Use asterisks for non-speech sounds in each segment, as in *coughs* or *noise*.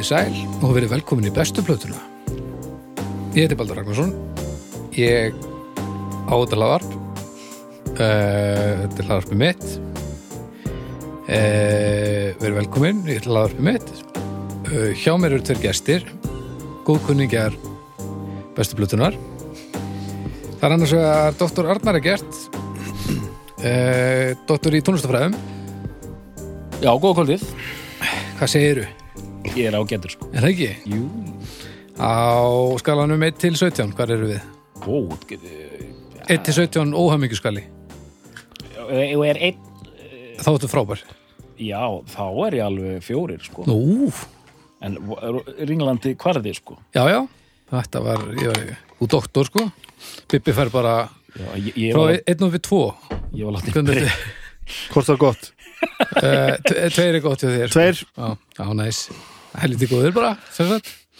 Komiði sæl og verið velkomin í bestu plötuna. Ég heiti Baldur Ragnarsson. Ég á þetta laðarp. Uh, þetta er laðarpið mitt. Uh, verið velkomin í þetta laðarpið mitt. Uh, hjá mér eru tveir gestir. Góðkunningjar bestu plötunar. Það er annars vegar Dr. Arnar Egert. Uh, doktor í tónlistafræðum. Já, góða kvöldið. Hvað segiru? Ég er ágættur sko. Er það ekki? Jú. Á skalanum 1 til 17, hvað eru við? Ó, getur... 1 til 17 óhamingjuskali. Og er einn... Þá ertu frábær. Já, þá er ég alveg fjórir sko. Nú, En Ringlandi, hvað er þið sko? já, já. Þetta var, ég var úr doktor, sko. Bibbi fær bara Já, ég, ég frá var, 1 og við 2. ég var látið Hvernig þetta? Hvort það er gott? Uh, tveir er gott hjá þér. Tveir? Já, já, næs. Helviti góður bara.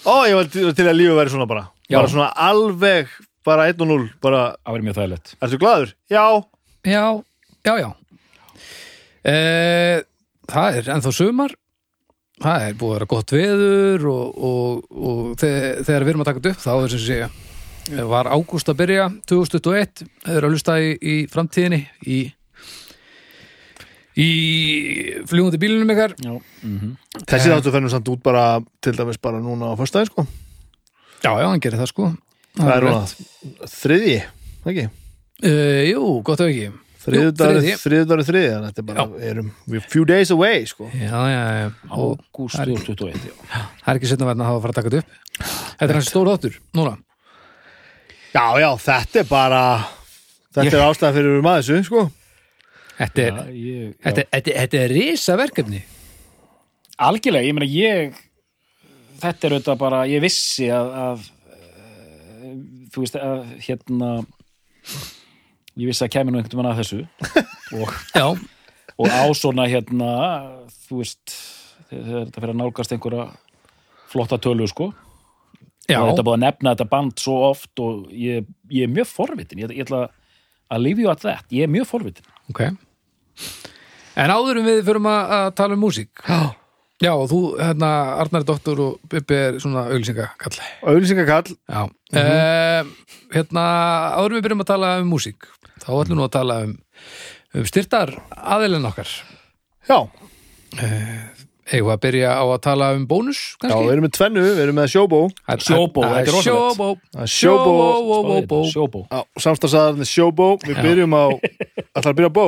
Ó, ég var til, til að lífið væri svona bara Já. Bara svona alveg, bara 1 og 0 Bara, Það verið mjög þægilegt. ertu glaður? Já Já, já, já. Uh, það er ennþá sumar. Það er búið að vera gott veður og, og, og þegar, þegar við erum að taka þetta upp þá er sem sé var ágúst að byrja 2021 þau eru að hlusta í, í framtíðinni í í fljúandi bílunum ykkar Já. Mm Þessi Eh. þáttu fennum samt út bara Til dæmis bara núna á föstudaginn sko já, já, hann gerir það sko Það er rétt. núna þriðji, ekki? uh, Jú, gott ef ekki Þriðjudagur, þriðji. þriðjudagur, þriðji Þannig að þetta er bara, erum we're a few days away sko Já, já, já og Ágúst það er- 2021, já. það er ekki setna verðin að hafa að fara að taka þetta upp Þetta er hans stór þáttur, núna Já, já, þetta er bara Þetta Ég- er ástæða fyrir maður þessu sko Þetta er, Já, ég, þetta, þetta, þetta er risa verkefni Algjörlega, ég meina ég þetta er auðvitað bara, ég vissi að, að eh, þú veist að hérna ég vissi að kemur nú einhvern veginn að þessu. *laughs* Og, og á svona hérna þú veist, þetta fyrir að nálgast einhverja flotta tölu sko. Já, og þetta búið að nefna þetta band svo oft og ég, ég er mjög forvitin. Ég, ég ætla að leave you at that. Ég er mjög forvitin. Ok En áður en við förum að, að tala um músík. Já. Já, og þú, hérna, Arnar doktor og Bibbi er svona auglýsingakall. Auðlýsingakall Já. Mm Hérna, áður en við byrjum að tala um músík þá ætlum við nú að tala um, um styrtar aðeilin okkar. Já, Eigum við að byrja á að tala um bónus, já, kannski? við erum með tvennu, við erum með sjóbó Það er- Sjóbó, það þetta er rosalegt. Sjóbó, Það er sjóbó Sjóbó, bó, Sjóbó Já, samstagsaðarinn er sjóbó Við byrjum á, ætlar að byrja á bó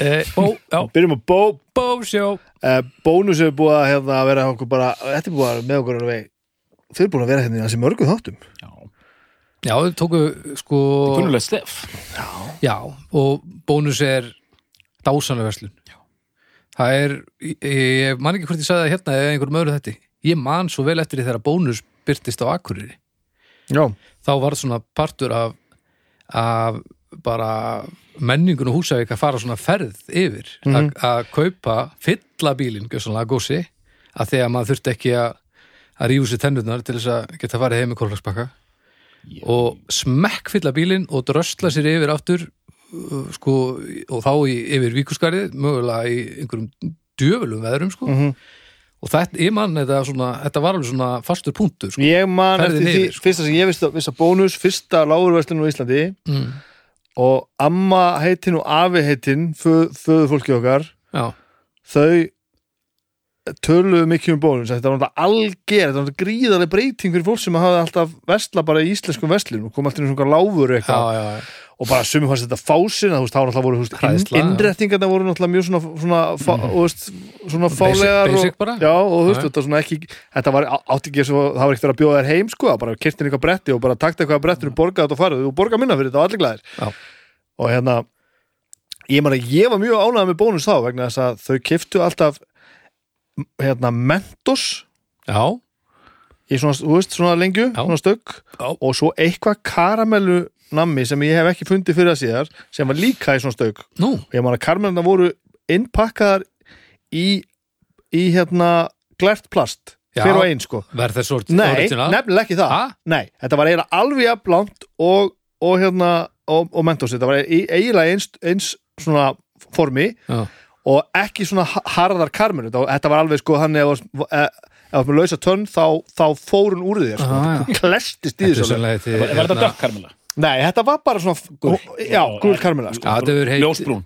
Eh, Bó, já, Byrjum á bó bó, sjó eh, Bónus er búið að hérna, vera okkur bara, Þetta er búið að vera með okkur alveg Þið er búin að vera hérna í þessi mörgum þáttum. Já, Já, þau tóku, sko kunnulegt stef. Já, og bónus er dásanlega verslun Það er, ég, ég man ekki hvort ég sagði það hérna eða einhverjum öðru þetta Ég man svo vel eftir því þegar bónus byrtist á Akureyri. Já, þá var svona partur af, af bara menningun og húsavík að fara svona ferð yfir. Mhm. að að kaupa fylla bílinn, gjössanlega gósi að því að maður þurfti ekki að að rífa sér tennurnar til þess að geta farið heim með kólflagsbakka og smekk fylla bílinn og drösla sér yfir aftur uh, sko, og þá í, yfir víkuskarið mögulega í einhverjum djöfulum veðrum sko. Mhm. og þetta, ég man þetta, svona, þetta var alveg svona fastur punktur sko. ég man Ferðin eftir því yfir, sko. Fyrsta sem ég vissi að bónus Fyrsta lágurverslun á Íslandi mm. Og amma heitin og afi heitin Föðu fólki okkar Já, Þau töluðu mikið um bónus Þetta var náttúrulega alger Þetta var náttúrulega gríðarlega breyting fyrir fólk sem hafði alltaf Vestla bara í íslenskum vestlum Og kom alltaf í svona láfur já, eitthvað. Og bara sumi fannst þetta fásin þá náttúrulega voru já. innrettingarna voru náttúrulega mjög svona, svona, fá, og veist, svona fálegar basic og, bara. já, og veist, þetta svona ekki þetta var átti ekki svo, það var ekkert að bjóða þér heim sko, bara kirtin eitthvað bretti og bara takta eitthvað bretti og borga þetta og farið, þú borga minna fyrir þetta og allir glæðir og hérna ég man að ég var mjög ánægð með bónus þá vegna þess að þau kiftu alltaf hérna Mentos. Já, í svona, svona lengju, og svo eitthvað karamellu nammi sem ég hef ekki fundið fyrir að síðar sem var líka í svona stögg nú, og ég man að karamellunar voru innpakkaðar í, í hérna glært plast Já. hver og einn sko verð þess orð Nei, original? nefnilega ekki það? Nei, þetta var eiginlega alveg jafnblant og, og hérna og, og Mentos, þetta var eiginlega eins, eins svona formi Já. og ekki svona ha- harðar karmur þetta, þetta var alveg sko hann ef, ef með lausa tönn þá, þá fór hún úr þér sko. Ah, klestist í þessu Var þetta dökk karmela? Nei, þetta var bara svona Gul. já, gul karmela sko. Ljósbrún,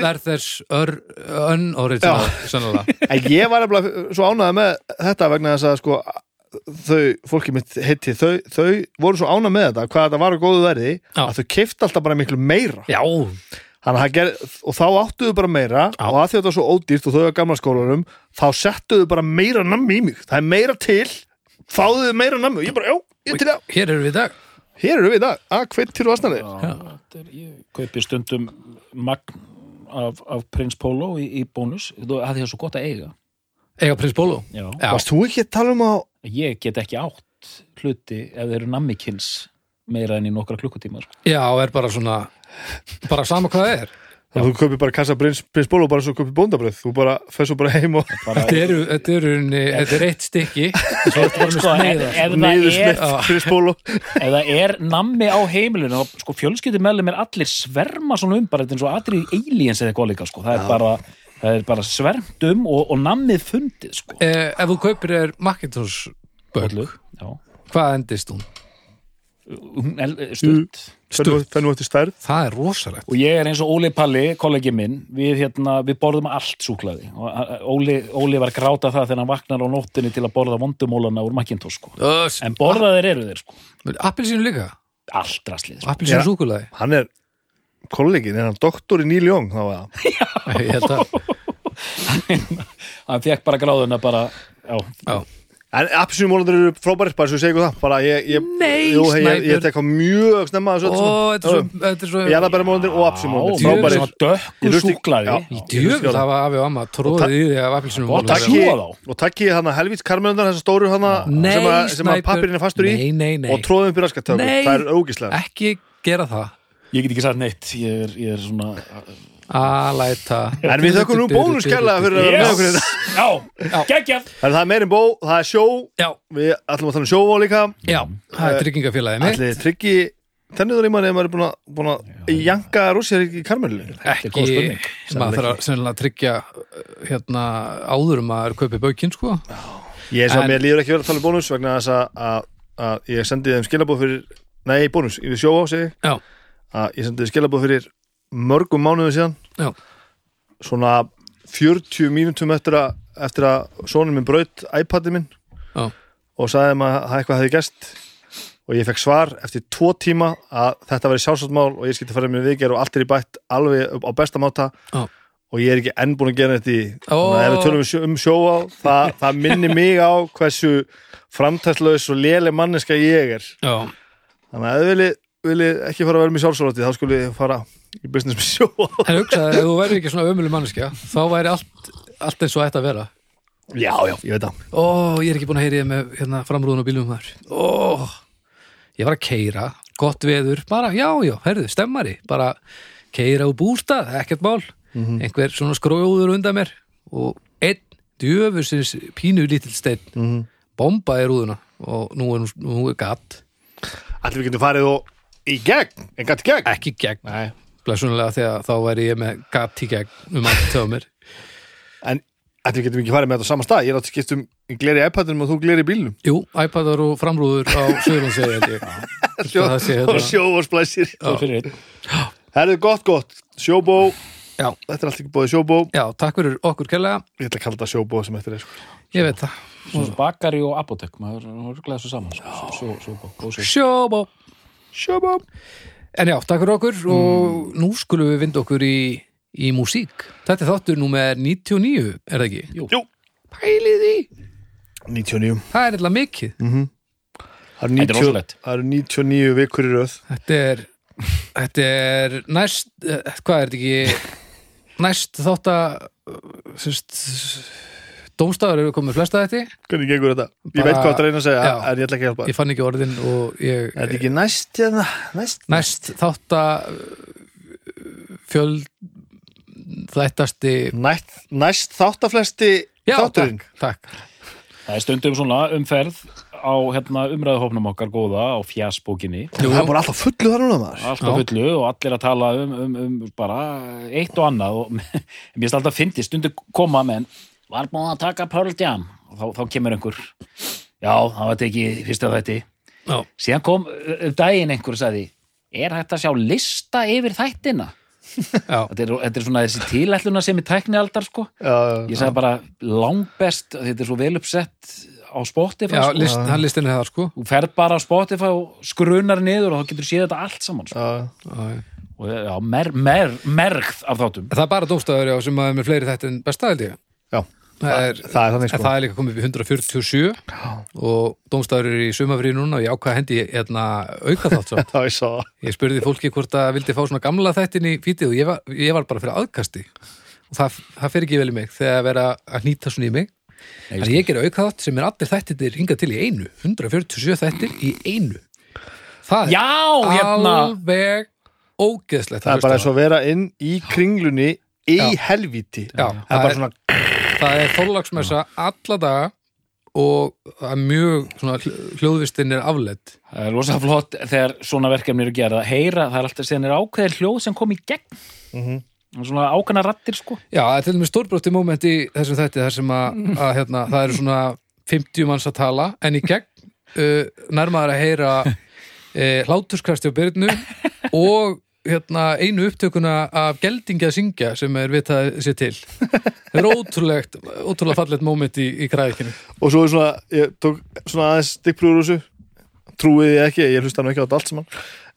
Werthers Unoriginal Sannlega en ég var nefnilega svo ánægð með þetta vegna þess að sko þau, fólki mitt heiti, þau, þau voru svo ánægð með þetta, hvað þetta var á góðu verði Já. að þau keift alltaf bara miklu meira Já, að ger, og þá áttuðu bara meira Já. og að því að þetta var svo ódýrt og þau var gamla skólanum þá settuðu bara meira nammi í mig það er meira til, fáðuðu meira nammi og ég bara, já, ég til það hér erum við í dag hér eru við dag, að hveit til vastnari er, ég kaupi stundum magn af, af Prins Polo í, í bónus. Þú hafði það svo gott að eiga. Eiga prins Bólo Já. Já, Varst þú ekki að tala um að ég get ekki átt hluti ef þeir eru nammikins meira enn í nokkra klukkutíma sko. já, er bara svona bara sama hvað það er Þannig að þú kaupir bara kassa prins, prins Bólo bara svo kaupir bóndabröð þú bara fer svo bara heim og Þetta eru, þetta eru, þetta er eitt stykki *laughs* svo þetta var með sko, ef, sneiða ef, það niður er, snett prins Bólo *laughs* ef það er nammi á heimilinu þá sko, fjölskyldumellum er allir sverma svona um bara þetta er eins og atrið aliens eða eitthvað líka sko. það, er bara, það er bara svermt um og, og nammið fundið sko. eh, Ef þú kaupir er Macintosh böll, Já. hvað endist hún? Hún er stutt fennu eftir stærð. Það er rosalegt. Og ég er eins og Óli Palli, kollegi minn við, hérna, við borðum allt súklaði. Óli, Óli var gráta það þegar hann vaknar á nóttinni til að borða vondumólana úr Macintosh sko. En borðaðir eru þeir sko. Appelsínu líka, allt rastlið sko. appelsínu Já. súkulaði hann er kollegin, er hann doktor í Neil Young þá var það *laughs* Ég held að, hann fekk bara gráðuna bara já, já En appisínumólandur eru frábærir, bara svo ég ykkur það bara ég, ég, Nei, jú, ég, ég, ég tek á mjög snemma þessu Ó, öllu þetta er svo, þetta er svo Jarðabæramólandur og Ég hlusti- súkkulaði. Já, Í ég á það. það var afi og amma tróðið í því af appelsínu Og Takk Sjúga ég, þá. og takk ég hann að helvíts karmelundar þessar stóru hann að, sem að pappirinn er fastur í Nei, nei, nei. og tróðum upp í raskatöku, Nei. það er ógislega Ekki gera það ég get ekki sagt neitt ég er, ég er svona Alæta En við þökkum nú bónus kærlega fyrir að vera með okkur hérna. já, geggjað. En það er meirinn bó, það er sjó. Já, Við ætlum að tala um sjóvá líka. Já, það er tryggingafélagið mitt. Ætli tryggi tenniður í manni ef maður er búin að, búin að janka rússir í karmelu er góð Ekki, maður þarf að sennilega að tryggja uh, hérna áður um að kaupi baukinn sko. Ég er svo, En- mér líður ekki verið að tala um bónus vegna þess að, að, að ég sendi þeim skilabóð fyrir Nei, bónus, yfir sjóvá segi ég. Já, að ég sendi skilabóð fyrir mörgum mánuðu síðan. Já, svona 40 mínútum eftir að, eftir að sonur minn braut iPadið minn já. og sagði þeim að eitthvað hefði gæst og ég fekk svar eftir tvo tíma að þetta verið sjálfsátmál og ég skilti að fara með viðgerð og allt er í bætt alveg á besta máta. Já. og ég er ekki enn búin að gera þetta í Ó. þannig að ef við tölum um sjó- um sjóa það, það minni mig á hversu framtæslaus og léleg manneska ég er. Þannig að ef viljið vilji ekki fara að vera með sjálfsálati þá skulle ég fara í business með sjóa en hugsaði, ef þú væri ekki svona ömuleg manneskja þá væri allt, allt eins og ætti að vera. Já, já, ég veit það. Ó, ég er ekki búin að heyri með hérna, framrúðun og bílum þar. Ó, ég var að keira gott veður, bara, já, já, herðu, stemmari bara keira úr bústað, ekkert mál. Einhver svona skróður undan mér og einn djöfursins pínu lítill steinn Mhm. bombaði rúðuna og nú er, nú er gatt. Allir við getum farið og í gegn, en gæti gegn? Ekki gegn, Nei. Blessunlega þegar þá væri ég með gatt í gegn um allt tjóða mér. *laughs* En við getum ekki farið með þetta á sama stað. Ég er átt að skipta um ég gleri iPadinum og þú gleri í bílnum. Jú, iPadar og framrúður á *laughs* Það sé og þetta. sjó og splæsir. Tveir fyrir einn. Herðu, gott, gott, sjóbó. Já, Þetta er allt ekki búið sjóbó. Já, takk fyrir okkur kærlega Ég ætla að kalla þetta sjóbó sem eftir er sko. Ég veit það. Svona bakari og apotek maður er glæða svo saman sko. sjó, sjó, sjó, sjó, sjó. Sjóbó. Sjóbó En já, takk fyrir okkur og nú skulum við vinda okkur í, í músík. Þetta er þáttur númer 99, er það ekki? Jú. Jú, Pælið í. 99 Það er eitthvað mikið. Það eru Þetta er 90 rosalegt. það eru 99 vikur í röð. Þetta er, þetta er næst, eh, hvað er þetta ekki? Næst þátt að sérst, dómstafur eru komið flesta þetta Hvernig gengur þetta? Ég veit hvað það reyna að segja. Já. En ég ætla ekki að hjálpa? Ég fann ekki orðin og ég Þetta er ekki næst hérna? Næst? Næst þátt að fjöld þættasti Næst, næst þáttaflesti Já, þátturinn. takk, takk. það er stundum svona umferð á hérna, umræðuhófnum okkar góða á fjasbókinni Það er bara alltaf fullu þar núna maður. Alltaf Já. fullu og allir að tala um, um, um bara eitt og annað og *laughs* mér finnst alltaf fyndi stundum koma menn var búin að taka Pearl Jam. Og þá, þá kemur einhver. Já, það var þetta ekki fyrsta þetta Já. síðan kom uh, daginn einhver og sagði er hægt að sjá lista yfir þættina? Já, *laughs* þetta er, þetta er svona þessi tilætluna sem er tæknialdar sko. Já, ég sagði bara langbest þetta er svo vel uppsett á Spotify já sko. list, hann listin er það sko. Þú ferð bara á Spotify og skrunar niður og þá getur séð þetta allt saman sko. já, Já, já. og já, mer, mer, mergð af þáttum. Það er bara dómstæður já, sem að er með fleiri þetta en besta held ég já. Það er, það er sko. það er líka komið upp í 147 og dómstæður er í sumafrí núna og ég ákvað hendi hérna, auka þátt samt. *laughs* ég spurði fólki hvort það vildi fá svona gamla þættin í fítið og ég var, ég var bara fyrir aðkasti. Og það, það fer ekki vel í mig þegar að vera að nýta svona í mig. Þannig ég ger auka þátt sem er allir þættir hingað til í einu. 147 þættir í einu. Það já, er hérna! alveg ógeðslegt það er bara eins og að vera inn í kringlunni í Já. helvíti. Já, það er bara svona það er þorlagsmessa alla daga og það er mjög svona hl- hljóðvistin er afledd það er rosa flott þegar svona verkefni eru gerða að heyra, það er alltaf síðan er ákveðir hljóð sem kom í gegn. Mhm. svona ákveðna rattir sko. Já, það er til dæmis stórbrótti moment í þessum þætti þar sem að, að hérna, það eru svona 50 manns að tala en í gegn uh, nærmaður að heyra *laughs* uh, hláturskasti á byrnu og hérna, einu upptökuna af geldingi að syngja sem er vitað sér til. Það er ótrúlegt ótrúlega fallegt moment í, í græðikinu og svo er svona, ég tók svona aðeins stikkprúður úr þessu. Trúið ég ekki, ég hlusta nú ekki á allt saman.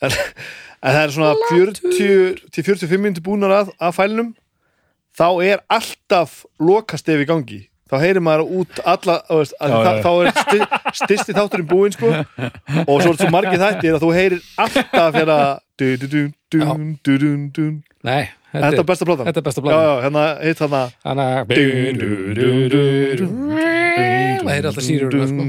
En, en það er svona 40 til 45 minnti búnar að, að fælinum þá er alltaf lokastef í gangi þá heyrir maður út alla þú veist, að Já, já, já. þá er sti, styrsti þátturinn búinn sko og svo er svo margir þættir að þú heyrir alltaf hérna du, du, du. Nei, þetta er þetta, besta platan þetta er besta já, hérna, hitt hérna Þannig að það er alltaf sýrur sko.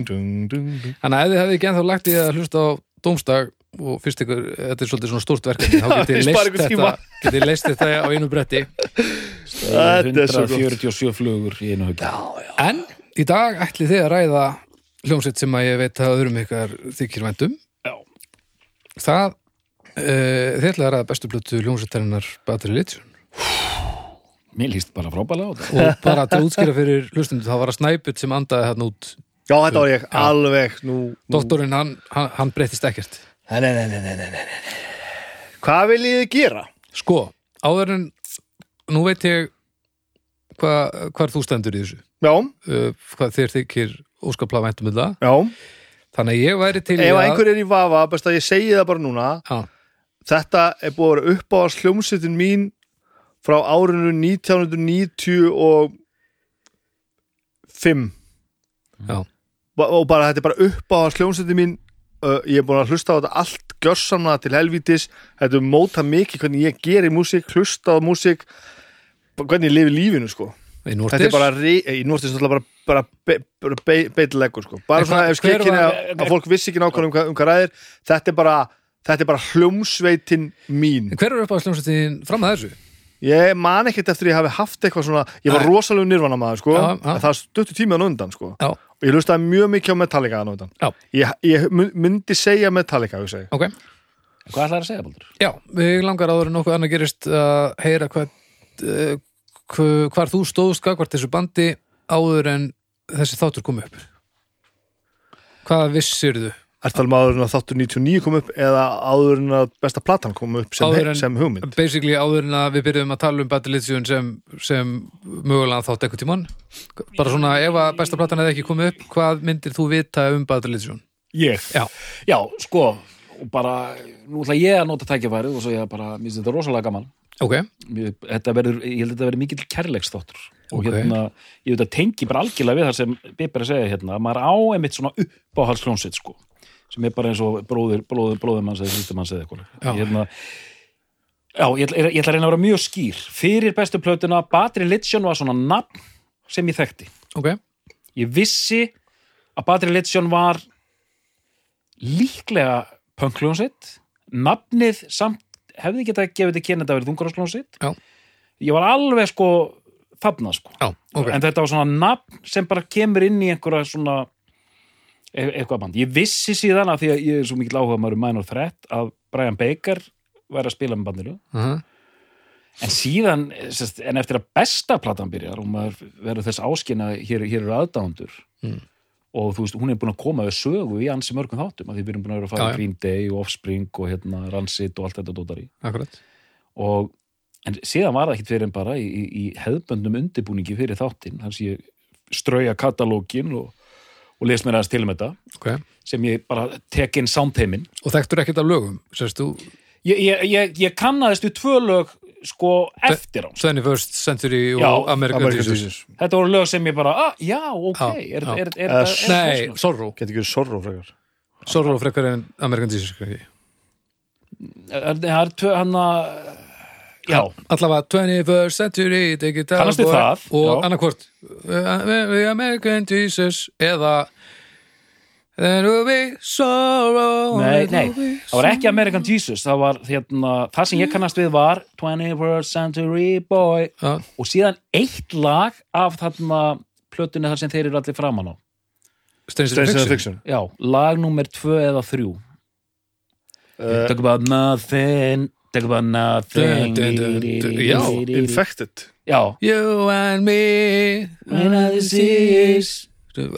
Þannig að ef þið hefði ekki ennþá lagt í að hlusta á dómstag og fyrst ykkur, þetta er svolítið svona stórt verkefni þá *laughs* getið ég leist þetta á einu bretti. Þetta er svo gott. 147 flugur í einu höggi. En í dag ætli þið að ræða hljómsveit sem að ég veit að öðrum ykkar þykir vændum Já. það uh, þið ætli að ræða bestu blötu hljómsveitarinnar Battery Lithium mér líst bara frábælega á þetta. Og bara til að útskýra fyrir hlustundu þá var að snæput sem andaði hérna út. Já, þetta var ég alveg nú, nú. doktorinn hann, hann, hann breytist ekkert Nei, nei, nei, nei, nei, nei, nei. Hvað viljið þið gera? sko, áður en nú veit ég hva, hvar þú stendur í þessu. Já, uh, hvað þér þykir óskaplega væntum með það já. Þannig að ég væri til Ef að- einhver er í vafa, best að ég segi það bara núna. Já, Þetta er búið að vera upp á að sljómsveitin mín frá árinu 1995 já, og bara þetta er bara upp á að sljómsveitin mín uh, ég er búin að hlusta á þetta allt gjörsamlega til helvítis þetta er móta mikið hvernig ég geri músík hlusta á músík hvernig ég lifi lífinu sko í þetta er bara, re- í núrtist náttúrulega bara, bara, bara be, beitleggur sko. bara En svona hvað- ef skekkinni hver að, að fólk vissi ekki nákvæmlega um, hvað- um hvað ræðir þetta er bara, þetta er bara hljómsveitin mín En hver er upp á sljómsveitin fram að þessu? Ég man ekkert eftir að ég hafi haft eitthvað svona ég var Nei. rosalega nirvana maður sko Já, já. það stuttu tímaðan undan sko Já, og ég hlustaði mjög mikið á Metallica hann undan já, ég, ég myndi segja Metallica segi. ok hvað ætlaði að segja, Baldur? Já, við langar áður en nokkuð annað gerist að heyra hvað uh, hv- hvar þú stóðst hvort þessu bandi áður en þessi þáttur kom upp Hvað vissirðu? Ertu talað um áður en að þáttur 99 kom upp eða áður en að besta platan kom upp sem, en- sem hugmynd Basically áður en að við byrjuðum að tala um Battle Edition sem, sem mögulega þátt eitthvað tímann bara svona ef að besta platan hefði ekki komið upp hvað myndir þú vita um Battle Edition? Ég? Já, Já, sko, og bara, nú ætla ég að nota tækifærið og svo ég bara, mér finnst þetta rosalega gaman. ok, Mér- Þetta verður, ég held að þetta verður mikill kærleiksþáttur. Og Ok. hérna, ég veit að tengi bara algjörlega við það sem Bibbi er að segja hérna, að maður á einmitt svona uppáhaldskljónsitt, sko, sem er bara eins og bróðir, bróðir, bróðir manns eða sýstum manns eða eitthvað. Hérna, já, ég ætla, ég ætla að reyna að vera mjög skýr. Fyrir bestu plötuna, Battery Lithium var svona nafn sem ég þekkti. ok ég vissi að Battery Lithium var líklega punkljónsitt nafnið samt hefði getað gefið til kynna þetta verið þungarhásljónsitt Já. ég var alveg sko þarna sko Já, ok, en þetta var svona nafn sem bara kemur inn í einhverja svona e eitthvað band. Ég vissi síðan að því að ég er svo mikil áhuga maður um Minor Threat að Brian Baker væri að spila með bandinu. Uh en síðan, en eftir að besta platan byrjar og maður verður þess áskina hér, hér eru aðdándur Mm. og þú veist, hún er búin að koma við sögu í ansi mörgum þáttum, að því við erum búin að vera að fara já. Green Day og Offspring og hérna Rancid og allt þetta dótar í. Akkurat. Og en síðan var það ekkit fyrir en bara í, í, í hefðböndum undirbúningi fyrir þáttin þannig að ég strauja katalógin og, og les mér aðeins til um þetta. Okay. sem ég bara tek inn soundheimin og þekktur ekkert af lögum sérst þú, ég, ég, ég, ég kannaðist við tvö lög sko eftir á. 21st Century og Já, American, American Jesus. Jesus. Þetta voru lög sem ég bara, ah, já, ok Já, er, já. er, er, er, er, er, Nei, Sorrow Geti ekki sorrow frekar. Sorrow frekar en American Jesus kannski. er, það er tvö hann að já, allavega 21st Century down, Kannast boy. það, og já. annarkvort uh, American Jesus eða There will be sorrow nei, nei það var ekki American Jesus það var hérna, það sem ég kannast við var 21st Century Boy. Já, og síðan eitt lag af þarna plötunni þar sem þeir eru allir framan á. Stranger Stranger Fiction Fiction. Já, lag nummer tvö eða þrjú. Uh, Talk about nothing Talk about nothing. Já, Infected já You and me When all this is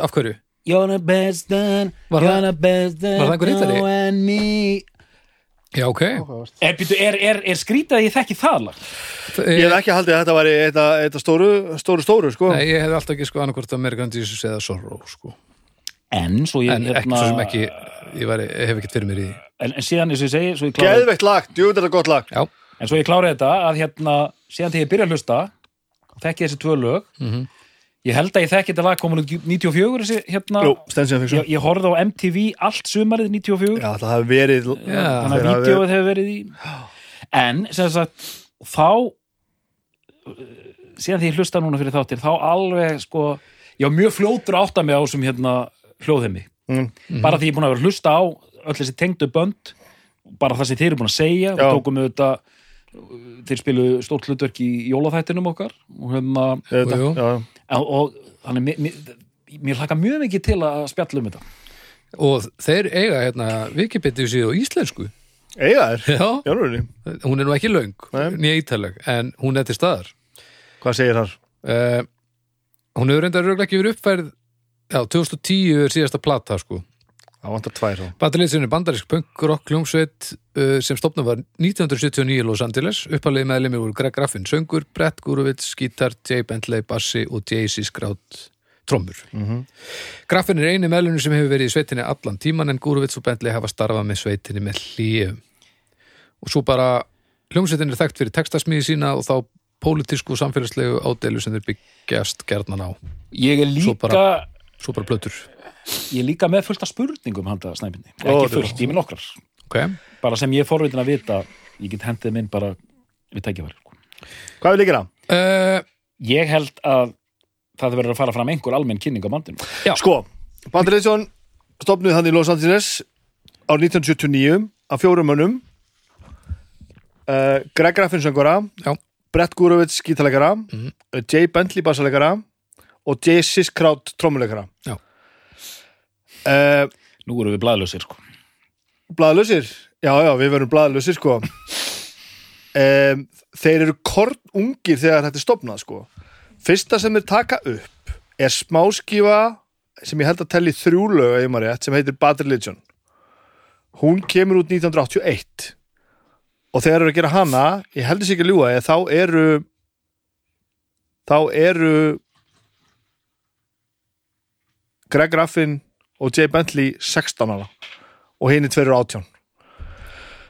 Af hverju? You're the best then Var You're the best then var það einhver hittari? You and me Já, ok Er, byrju, er, er, er skrítið að ég þekki það lag? Ég hef ekki haldið að þetta væri þetta, þetta stóru, stóru, stóru, sko Nei, ég hef alltaf ekki sko annarkvort American Jesus eða Sorrow sko. En svo ég en ekki svo sem ekki ég, væri, ég hef ekkert fyrir mér í en, en síðan eins og ég segi svo ég klára, Geðveikt lag, djúið þetta gott lag. Já, En svo ég klára þetta að hérna síðan þegar ég byrja að hlusta þekki þessi tvö lög. Mhm. Ég held að ég þekki þetta lag komin út 94 þessi, hérna, Jú, Stensiðan ég, Fiction ég horfði á MTV allt sumarið 94 Já, það hafi verið Já. þannig að vídeoið hefur verið í en sem sagt þá síðan því ég hlusta núna fyrir þáttir þá alveg sko ég var mjög fljótur að átta mig á þessum hérna hljóðheimi. Mm. bara því ég er búin að vera að hlusta á öll þessi tengdu bönd bara það sem þeir eru búin að segja. Og tókum við þetta þeir spilu stórt hlutverk í jólaþættinum okkar og, hérna, Þetta, Jú, jú. og, og þannig mér, hlaka mjög mikið til að spjalla um þetta. Og þeir eiga hérna Wikipedia síðu á íslensku. Eiga þér, hún er nú ekki löng Nei. nýja ítaleg, en hún er til staðar. Hvað segir þar? uh, Hún hefur reyndar röglega ekki verið uppfærð Já, 2010 er síðasta plata sko Það vantar tvær þá Bandaliðsinn er bandarísk punk rock hljómsveit uh, sem stopnum var 1979 í Los Angeles uppalið meðlumir voru Greg Graffin söngur, Brett Gurovits, gítar, Jay Bentley bassi og Jay-Z skrátt trommur. Mhm. Graffin er eini meðlumir sem hefur verið í sveitinni allan tíman en Gurovits og Bentley hafa starfað með sveitinni með hlýjum. Og svo bara hljómsveitin er þekkt fyrir textasmíði sína og þá pólitísku og samfélagslegu ádeilu sem þeir byggjast gerðnan á. ég er líka bara- Svo bara plötur. ég er líka með fullt af spurningum handa snæpinni, Ó, ekki er fullt, ég með nokkrar Ok, bara sem ég er forvitin að vita ég get hendið minn bara við tækifæri sko. Hvað líka það? uh, ég held að það verður að fara fram einhver almenn kynning á bandinu Já. Sko, Bandarinsson stopnuð hann í Los Angeles árið 1979 af fjórum mönnum uh, Greg Graffin söngvara Já. Brett Gurovits gítalegara Mhm. uh, Jay Bentley bassalegara og Jay Siskraut trommulegara Já. uh, nú erum við blæðlausir sko. Blaðlausir? Já, já, við verum blaðlausir sko. Um, Þeir eru kornungir þegar þetta er stopnað sko. Fyrsta sem þeir taka upp er smáskífa sem ég held að telli þrjú lög ef maður rétt, sem heitir Bad Religion. Hún kemur út 1981 og þegar þeir eru að gera hana ég heldur sér ekki að ljúga ég, þá eru þá eru Greg Graffin og Jay Bentley 16 ára og er 2 18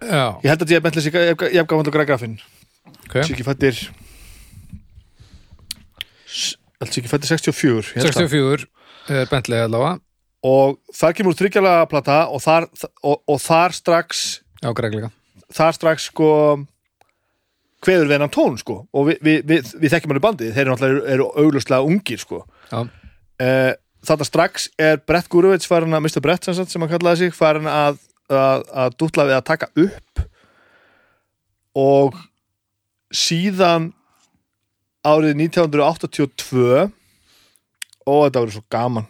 já, Ég held að Jay Bentley sé hann og Greg Graffin ok. Sér ekki fættir ekki fættir 64 ég held það. 64 er Bentley allavega. Og þar kemur þryggjalega plata og þar, og, og þar strax Já, Greg líka. þar strax sko kveður við hennan tón sko. Og við, við, við, við þekkjum hann í bandið. Þeir eru náttúrulega auglustlega ungir sko. Já, uh, þetta strax er Brett Gurovits farin að Mr. Brett sem, sagt, sem hann kallaði sig farin að, að, að dútla við að taka upp og síðan árið 1982 og þetta verður svo gaman.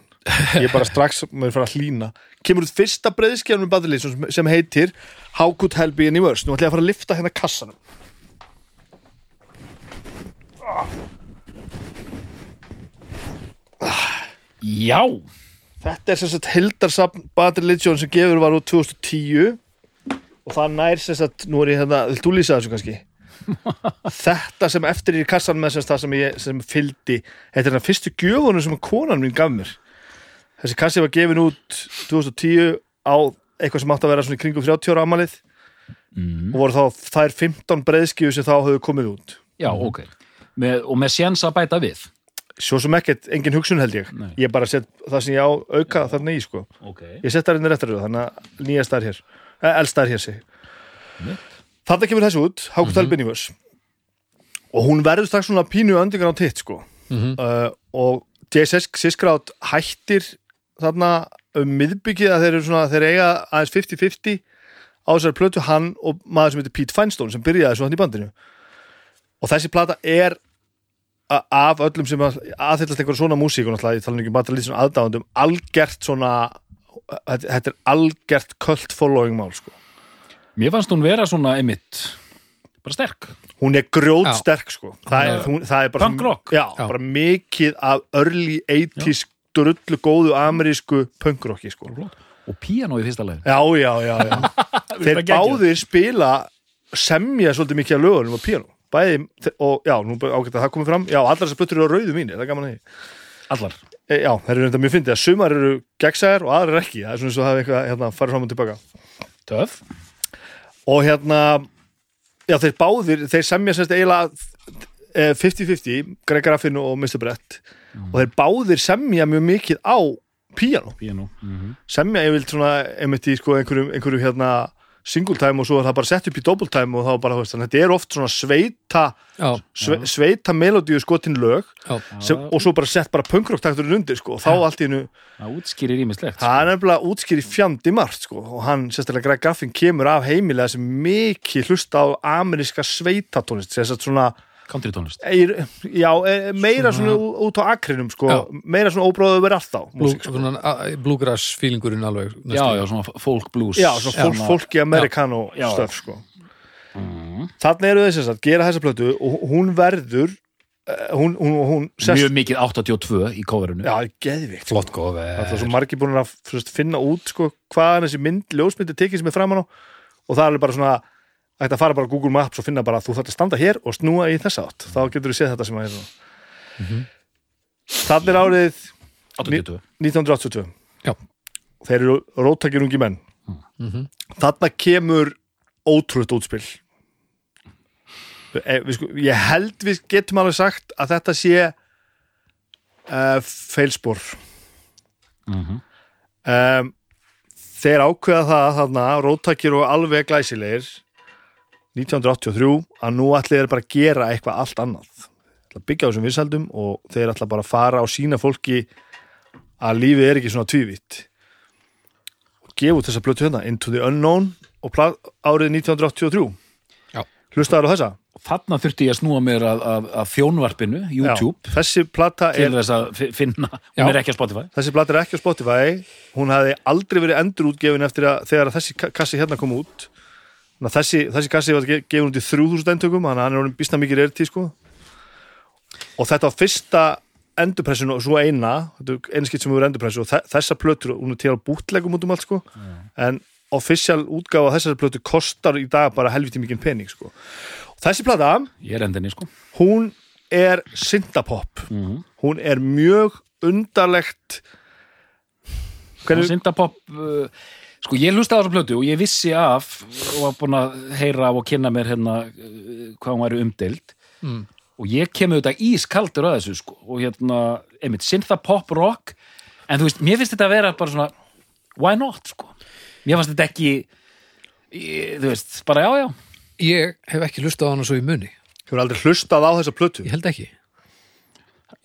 Ég er bara strax mér fara að hlýna. Kemur út fyrsta breyðskjafnum badalið sem, sem heitir How Could Hell Be Any Worse? Nú ætla ég að fara að lifta hérna kassanum Já, Þetta er sem sagt Hildarsapn Bad Religion sem gefur var úr 2010 og það nær sem sagt, nú er ég hérna, vil þú lýsa þessu kannski? *laughs* þetta sem eftir í kassan með sem sem ég sem fylgdi, þetta er það fyrstu gjöfunum sem konan mín gaf mér. Þessi kassi var gefin út 2010 á eitthvað sem átti að vera svona í kringum 30 ára amalið mm. og voru þá þær 15 breiðskíu sem þá höfðu komið út. Já, ok. Með, Og með séns að bæta við svo sem ekkert, engin hugsun held ég. Nei. ég bara set það sem ég á auka þarna í sko. Ok. Ég sett það eftir það, þannig að nýja staðar hér. Eh, Elstaðar hér sig. Þarna kemur þessu út, Hákust mm -hmm. og hún verður strax svona pínu öndingar á titt sko. Mhm. uh, og JSS Siskrát hættir þarna um miðbyggið að þeir eru svona þeir eiga aðeins 50-50 á þessari plötu hann og maður sem heitir Pete Feinstone sem byrjaði svo hann í bandinu. Og þessi plata er af öllum sem að- aðhyllast einhverja svona músík og náttúrulega, ég tala um bara lítið svona aðdáðandum algert svona þetta, er algert cult following mál sko. Mér fannst hún vera svona einmitt bara sterk hún er grjót sterk sko. það, er, Já. hún, það er bara já, Já. bara mikið af early 80s drullu góðu amerísku punkrocki sko. og píanó í fyrsta leið já, já, já, já. *laughs* þeir báðir spila semja svolítið mikið af lögunum á píanó bæði, og já, nú ágætt að það komið fram. Já, allar þessar plötur eru á rauðu mínu, það er gaman að því. Allar? E, já, þeir eru reynda mjög fyndið. Að sumar eru gegnsæðar og aðrar ekki, það er svona eins og það hefði eitthvað hérna, farið fram og tilbaka Töf og hérna já, þeir báðir, þeir semja sérst eiginlega eh, 50-50 Greg Graffin og Mr. Brett. Og þeir báðir semja mjög mikið á píano, Píanó. Mm semja yfirlt svona einmitt í sko einhverjum, einhverjum hérna single time og svo er það bara sett upp í double time og þá bara, þú veist, þannig að þetta er oft svona sveita Já, sve, sveita melodíu skotin lög já, sem, og svo bara sett bara punkrocktakturinn undir sko, og þá allt í hennu Það útskýrir ímislegt Það er nefnilega útskýri fjandi margt sko og hann, sérstaklega Greg Graffin, kemur af heimilega sem mikið hlusta á ameríska sveitatónist, þess að svona Country tónlist. Já, eh, meira svona, ú- út á akrinum sko, Já. meira svona óbróðu verið alltaf Blú, sko. svona, bluegrass feelingurinn alveg. Já, já, svona folk blues. Já, svona fólk, fólki amerikano Já. stöf sko. Mm. Þannig eru þess að gera þessa plötu og hún verður eh, hún, hún, hún sest Mjög mikið 82 í coverinu. Já, geðvikt Flott góð Það er svo margir búin að finna út sko, hvaðan þessi mynd, ljósmynd er tekið sem er framan á. Og það er alveg bara svona ætti að fara bara Google Maps og finna bara að þú þarft að standa hér og snúa í þessa átt. Þá getur þú séð þetta sem að er mm Þannig er árið 82 1982 Já. Þeir eru róttakir ungi menn. Mhm. Þarna kemur ótrútt útspil. E, við sko, Ég held við getum alveg sagt að þetta sé uh, feilspor. Mhm. um, Þeir ákveða það þarna, róttakir og alveg glæsilegir 1983 að nú ætli þeir bara að gera eitthvað allt annað ætla að byggja á þessum vinsaldum og þeir ætla bara að fara og sína fólki að lífið er ekki svona tvívitt og gefa út þessa blötu hérna Into the Unknown og árið 1983 Já. hlustaður á þessa Þarna þurfti ég að snúa mér að, að, að þjónvarpinu, YouTube Já. þessi plata til er þess að fi- finna, Já. hún er ekki á Spotify þessi plata er ekki á Spotify hún hefði aldrei verið endurútgefin eftir að þegar þessi ka- kassi hérna kom út Þannig þessi, þessi kassi var ge- gefin út í 3000 endtökum þannig að hann er orðin býstna mikið reyrti sko. og þetta var fyrsta endurpressun og svo eina skipt sem hefur endurpressu og þe- þessa plötur, hún er til að bútlegum út um allt sko. en official útgáfa þessari plötu kostar í dag bara helviti mikið pening sko. og þessi plata endinni, sko hún er syndapopp mm hún er mjög undarlegt Syndapopp uh, Sko, ég hlusta á þessa plötu og ég vissi af og var búin að heyra af og kynna mér hérna uh, hvað hún væri umdeild. Mm. og ég kemur þetta ískaldur að þessu sko og hérna, einmitt, synthapop rock. En þú veist, mér finnst þetta að vera bara svona why not, sko? Mér finnst þetta ekki ég, þú veist, bara já, já. Ég hef ekki hlustað á hana svo í muni. Hefur aldrei hlustað á þessa plötu? Ég held ekki.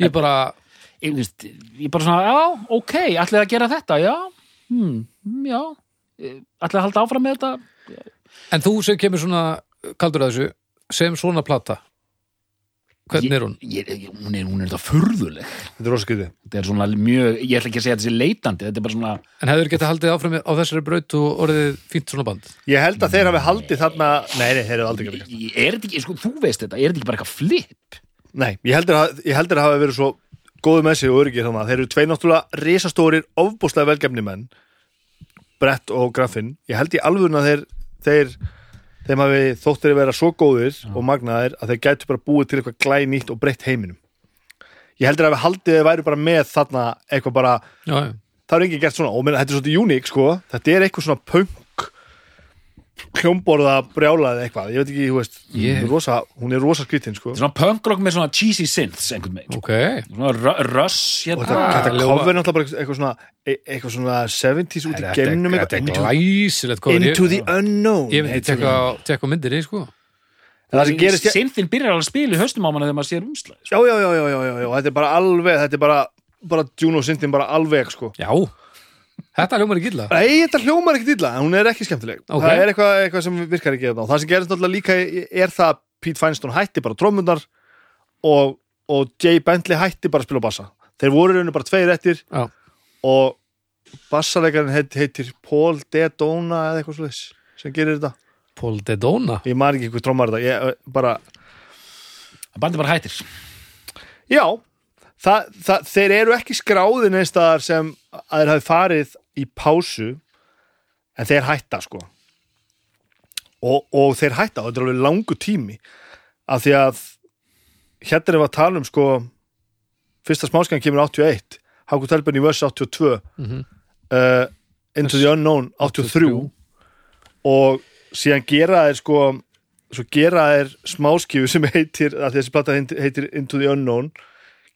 Ég bara, ég, þú veist, ég bara svona, já, ok ætlið að gera þetta, já. Hmm, já, ætlið að halda áfram með þetta? En þú sem kemur svona kaldur að þessu, sem svona plata Hvernig er hún? Ég, ég, hún, er, hún er þetta furðuleg. Þetta er skrítið þetta er svona mjög, ég ætla ekki að segja að þetta sé leitandi þetta er bara svona, En hefur getað haldið áfram á þessari braut og orðið fínt svona band? ég held að þeir hafi haldið þarna nei, nei, þeir eru aldrei gert er þetta ekki, sko, þú veist þetta er þetta ekki bara eitthvað flip? Nei, ég heldur að, ég heldur að hafa verið svo góðu með sig og öryggir þannig þeir eru tvei náttúrulega risastórir ofbúslega velgefni menn Brett og Graffin ég held í alvörun að þeir, þeir þeim hafi þóttir að vera svo góðir og magnaðir að þeir gætu bara búið til eitthvað glænýtt og breytt heiminum. Ég heldur að við haldið þeir væri bara með þarna eitthvað bara, já, já. það er enginn gert svona. Og menn, þetta er svolítið uník sko, þetta er eitthvað svona punk hljómborða brjálaði eitthvað, ég veit ekki, þú veist Ég- hún, er rosa, hún er rosa skrítin sko. Svona punkrock með svona cheesy synths einhvern veginn ok. Svona ru- rush og hérna þetta, ljóma- cover er náttúrulega bara eitthvað svona eitthvað svona 70s út í geimnum. Into the Unknown ég veit tekka tekka á myndir í sko. En það sem gerist já, Synthin byrjar alveg að spila í höstum á manna þegar maður sér umslag já, já, já, já, já, já, þetta er bara alveg þetta er bara, bara Juno Sintin bara alveg sko. Já, þetta ljómar ekki illa. Nei, þetta hljómar ekki illa, en hún er ekki skemmtileg. Ok. Það er eitthvað, eitthvað sem virkar ekki þarna. og það sem gerist náttúrulega líka er það að Pete Feinstein hætti bara trómundar og, og Jay Bentley hætti bara að spila bassa. Þeir voru í rauninu bara tveir eftir já, og bassalegarinn heit, heitir Paul Dedona eða eitthvað svoleiðis sem gerir þetta. Paul Dedona? Ég man ekki hvað trómar þetta ég, bara, Bandi bara hættir. Já það, það, þeir eru ekki skráðin einstaðar sem að þeir hafi farið í pásu en þeir hætta sko. Og, og þeir hætta og þetta er alveg langu tími. Af því að hérna er við að tala um sko fyrsta smáskan kemur 81 Háku Telben í Vöss 82 Mhm. uh, Into the Unknown 83 og síðan gera þeir sko svo gera þeir smáskífu sem heitir þessi plata heitir Into the Unknown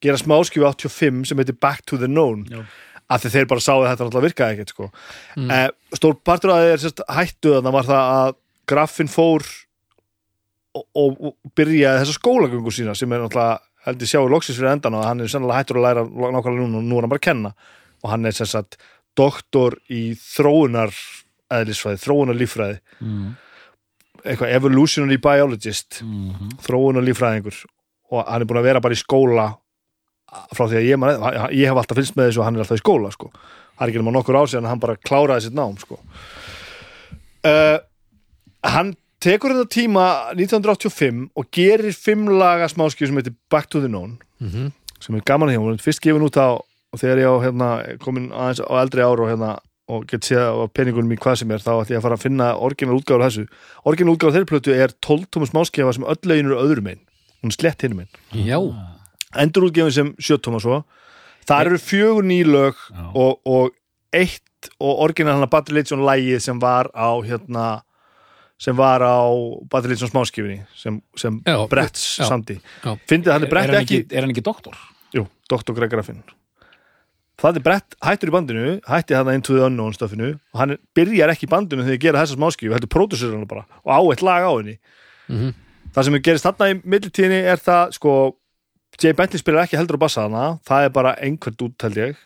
gera smáskífu 85 sem heitir Back to the Known Já. af því þeir bara sáu að þetta náttúrulega virkaði ekkert sko. Mm. eh, stór partur að þeir hættu þannig var það að Graffin fór og, og, og byrjaði þessa skólagöngu sína sem er náttúrulega heldur sjáu loksins fyrir endan og hann er sannlega hættur að læra nákvæmlega núna og nú er hann bara að kenna og hann er sagt doktor í þróunar eðlisfræði, þróunar líffræði mm. eitthvað evolutionary biologist Mm þróunar líffræðingur og hann er búin að vera bara í skóla frá því að ég, man, ég hef alltaf fylgst með þessu og hann er alltaf í skóla sko. það er ekki nema nokkur ásíðan að hann bara kláraði sitt nám sko. uh, hann tekur þetta tíma 1985 og gerir fimm laga smáskjöf sem heitir Back to the Known Mhm. sem er gaman hjá, hún fyrst gefin út á og þegar ég á hérna, komin aðeins á eldri ár og hérna og get séð á peningunum í hvað sem er þá ætti ég að fara að finna orginal útgáður þessu orginal útgáður þeirri plötu er 12 tóma smáskefa sem öll legin eru öðrum einn hún slett hinum einn já, endur útgefin sem 7 tóma svo það eru fjögur nýlög og, og eitt og orginal hann að Battle Legion lægið sem var á hérna sem var á Battle Legion smáskifinni sem, sem Já, Bretts já. samdi Já. fyndið hann er Brett ekki, er hann ekki doktor? jú, Dr. Greg Graffin það er Brett hættur í bandinu hætti hann Into the Unknown stöfinu og hann byrjar ekki í bandinu þegar ég gera þessa smáskifu heldur pródusur hann bara og á eitt lag á henni Mhm. það sem gerist þarna í millitíðinni er það sko Jay Bentley spilar ekki heldur á bassa hana það er bara einhvert út held ég.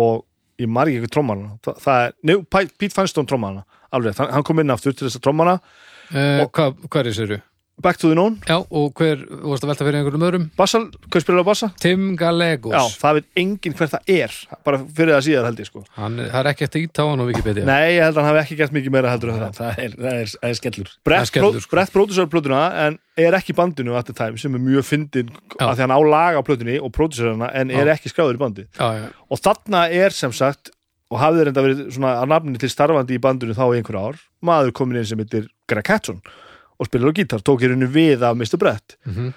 Og ég margir ekki trommarna það, það er, njú, Pete Feinstein trommarna alveg, hann, kom inn aftur til þess að trommana uh, hvað, hvað er þessu? Back to the Known, já, og hver, þú varst að velta fyrir einhverjum öðrum? Bassa, hvað spilar á bassa? Tim Gallegos. Já, það veit enginn hver það er bara fyrir það síðar held ég sko. Hann, það er ekki eftir ít á hann á Wikipedia. Nei, ég held að hann hafi ekki gert mikið meira heldur en það. Það er, það er, það er skellur. Er Brett, pró sko. Brett pródusar plötuna en er ekki bandinu at the time sem er mjög fyndin að því hann á lag á plötunni og pródusar hana en er Já. ekki skráður í bandi já, já, og þarna er sem sagt og hafði reynda verið svona að nafni til starfandi í bandinu þá í einhver ár maður komin inn sem heitir Greg Hatson og spilar á gítar, tók í rauninu við af Mr. Brett Mhm.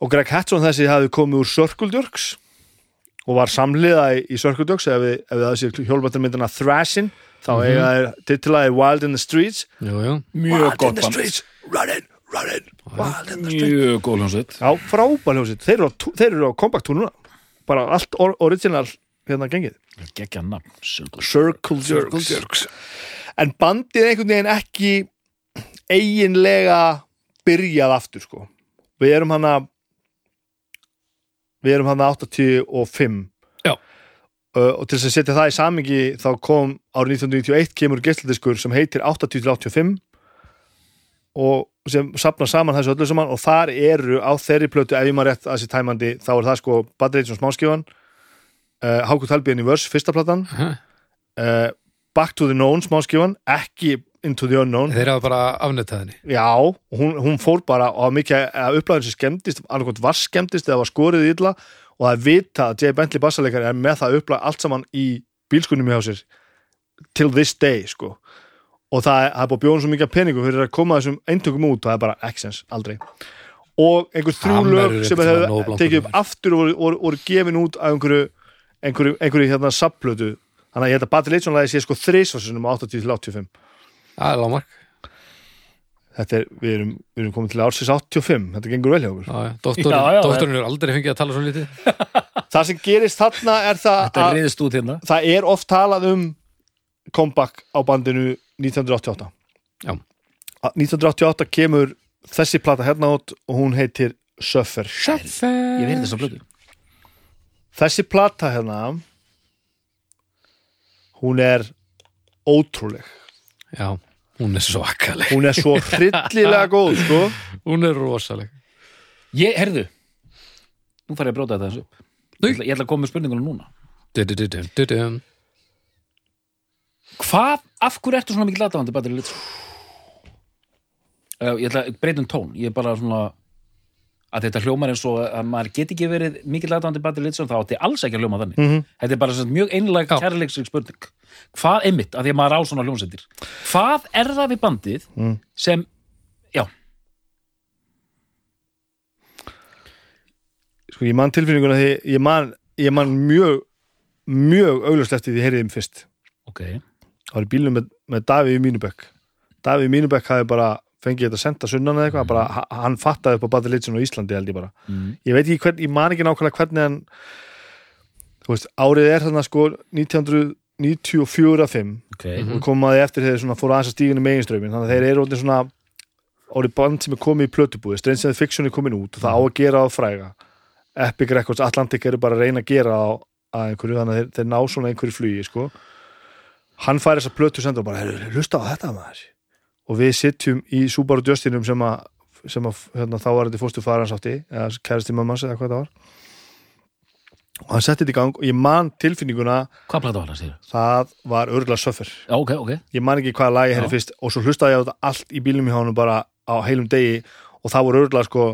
og Greg Hatson þessi hafði komið úr Circle Jerks og var samliða í, í Circle Jerks ef við, ef við það séu hjólbættarmyndina Thrashin þá Mhm. eiga þeir titilaði Wild in the Streets jú, jú. mjög Wild in gott the band Streets, running, running Wild in the Streets mjög góð hljómsveit Já, frábær hljómsveit, þeir eru á, tú- þeir eru á kompakt núna bara allt or original hérna gengið geggja nafn Circle. Circle Jerks en bandið einhvern veginn ekki eiginlega byrjað aftur sko. Við erum hana við erum hana 85 Já. Uh, og til þess að setja það í samingi þá kom árið 1991 kemur gæstladiskur sem heitir 80-85 og sem sapnar saman þessu öllu saman og þar eru á þeirri plötu ef ég maður rétt að þessi tæmandi þá er það sko Bad Rage og smáskifan uh, Hákut Halbjörn í Vörs, fyrsta platan uh, Back to the Known smáskifan ekki Into the Unknown. Þeir hafa bara afnetaðinni Já, og hún, hún fór bara og hafa mikið að upplæðin sem skemmtist annarkot var skemmtist eða var skorið illa og það er vita að J. Bentley bassaleikari er með það upplæð allt saman í bílskunum hjá sér till this day sko. Og það er, það að bjóða svo mikið peningum fyrir að koma þessum eintökum út það er bara accents, aldrei. Og einhver þrjú lög sem eitthvað hefur tekið upp aftur og voru, voru, voru gefin út af einhverju einhverju, einhverju hérna subplötu þannig að ég held að Battle Legion lagi sé sko þrísvarsunum á 80 til 85 það er lámark þetta er, við erum, við erum komin til ársins 85 þetta gengur vel hjá okkur. Já, já. Doktor, Já, doktorinn er aldrei fengið að tala svo lítið. *laughs* Það sem gerist þarna er það Þetta er að hérna. það er oft talað um comeback á bandinu 1988 Já. Að 1988 kemur þessi plata hérna út og hún heitir Suffer. Þessi plata hérna hún er ótrúleg. Já, hún er svakaleg hún er svo hryllilega *laughs* góð sko. Hún er rosaleg Ég, herðu Nú fær ég að bróta þetta eins upp. Ég ætla, ég ætla að koma með spurningunum núna Du-du-du-du-du-du. Hvað, af hverju ertu svona mikið lataðandi Battery Litz? Uh, ég ætla að breyta um tón Ég er bara svona að þetta hljómar eins og að maður get ekki verið mikið lataðandi Battery Litz þá átti alls ekki að hljóma þannig Mhm. Þetta er bara svona mjög einlega Já. kærleiksig spurning Hvað einmitt, að því að maður á svona hljómsendir Hvað er það við bandið Mm. sem, já, sko, ég man tilfinninguna því ég man, ég man mjög mjög augljóst eftir því þeim fyrst ok það var í bílnum með, með Davíð í Mínubekk Davíð í Mínubekk hafi bara fengið þetta senda sunnan eða eitthvað, bara, ha- hann fattaði upp á Legion á Íslandi held ég bara. Mm. ég veit ekki hvern, ég man ekki nákvæmlega hvernig hann þú veist, árið er þarna sko 1994-5 Ok, og komaði eftir þeir svona fóru aðeins að stíginni meginströmin þannig að þeir eru orðin svona árið band sem er komið í plötubúi Strange and Fiction er komin út og það á að gera á fræga. Epic Records, Atlantic eru bara að reyna að gera á að einhverju, þannig að þeir, þeir ná svona einhverju flugi sko. hann fær þessa plötu senda og bara, "Heyrðu, hlusta á þetta maður og við sitjum í Subaru Justinum sem að, sem að hérna, þá var þetta fórstu farans átti eða kæristi mammans eða hvað það var. Og hann setti þetta í gang og ég man tilfinninguna. Hvað plata var það, segir það var örgulega söffur Já, ok, ok. Ég man ekki hvaða lagi henni fyrst og svo hlustaði ég á þetta allt í bílnum hjá hann bara á heilum degi og það voru örgulega sko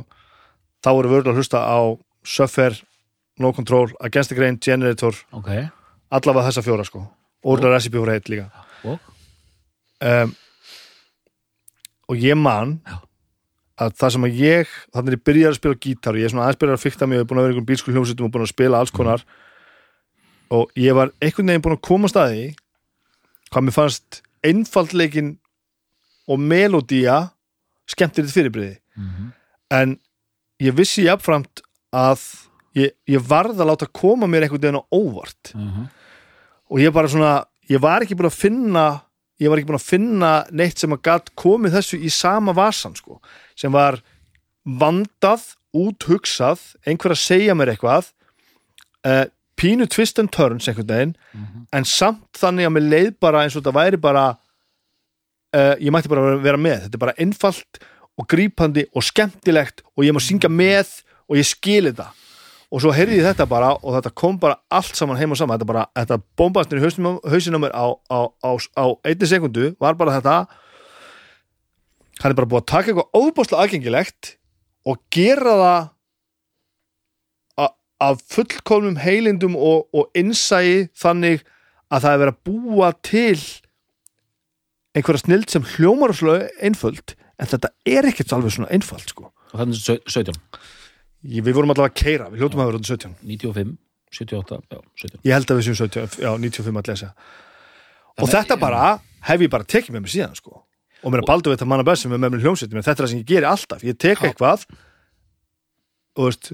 þá voru að hlusta á Suffer, No Control, Against the Grain, Generator. Ok, allavega þessa fjóra sko. Og örgulega Recipe for Hate líka. Og? Um, og ég man að það sem að ég þannig er ég byrjar að spila gítar og ég er svona aðeins byrjar að fykta mig og er búin að vera einhverjum bílskur hljómsveitum og búin að spila alls konar og ég var einhvern veginn búin að koma að staði hvað mér fannst einfaldleikin og melodía skemmtir þetta fyrirbriði Mhm. en ég vissi jafnframt að ég, ég varð að láta koma mér einhvern veginn á óvart Mhm. og ég bara svona, ég var ekki búin að finna ég var ekki búin að finna neitt sem að gatt komið þessu í sama vasan sko, sem var vandað, úthugsað einhver að segja mér eitthvað uh, pínu twist and turns einhvern veginn, Mhm. en samt þannig að mér leið bara eins og þetta væri bara uh, ég mætti bara vera- með. Þetta er bara einfalt og grípandi og skemmtilegt og ég má syngja með og ég skil þetta og svo heyrði ég þetta bara og þetta kom bara allt saman heim og saman. Þetta, bara, þetta bombastur í hausnum, hausinu á mér á, á, á, á einni sekundu var bara þetta. Hann er bara búið að taka eitthvað óbúslega aðgengilegt og gera það af fullkomnum heilindum og, og innsæi þannig að það er verið að búa til einhverja snild sem hljómar og slögu einföld en þetta er ekkert alveg svona einfalt sko. Og þannig er 17, Ég- við vorum allavega að keira, við hljóttum að vera út 17 95, 78, já, 17 ég held að við séum 17, já, 95 að lesa. Og þetta bara hef ég bara tekið með mér síðan sko. og mér er baldur við þetta manna best sem er með mér hljómsveitum þetta er það sem ég geri alltaf, ég tek Já. eitthvað og veist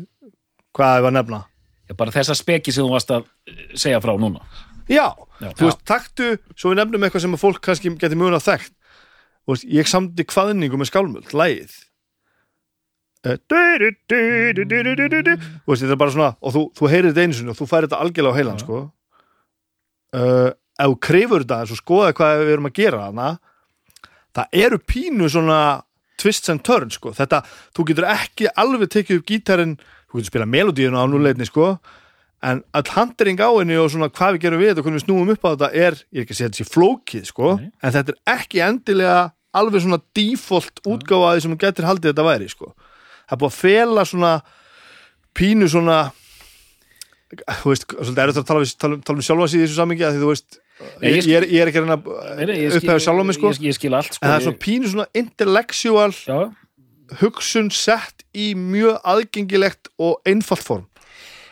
hvað ég var að nefna? Já, bara þessa speki sem þú varst að eh, segja frá núna. Já, Já. þú veist, taktu svo við nefnum eitthvað sem að fólk kannski geti mjög að þekkt. Þú veist, ég samdi kvaðningu með skálmöld, lægið og þetta er bara svona og þú, þú heyrir þetta einu sinni og þú færir þetta algjörlega á heilan sko. Uh, ef þú krifur þetta eins og skoða hvað við erum að gera þarna það eru pínu svona twists and turns sko. Þetta, þú getur ekki alveg tekið upp gítarin þú getur spila melodíuna á núleitni sko en all handering á henni og svona hvað við gerum við og hvernig við snúum upp á þetta er ég er ekki að segja þetta sé flókið sko Nei. en þetta er ekki endilega alveg svona default útgáðaði sem getur haldið þetta væri sko það er búið að fela svona pínu svona þú veist, svolítið er þetta að tala, við, tala, um sjálfa sig í þessu samingi að því þú veist Nei, ég, ég ég, er, ég er ekki að skil- upphæða sjálfa mig sko. ég, skil allt sko, en það er svona pínu svona intellectual já, hugsun sett í mjög aðgengilegt og einfalt form.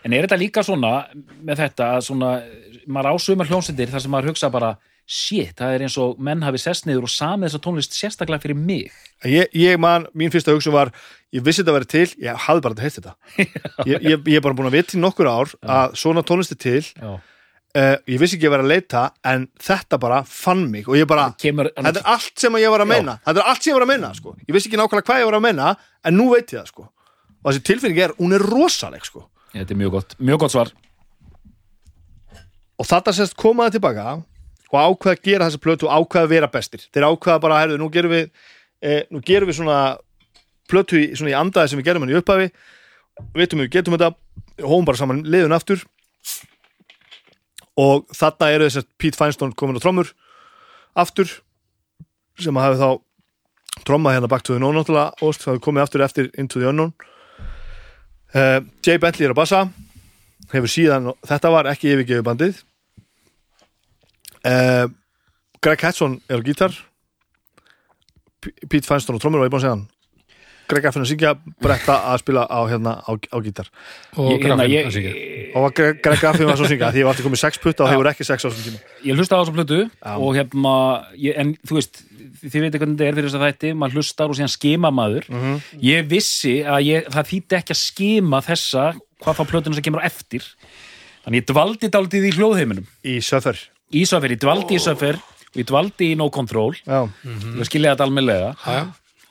En er þetta líka svona með þetta að svona, maður ásumar hljómsendir þar sem maður hugsa bara shit, það er eins og menn hafi sest niður og samið þessa tónlist sérstaklega fyrir mig. Ég, ég man, mín fyrsta hugsun var ég vissi þetta að vera til, ég hafði bara heitt þetta. *laughs* Ég, ég, ég er bara búin að vita í nokkur ár að svona tónlist er til. Já. uh, ég vissi ekki að vera að leita en þetta bara fann mig og ég bara, Kemur, þetta er allt sem ég var að meina þetta er allt sem ég var að meina, sko. Ég vissi ekki nákvæmlega hvað ég var að meina, en nú veit ég það, sko. Og þessi tilfinning er, hún er rosaleg, sko. Þetta er mjög gott, mjög gott og þetta sérst komaði tilbaka og ákveða að gera þessa plötu og ákveða að vera bestir. Þeir ákveða bara, herðu, nú gerum við eh, nú gerum við svona plötu í, svona í andaði sem við gerum hann í upphafi. Veitum við getum þetta. Hóum bara saman liðun aftur. Og þarna eru þess að Pete Feinstein komin á trommur aftur sem að hafi þá trommað hérna náttúrulega og það hafi komið aftur eftir Into the Unknown. Uh, Jay Bentley er á bassa. Hefur síðan, þetta var ekki yfirgefið bandið uh, Greg Hatson er á gítar. P- Pete Feinstein á trommur og ég búin að segja hann. Greg Affin að syngja, Bretta að spila á, hérna, á, á gítar. Og Ég- hérna, ég- og var Greg, að syngja því ég var alltaf komið sex putta og voru ekki sex á þessum tíma. Ég hlusta á þessa plötu og hérna, ég, en þú veist þið veitir hvernig þetta er fyrir þess að þætti maður hlustar og síðan skima maður. Mhm. ég vissi að ég, það þýtti ekki að skima þessa, hvað þá plötuna sem kemur á eftir. Þannig ég dvaldi daldið í hljóðheiminum. Í Söffer í Söfer, ég dvaldi í Söfer og ég dvaldi í No Control. Já, til að skilja þetta almennilega.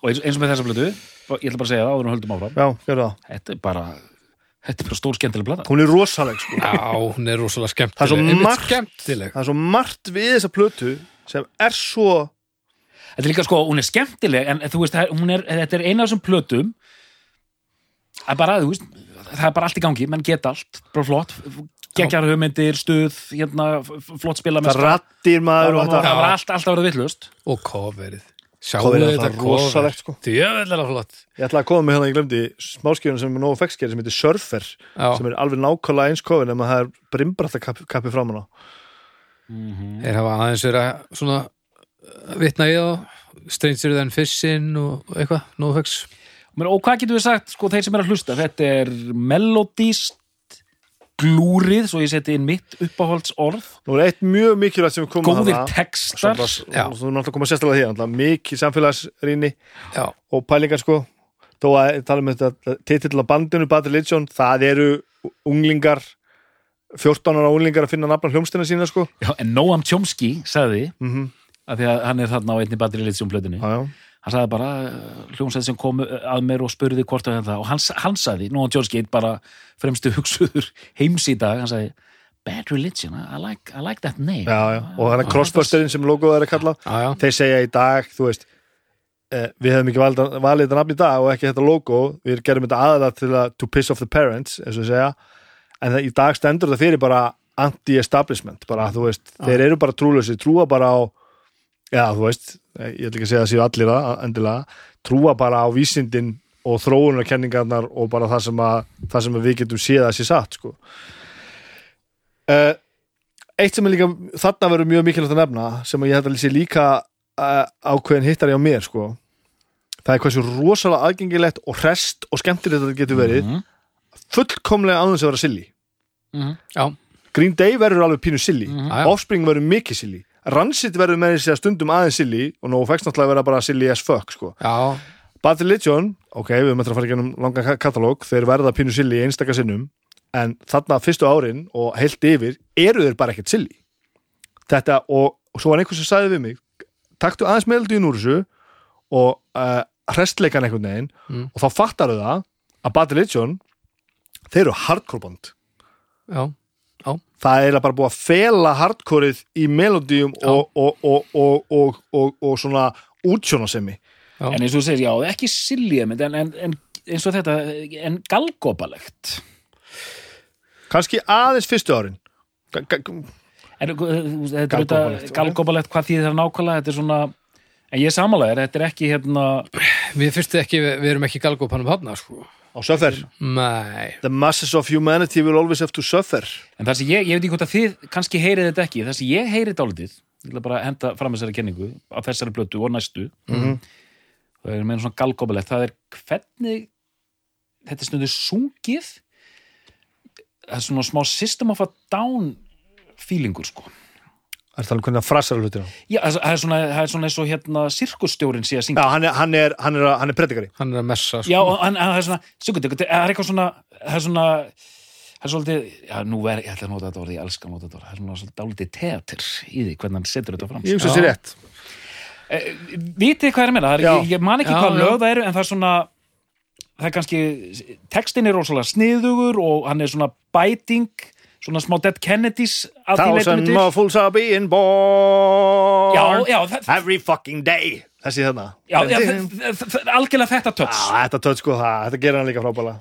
Og eins, eins og með þessa plötu og ég ætla bara að segja það áður en við höldum áfram. Já, gerðu það. Þetta er bara, þetta er bara stór skemmtileg plata. Hún er rosaleg sko. Já, hún er rosalega skemmtileg. Það er svo margt- skemmtileg. það er svo margt við þessa plötu sem er svo Þetta er líka sko, hún er skemmtileg en þú veist, er, þetta er eina af þessum plötum. Að bara, þú veist það er bara allt í gangi, menn geta allt bara flott, geggjar hugmyndir, stuð hérna, flott spila með það rattir maður og það þetta var allt, allt að vera villust og coverið. Coverið Sjáu er þetta alltaf rosalegt, sko. Djöfellega flott. Ég ætla að koma með hérna, ég glemdi smáskjöfun sem er nógu fexkeri sem heitir Surfer Já, sem er alveg nákvæmlega eins kofin en það er brimbrætta kappi, kappi framan á. Þeir hafa aðeins verið að svona uh, vitna í þá Stranger than Fishin og og eitthvað, NoFX Men, og hvað getur við sagt, sko, þeir sem er að hlusta? Þetta er melodíst glúrið, svo ég seti inn mitt uppáhalds orð, nú er eitt mjög mikilvægt sem við komum góðir þarna, textar. Og þú náttúrulega koma sérstaklega því náttúrulega mikið samfélagsrýni Já, og pælingar sko. Þó að tala um þetta titill á bandinu Bad Religion, það eru unglingar 14 ára unglingar að finna nafna hljómsdina sína sko. Já, en Noam Chomsky sagði mm að því að hann er þarna á einni batterí litsjónplötunni já, já. Hann sagði bara hljómsæð sem kom að mér og spurði hvort að þetta og hann, hann sagði, nú á George Gate bara fremstu *laughs* hugsuður heims í dag. Hann sagði, Bad Religion I like, I like that name. Já, já. og þannig crossbusterinn sem logoð er að kalla. Já, þeir segja í dag, þú veist eh, við hefum ekki valið, valið þetta nafn í dag og ekki þetta logo, við gerum þetta aðalega til að to piss off the parents, eins og segja. En það, í dag stendur þetta fyrir bara anti-establishment, bara þú veist. Þeir eru bara trúlösi, trúa bara á já, þú veist, eh, ég ætla ekki að segja að séu allir það, endilega, trúa bara á vísindin og þróunarkenningarnar og bara það sem, að, það sem að við getum séð að sé satt, sko uh, Eitt sem er líka þarna verður mjög mikilvægt að nefna sem að ég held að sé líka uh, ákveðin hittari á mér sko það er hversu rosalega aðgengilegt og hrest og skemmtilegt þetta getur verið Mhm. fullkomlega ánum sem vera silly Mhm. já, Green Day verður alveg pínu silly Mhm. já, já. Offspring verður mikið silly Rancid verður með þessi að stundum aðeins silly og nú fækst náttúrulega vera bara silly as fuck sko. já, Bad Religion, ok, við eftir að fara gennum langan katalóg, þeir verða pínu silly í einstaka sinnum, en þarna fyrstu árin og heilt yfir, eru þeir bara ekkert silly þetta og, og svo var einhvers sem sagði við mig taktu aðeins meðalduðin úr þessu og uh, hrestleikan einhvern veginn Mm. og þá fattar þau það að Bad Religion þeir eru hardcore band já, það er bara búið að fela hardcoreið í melodíum og, og, og, og, og, og, og svona útsjónasemi Já. en eins og þú segir, já, ekki silly en, en, en eins og þetta, en galgópalegt kannski aðeins fyrstu árin. Er Galgóbalegt, auðvitað galgóbalegt hvað þýðir það nákvæmlega, þetta er svona en ég samanlega, þetta er ekki hérna Við fyrstu ekki, við, við erum ekki galgópanum hafna, sko. Á suffer? Nei. the masses of humanity will always have to suffer. En það sem ég, ég veit ekki hvort að þið kannski heyrið þetta ekki, það sem ég heyrið dálítið ég ætla bara að henda fram þessari kenningu á þessari blötu og næstu. Mhm. það er meina svona galgóbalegt það er hvernig þetta er stundu sungið. Það er svona smá system of a down feelingur sko Það er talað um hvernig það frasar hlutina? Já, það er svona, það er svona eins og hérna sirkustjórin sé að syngja. Já, hann er, hann er, hann er, hann er predikari. Hann er að messa, sko. Já, og hann, hann, það er svona, sjökundi, það er eitthvað svona, það er svona, það er svolítið, já, nú er, ég ætla að nota þetta orð, ég elska að nota þetta orð, það er svona svolítið dálítið teater í því, hvernig hann setur þetta fram. Ég hugsa sér rétt. Eh, Vitið hvað er meina, það er, ég, ég man ekki Já, hvað lög það eru, en það er svona, það er kannski, textin er rosalega sniðugur og hann er svona bæting, svona smá Dead Kennedys Thousand muffles are being born Já, já, Every fucking day Þessi þarna algjörlega þetta töts. Já, þetta töt sko það, þetta gerir hann líka frábæla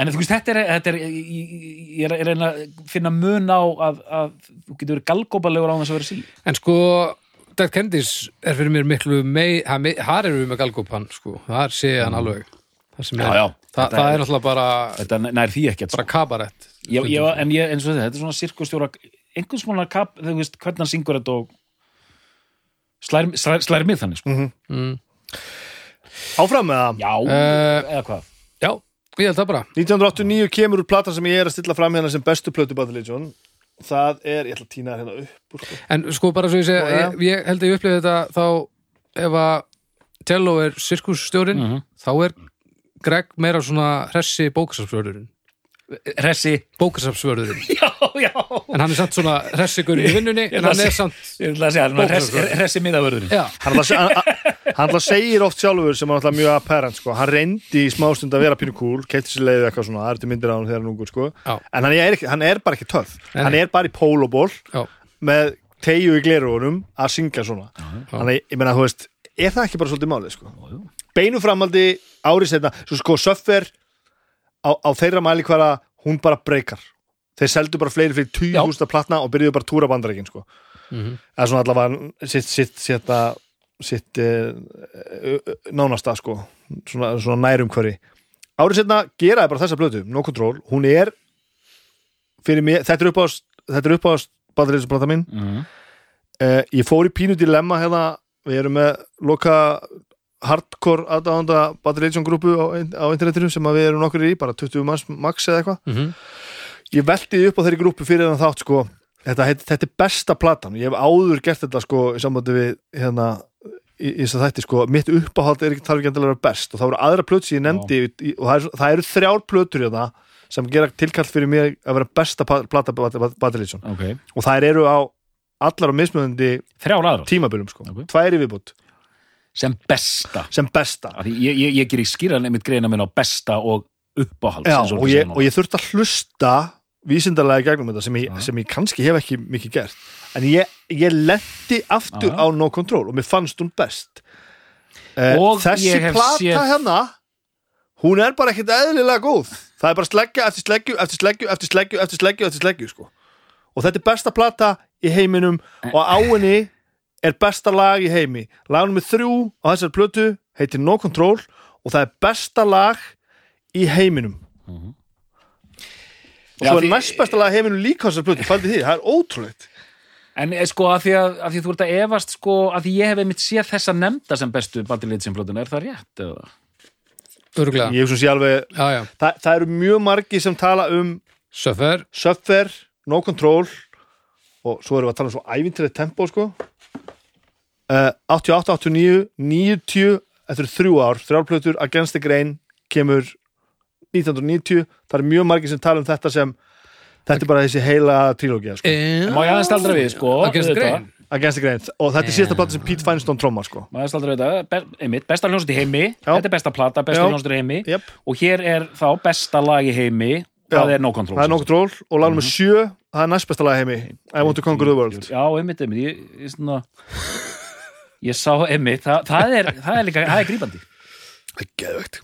En þú veist, þetta er, þetta er ég, er að reyna að finna mun á að, að þú getur verið galgópalegur á þess að vera síl. En sko, Dead Kennedys er fyrir mér miklu mei, ha- mei- þar eru við með galgópan, sko. Þar sé hann alveg. Það, sem Já, er, já. Það, það er- er náttúrulega bara, Þetta nær því ekkert. bara kabarett. Já, já, en ég, eins og þetta, þetta er svona sirkustjóra, einhvers konar kap, þú veist, hvernig hann syngur þetta og slær, slær, slær mig þannig, sko. Mm. Áfram með það Já, Eh, eða hvað? Já, ég held það bara. 1989 kemur úr platan sem ég er að stilla fram hérna sem bestu plötu Bad Religion Það er, ég ætla að týna þér hérna upp úr, sko. En sko bara svo ég segja, ég, ég held að ég upplifði þetta þá ef að Tello er sirkusstjórin, Mhm. þá er Greg meira svona hressi bókasafsvörðurinn. Ressi. *laughs* Já. En hann er samt svona hressigurinn í vinnunni, en hann er samt, Ég ætla að segja, hann er res- Bókasafsvörður. ressi miðavörðurinn. Hann segir oft sjálfur sem alltaf mjög apparent sko. Hann reyndi í smástund að vera pínu cool Keipti sér leiðið eitthvað svona, það er til myndir á hann þegar hann er ungur sko. En hann er, ekki, hann er bara ekki töff Nei, Hann er bara í pólóból með tegju í glerugunum að syngja svona Þannig, ég meina, þú veist, er það ekki bara svolítið málið, sko? Beinu framaldi, árið setna, svo sko, Söffer á, á þeirra mæli hverja, hún bara breykar. Þeir seldu bara fleiri fyrir tíu Já. hústa platna og byrjuðu bara túra bandarækin, sko. Mhm. Það er svona allavega sitt, sitt, sitt, sitt uh, nánasta, sko. Svona, svona nærum hverju. Árið setna geraði bara þessa blötu, No Control. Hún er, fyrir mig, þetta er upp á, þetta er upp á bandarækinsplata mín. Mhm. Uh, ég fór í pínu dilemma hérna, við erum með loka hardcore aðdáðanda Bad Religion grúpu á, á internetinu sem við erum nokkur í, bara 20 manns max eða eitthvað. mhm, Ég velti upp á þeirri grúpu fyrir þann þátt sko, þetta, heit, þetta er besta platan, ég hef áður gert þetta sko í sambandi við hérna í, í þess að þætti sko, mitt uppáhald er ekki þarf ekki að vera best og það voru aðra plötur sem ég nefndi í, og það, er, það eru þrjár plötur hérna sem gera tilkall fyrir mig að vera besta plata Bad, Bad, Bad Religion Ok. og það eru á allar á aðrar. tímabilum sko, Ok. tvær í viðbútt Sem besta. sem besta Ég, ég, ég gerir skýran einmitt greina minn á besta og uppáhalds. Já, og, ég, og ég þurfti að hlusta vísindarlega í gegnum þetta sem ég, sem ég kannski hef ekki mikið gert en ég, ég lendi aftur Já. á No Control og mér fannst hún best uh, Og þessi plata séð- hérna hún er bara ekkert eðlilega góð það er bara sleggju eftir sleggju eftir sleggju eftir sleggju eftir sleggju sko. og þetta er besta plata í heiminum og á henni er besta lag í heimi lagunum með þrjú á þessari plötu heitir No Control og það er besta lag í heiminum og Já, svo er því- næst besta lag í heiminum líka á þessari plötu, fældi því, það er ótrúleitt En eh, sko að því að, að því þú ert að efast sko að því ég hef einmitt séð þessa nefnda sem bestu bandilitsinflótuna, er það rétt? Eða? örgulega. ég hef svo sé alveg, Já, já, það, það eru mjög margi sem tala um Söffer, Suffer, No Control og svo erum við að tala um svo ævintilegt tempo sko uh, 88, 89, 90 eftir þrjú ár, þrjálplötur Against the Grain kemur 1990, það eru mjög margir sem tala um þetta sem þetta er bara þessi heila trilógia sko. En Má ég aðeins staldra við, sko? Against the. Grain. Against the Grain. Og þetta er síðasta plata sem Pete Feinstein trommar sko. Má ég aðeins staldra við þetta, einmitt, besta hljónsut í heimi. Já. Þetta er besta plata, besta hljónsut í heimi. Yep. Og hér er þá besta lag í heimi. Það er No Control það er No Control og lagnum með sjö það er næst besta lag í heimi. I Want to Conquer the World. Já, einmitt, einmitt. Ég, ég, svona, ég sá einmitt það, það, er, það er líka, það er grípandi. Það er geðvegt.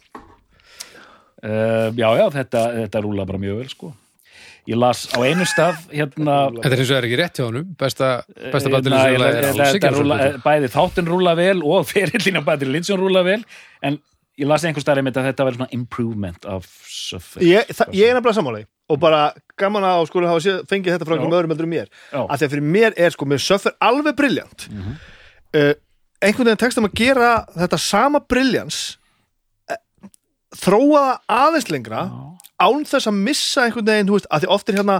Uh, Já, já, þetta, þetta rúla bara mjög vel sko. Ég las á einu stað hérna Þetta er eins og er ekki rétt hjá honum. Besta, besta ég- ég- alls rúlla- ekki bæði þáttinn rúla vel og *laughs* ferillin á Patrik Lindsson rúla vel en ég las einhver stað einmitt að þetta var svona improvement of Suffolk ég, það, ég er nefnilega sammála í og bara gaman að sko hafa séð, fengið þetta frá einhverjum öðrum heldur en mér. Að því að fyrir mér er sko, mér söffur alveg briljant Mhm. uh, einhvern veginn tekst um að gera þetta sama briljans uh, þróa það aðeins lengra án þess að missa einhvern veginn, þú veist, að því oft er hérna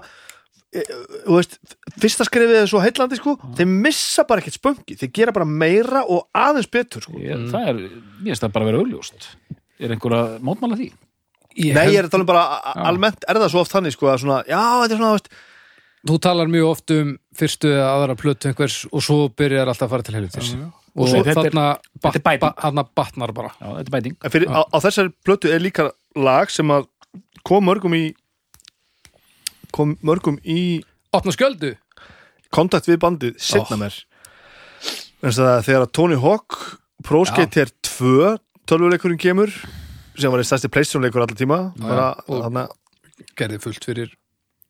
eh, þú veist, fyrsta skrifið er svo heillandi sko, þeir missa bara ekkert spöngi þeir gera bara meira og aðeins betur sko. Ég, það er, mér finnst það bara að vera augljóst. Er einhver að mótmála því? Ég Nei, held- ég er að tala um bara a- almennt er það svo oft þannig sko að svona, já, þetta er svona, þú veist. Þú talar mjög oft um fyrstu eða aðra plötu einhvers og svo byrjar alltaf að fara til helvitis og svo- þetta er- þarna þetta er bæting. ba, þarna batnar bara. Já, þetta er bæting. En fyrir, á, á þessari plötu er líka lag sem að kom mörgum í kom mörgum í Opna skjöldu. kontakt við bandið setna Oh. mér en það að þegar að Tony Hawk Pro Skater 2 tölvuleikurinn kemur sem var einn stærsti Playstation leikur allar tíma bara, og- þarna, gerði fullt fyrir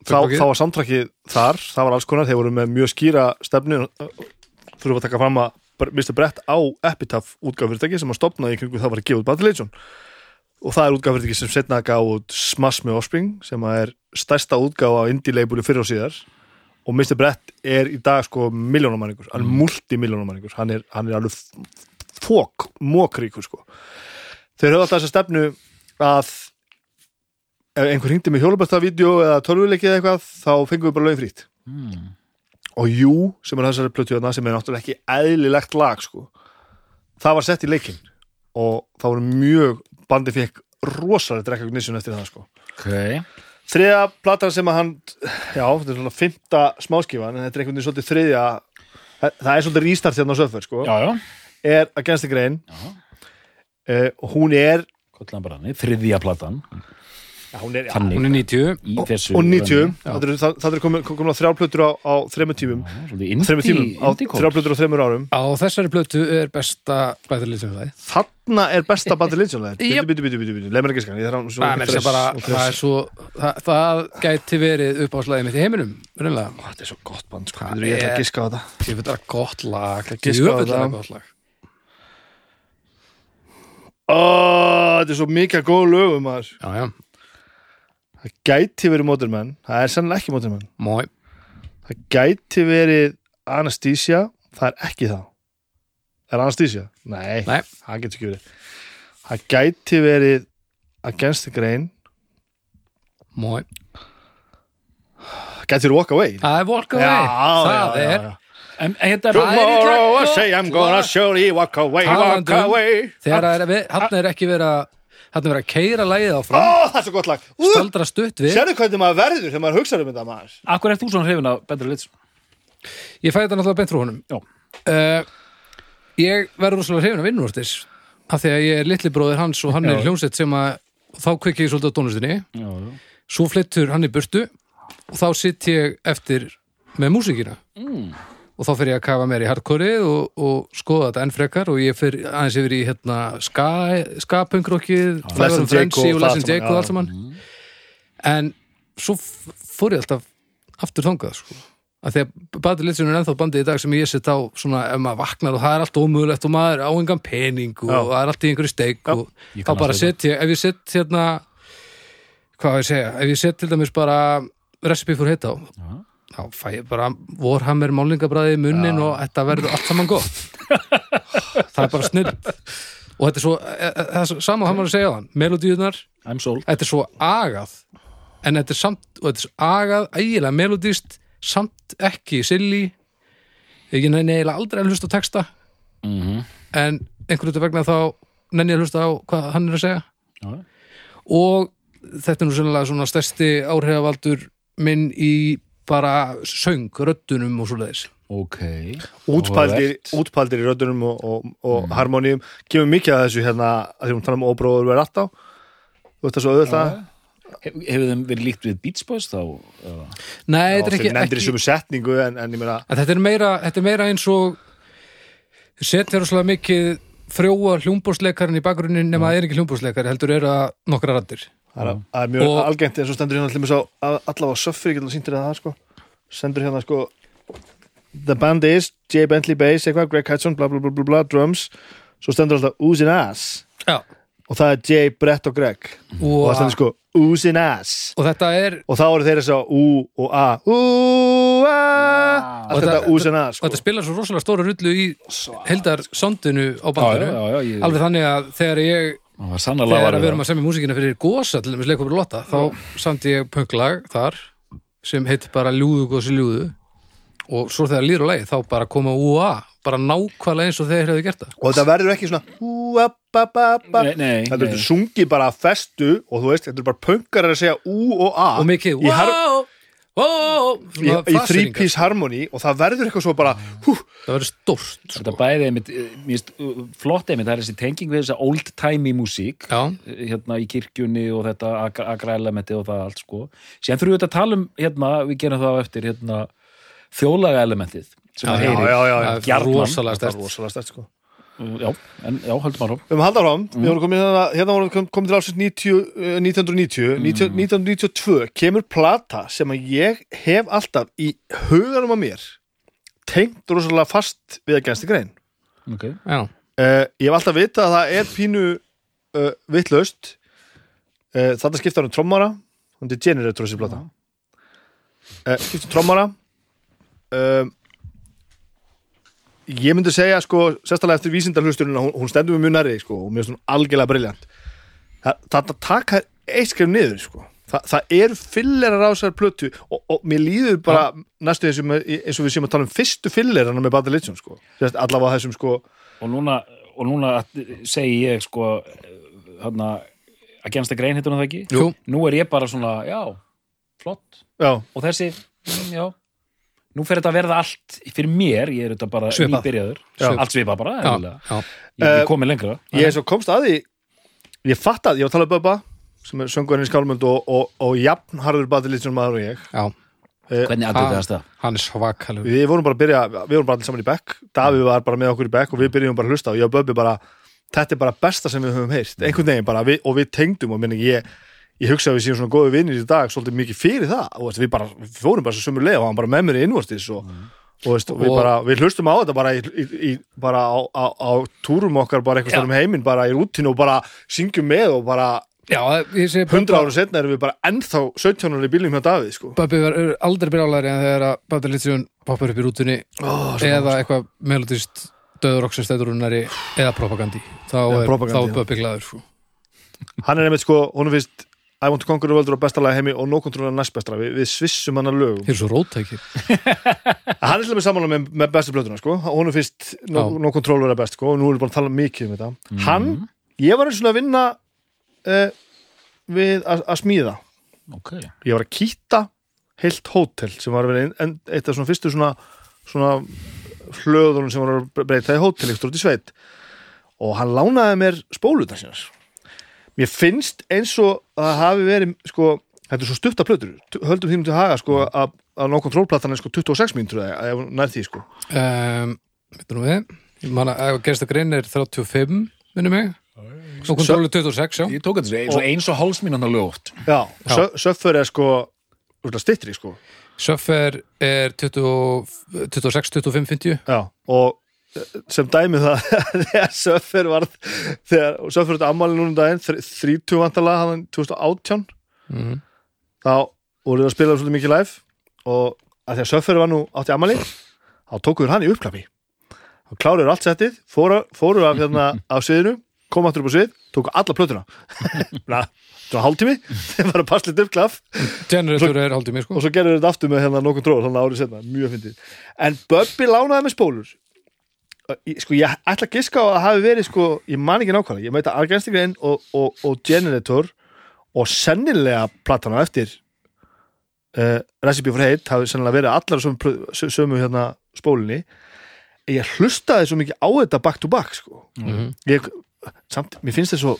þá, þá var samtrakið þar það var alls konar, þeir voru með mjög skýra stefnu þurfum að taka fram að Mr. Brett á Epitaph útgáfyrirtæki sem að stopnaði í kringu það var að gefa út Battle Legion og það er útgáfyrirtæki sem setna gaf út Smash með Offspring sem að er stærsta útgáfa á indie-labeli fyrir og síðar og Mr. Brett er í dag sko miljónumæningur, hann er multimiljónumæningur hann er, hann er alveg fók, mókríkur sko þeir höfðu alltaf þessa stefnu að ef einhver hringdi með hjólubæstavídeó eða tölvuleikið eða eitthvað þá fengum við bara lögin frýtt mm. Og Jú, sem er þessari plötu þarna, sem er náttúrulega ekki eðlilegt lag sko. það var sett í leikinn og það voru mjög bandi fekk rosalega recognition eftir það sko. ok, þriða platan sem að hann já, þetta er svona fymta smáskifan en þetta er einhvern veginn svolítið þriðja það er svolítið restart hérna á söffer sko. er Against the Grain uh, hún er, þriðja platan hún er Þannig. Hún er 90 í þessu og 90, Já. það eru- eru komin, komin á þrjár plötur á, á þremur tímum. Svolítið þremur tímum, indie, á þremur árum. Á þessari plötu er besta bæður lýsum þarna er besta bitu, bitu, bitu, bitu, bitu, leið mér ekki skan að- Það er bara, það er svo það, það gæti verið upp á slæðið mitt í heiminum þetta er svo gott band sko. Er ég ætla er- að giska á þetta. Ég veit það gott lag. Gott lag. Ó, þetta er svo mikið góð lögum. Já, já, það gæti verið Motorman það er sannlega ekki Motorman mói það gæti verið Anesthesia það er ekki það. Er Anesthesia? Nei, Nei. það getur ekki verið. Það gæti verið Against the Grain. Mói það gæti verið Walk Away. Það er Walk Away. Það er já. En þetta er Tomorrow I say I'm gonna surely walk away walk um- away. Þegar er ekki verið að er verið að keira lagið Ó, áfram það er svo gott lag Ú, staldra stutt við Sérðu hvernig maður verður þegar maður hugsaður um þetta maður Akkur er þú svona hrifin af Better Lids? Ég fæ þetta náttúrulega beint frá honum Já. uh, Ég verður rosalega hrifin að vinnurvartis af því að ég er litli bróðir hans og hann er hljómsveit sem að þá kveiki ég svolítið á tónlistinni Já, já. svo flyttur hann í burtu og þá sitt ég eftir með músíkina Mm. Og þá fer ég að kafa meir í hardcoreið og, og skoða þetta enn frekar og ég fer aðeins yfir í hérna ska-punkrokkið Les and Jake Frenzy og og það Les allt and Jake og allt saman en svo fór ég alltaf aftur þangað sko að því að Badur Litsun er ennþá bandið í dag sem ég set á svona ef maður vaknar og það er allt ómögulegt og maður á engan pening og Já. það er allt í einhverju steik Já. og þá bara set ég, ef ég set hérna hvað á ég að segja, ef ég set til dæmis bara recipe for hit á. Þá fæ ég bara vorhammer málingabræði í munnin og þetta verður allt saman gott. *laughs* Það er bara snill og þetta er svo, e, e, það er svo sama hann var að segja á hann, melodíunar þetta er svo agað en þetta er samt, og þetta er svo agað ægilega melodíst, samt ekki silly. Ég nenni eiginlega aldrei að hlusta texta. Mm -hmm. en einhverju út vegna þá nenni að hlusta á hvað hann er að segja. Já. og þetta er nú sannlega svona stærsti áhrifavaldur minn í bara söng, röddunum og svo leiðis Ok. Útpældir, Áhugavert. útpældir í röddunum og, og, og harmoníum. Gefur mikið af þessu hérna að því hún tala um óbróður verið alltaf þú veist það svo auðvitað Hef, Hefur þeim verið líkt við Beach Boys þá? eða? Nei, þetta er ekki, nefndir í ekki sumu setningu en, en ég meina en þetta er meira, þetta er meira eins og setja rosalega mikið frjóa hljómbórsleikarinn í bakgrunnin nema það er ekki hljómbórsleikari heldur eru það nokkra raddir það er, er mjög algengt eins og stendur hérna allir svo allavega söffir, ég get að sýndir það sko. Stendur hérna sko The band is J. Bentley Bass, eitthvað, Greg Hudson, bla bla bla bla, bla drums. Svo stendur alltaf Oozin Ass Já. og það er J. Brett og Greg. Og og, það stendur sko Oozin Ass og þetta er og þá eru þeir þess að U og A. U, A. Allt Og þetta sko. þetta spilar svo rosalega stóra rullu í heldar sondinu á bandinu. Já, já, ég, alveg þannig að þegar ég þegar var við erum að semja músíkina fyrir gósa til þess leikum við lotta, þá samt ég pönglag þar sem heitir bara ljúðu gósi ljúðu. Og svo þegar líður á leið þá bara koma UA bara nákvæmlega eins og þeir hefðu gert það. Og þetta verður ekki svona U, A, ba, ba, ba. Nei, nei, þetta er sungið bara að festu og þú veist, þetta er bara pöngar að segja U og A og mikið wow, wow, í, í three-piece harmony og það verður eitthvað svo bara hú, það verður stórt Þetta sko. bæði einmitt, eh, finnst, uh, flott einmitt, það er þessi tenging við þessa old-timey músík já, eh, hérna í kirkjunni og þetta agra elementi og það allt sko. Síðan þurfum við að tala um, hérna, við gerum það á eftir hérna, þjólaga elementið sem Já, já, já, er rosalega stert sko já, en já, höldum árum Við höfum haldið áfram, við vorum komið hérna, hérna vorum við komið til ásins 90, eh, 1990, 90 1992 kemur plata sem að ég hef alltaf í huganum á mér tengt rosalega fast við að gensti grein. okay. já, Uh, ég hef alltaf vitað að það er pínu uh, vitlaust. Uh, þetta skipta um trommara. Hann er generator þessi plata. Uh, skipta um trommara. Uh, ég myndi segja sko, sérstaklega eftir vísindarhlusturinn hún, hún stendur með nærri sko, og mér finnst hún algjörlega briljant Þa, þetta taka eitt skrif niður sko. Þa, það eru fillerar á þessar plötu og, og mér líður bara næstu eins og, eins og við séum að tala um fyrstu fillerana með Bad Religion sko. Allavega þessum sko. Og núna, og núna segi ég sko hérna, að gensta grein hittur það ekki? Jú. nú er ég bara svona, já, flott. Já, og þessi, mm, já nú fer þetta að verða allt fyrir mér, ég er þetta bara Svipað. nýbyrjaður, Svipað. allt svipað bara já, eðlilega. já. ég er Eh, komið lengra ég er svo komst að því ég fatt að, ég var að tala um Bubba sem er söngurinn í skálmönd og, og, og jafn harður Bad Religion maður og ég já. hvernig Ha- aðdöðast það? hann er svakalug við vorum bara að byrja, við vorum bara allir saman í bekk Davíð var bara með okkur í bekk og við byrjum bara að hlusta og ég og Bubbi bara, þetta er bara besta sem við höfum heyrt, einhvern veginn bara við, og við tengdum og minni ég ég hugsa að við séum svona góðu vinnir í dag svolítið mikið fyrir það og veist, við bara, við fórum bara svo sömur leið og hann bara með mér í innvastis og, og, veist, og við bara, við hlustum á þetta bara í, í, bara á, á, á túrum okkar bara eitthvað Já. stærnum heiminn bara í rútinu og bara syngjum með og bara 100 árum setna erum við bara ennþá 17 ára í bílum hjá Davíð sko. Bubbi var aldrei brjálæri en þegar að Bubbi Littsjón poppar upp í rútunni oh, eða eitthvað melodist döður okkur stæðurunari eða propagandi þá er er Bubbi glæður sko. hann er einmitt sko, hún fyrst I want to conquer the world er besta lagi heimi og no control er næst bestra, við, við svissum hann að lögum. Þeir eru svo rótækir *laughs* hann er til með samanlega með, með bestu blötuna sko. hún er fyrst no, no control er best sko. og nú erum við bara að tala mikið um þetta. Hann, ég var eins og að vinna uh, við að að smíða. Ok, ég var að kýta heilt hótel sem var að vera eitt af svona fyrstu svona, svona hlöðunum sem var að breyta í hótel ykkur út í sveit. Og hann lánaði mér spólutar sinnas mér finnst eins og að það hafi verið sko, þetta er svo stutta plötur. Höldum því til haga sko að, að no control-platan er sko 26 mínútur eða nær því sko. Um, veitum við. Ég man að gersta grein er 35 minnum mig. Og kontrólu 26 já. Ég tók þetta eins og eins og hálsmínúna lögt já, já. söffur er sko stittri sko. Söffer er 20 26, 25, 50 Já, og sem dæmi það *laughs* þegar Söffer var þegar Söffer þetta ammali núna um daginn þr- 30 vantalega hann 2018 Mhm. þá voru það að spila svolítið mikið live og að Söffer var nú átti ammali þá tókuður hann í uppklappi þá kláruður allt settið fóru, fóru af hérna *laughs* á sviðinu kom aftur upp á svið, tóku alla plötuna. *laughs* Na, það var hálftími þeir var að passa litt uppklapp Generator er mér sko. og svo gerður þetta aftur með hérna nokkuð tróð þannig árið setna, mjög fyndið. En Bubbi lánaði með spólur sko ég ætla að giska á að það hafi verið sko, ég man ekki nákvæmlega ég meit að Argenstigrein og, og, og Generator og sennilega platana eftir uh, Recipe for Hate hafi sennilega verið allar sömu, sömu hérna spólinni ég hlustaði svo mikið á þetta back to back sko Mhm. ég, samt, mér finnst þess svo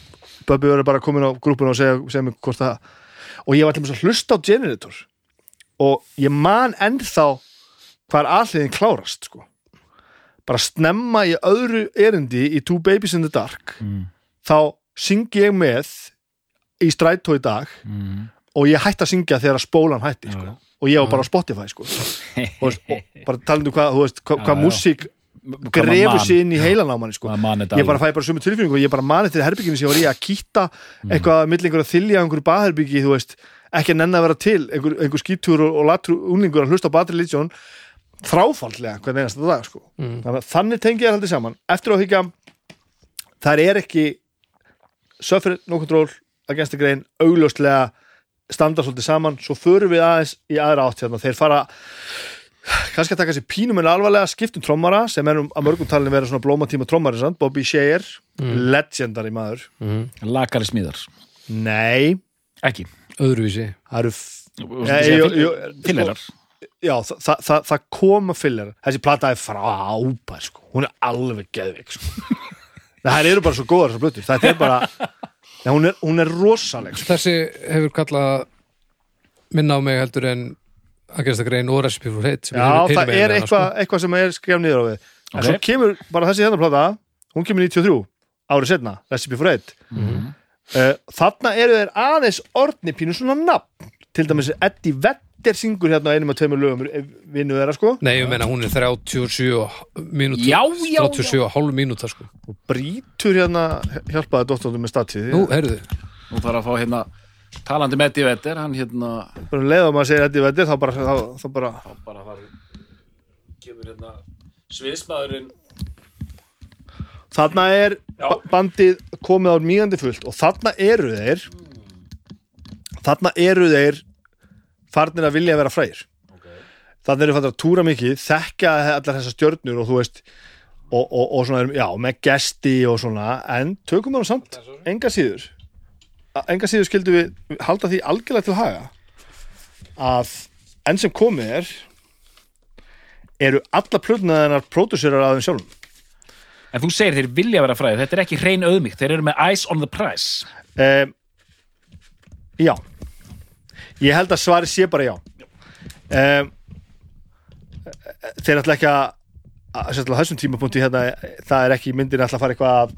Bubbi verið bara komin á grúpuna og segja, segja mig hvort það og ég var til að hlusta á Generator og ég man ennþá hvað er alliðin klárast sko. Bara snemma í öðru erindi í Two Babies in the Dark Mm. þá syngi ég með í strætó í dag Mm. og ég hætti að syngja þegar spólan hætti sko. Og ég var bara á Spotify sko. *laughs* og, og bara talandi um hvað, hvað já. músík grefur sig inn í heilan á manni sko. Ég bara fæ bara sömu tilfinningu og ég bara mani til herbygginu sem ég var í að kýtta eitthvað mill einhver að þylja einhverju baðherbyggi ekki að nenni að vera til einhver, einhver skítur og, og latru unlingur að hlusta á Batri Legion þráfaldlega hvern einasta dag sko. Mm. þannig að þannig tengi ég haldið saman eftir á higgja þær er ekki Suffer No Control Against the Grain augljóslega standa svolítið saman svo förum við aðeins í aðra átt hérna. þeir fara kannski að taka sér pínum en alvarlega skiptum trommara sem er um að mörgum talin vera svona blómatíma trommari sant? Bobby Shear, legendary maður mm. Lakari smíðar nei, Ekki öðruvísi það eru f- Ja, já, það, það, það, það koma fyllir þessi plata er frábær sko. hún er alveg geðvik sko. *laughs* það eru bara svo góðar svo blötu þetta er bara Nei, hún, er, hún er rosaleg sko. þessi hefur kallað minna á mig heldur en að gerast að grein og recipe for hate sem já, það er hana, eitthvað, eitthvað sem er skrifað niður á við en Ok. svo kemur bara þessi hérna plata hún kemur 93, árið setna Recipe for Eight Mhm. uh, þarna eru þeir aðeins orðni pínu svona nafn til dæmis Eddie Vedder syngur hérna á einum af tveimur lögum eh, vinnu þeirra sko. Nei, ég meina hún er 37 mínútur Já, já, 37 og hálf mínúta sko. Og brítur hérna hjálpaði dóttornum með statið. Nú, heyrðu, Nú þarf að fá hérna Talandi með Eddie Vedder Hann hérna bara um leið og maður segir Eddie Vedder þá bara, þá, þá bara Þá bara þar Kemur hérna Sviðsmaðurinn. Þarna er Já. ba- bandið komið á mýgandi fullt og þarna eru þeir þarna eru þeir farnir að vilja vera frægir. Þarna eru farnir að túra mikið þekka allar þessar stjörnur og þú veist og, og, og svona, já, með gesti og svona, en tökum það nú samt enga síður. Enga síður skildu við halda því algjörlega til haga að enn sem komið er eru alla plötunaðinnar pródúsirar að þeim sjálfum. En þú segir þeir vilja vera fræðir Þetta er ekki hrein auðmíkt Þeir eru með eyes on the prize. Um, Já Ég held að svari sé bara já. Um, Þeir ætla ekki að að sérstaklega þessum tímapunkti hérna, það er ekki myndin ætla að fara eitthvað að,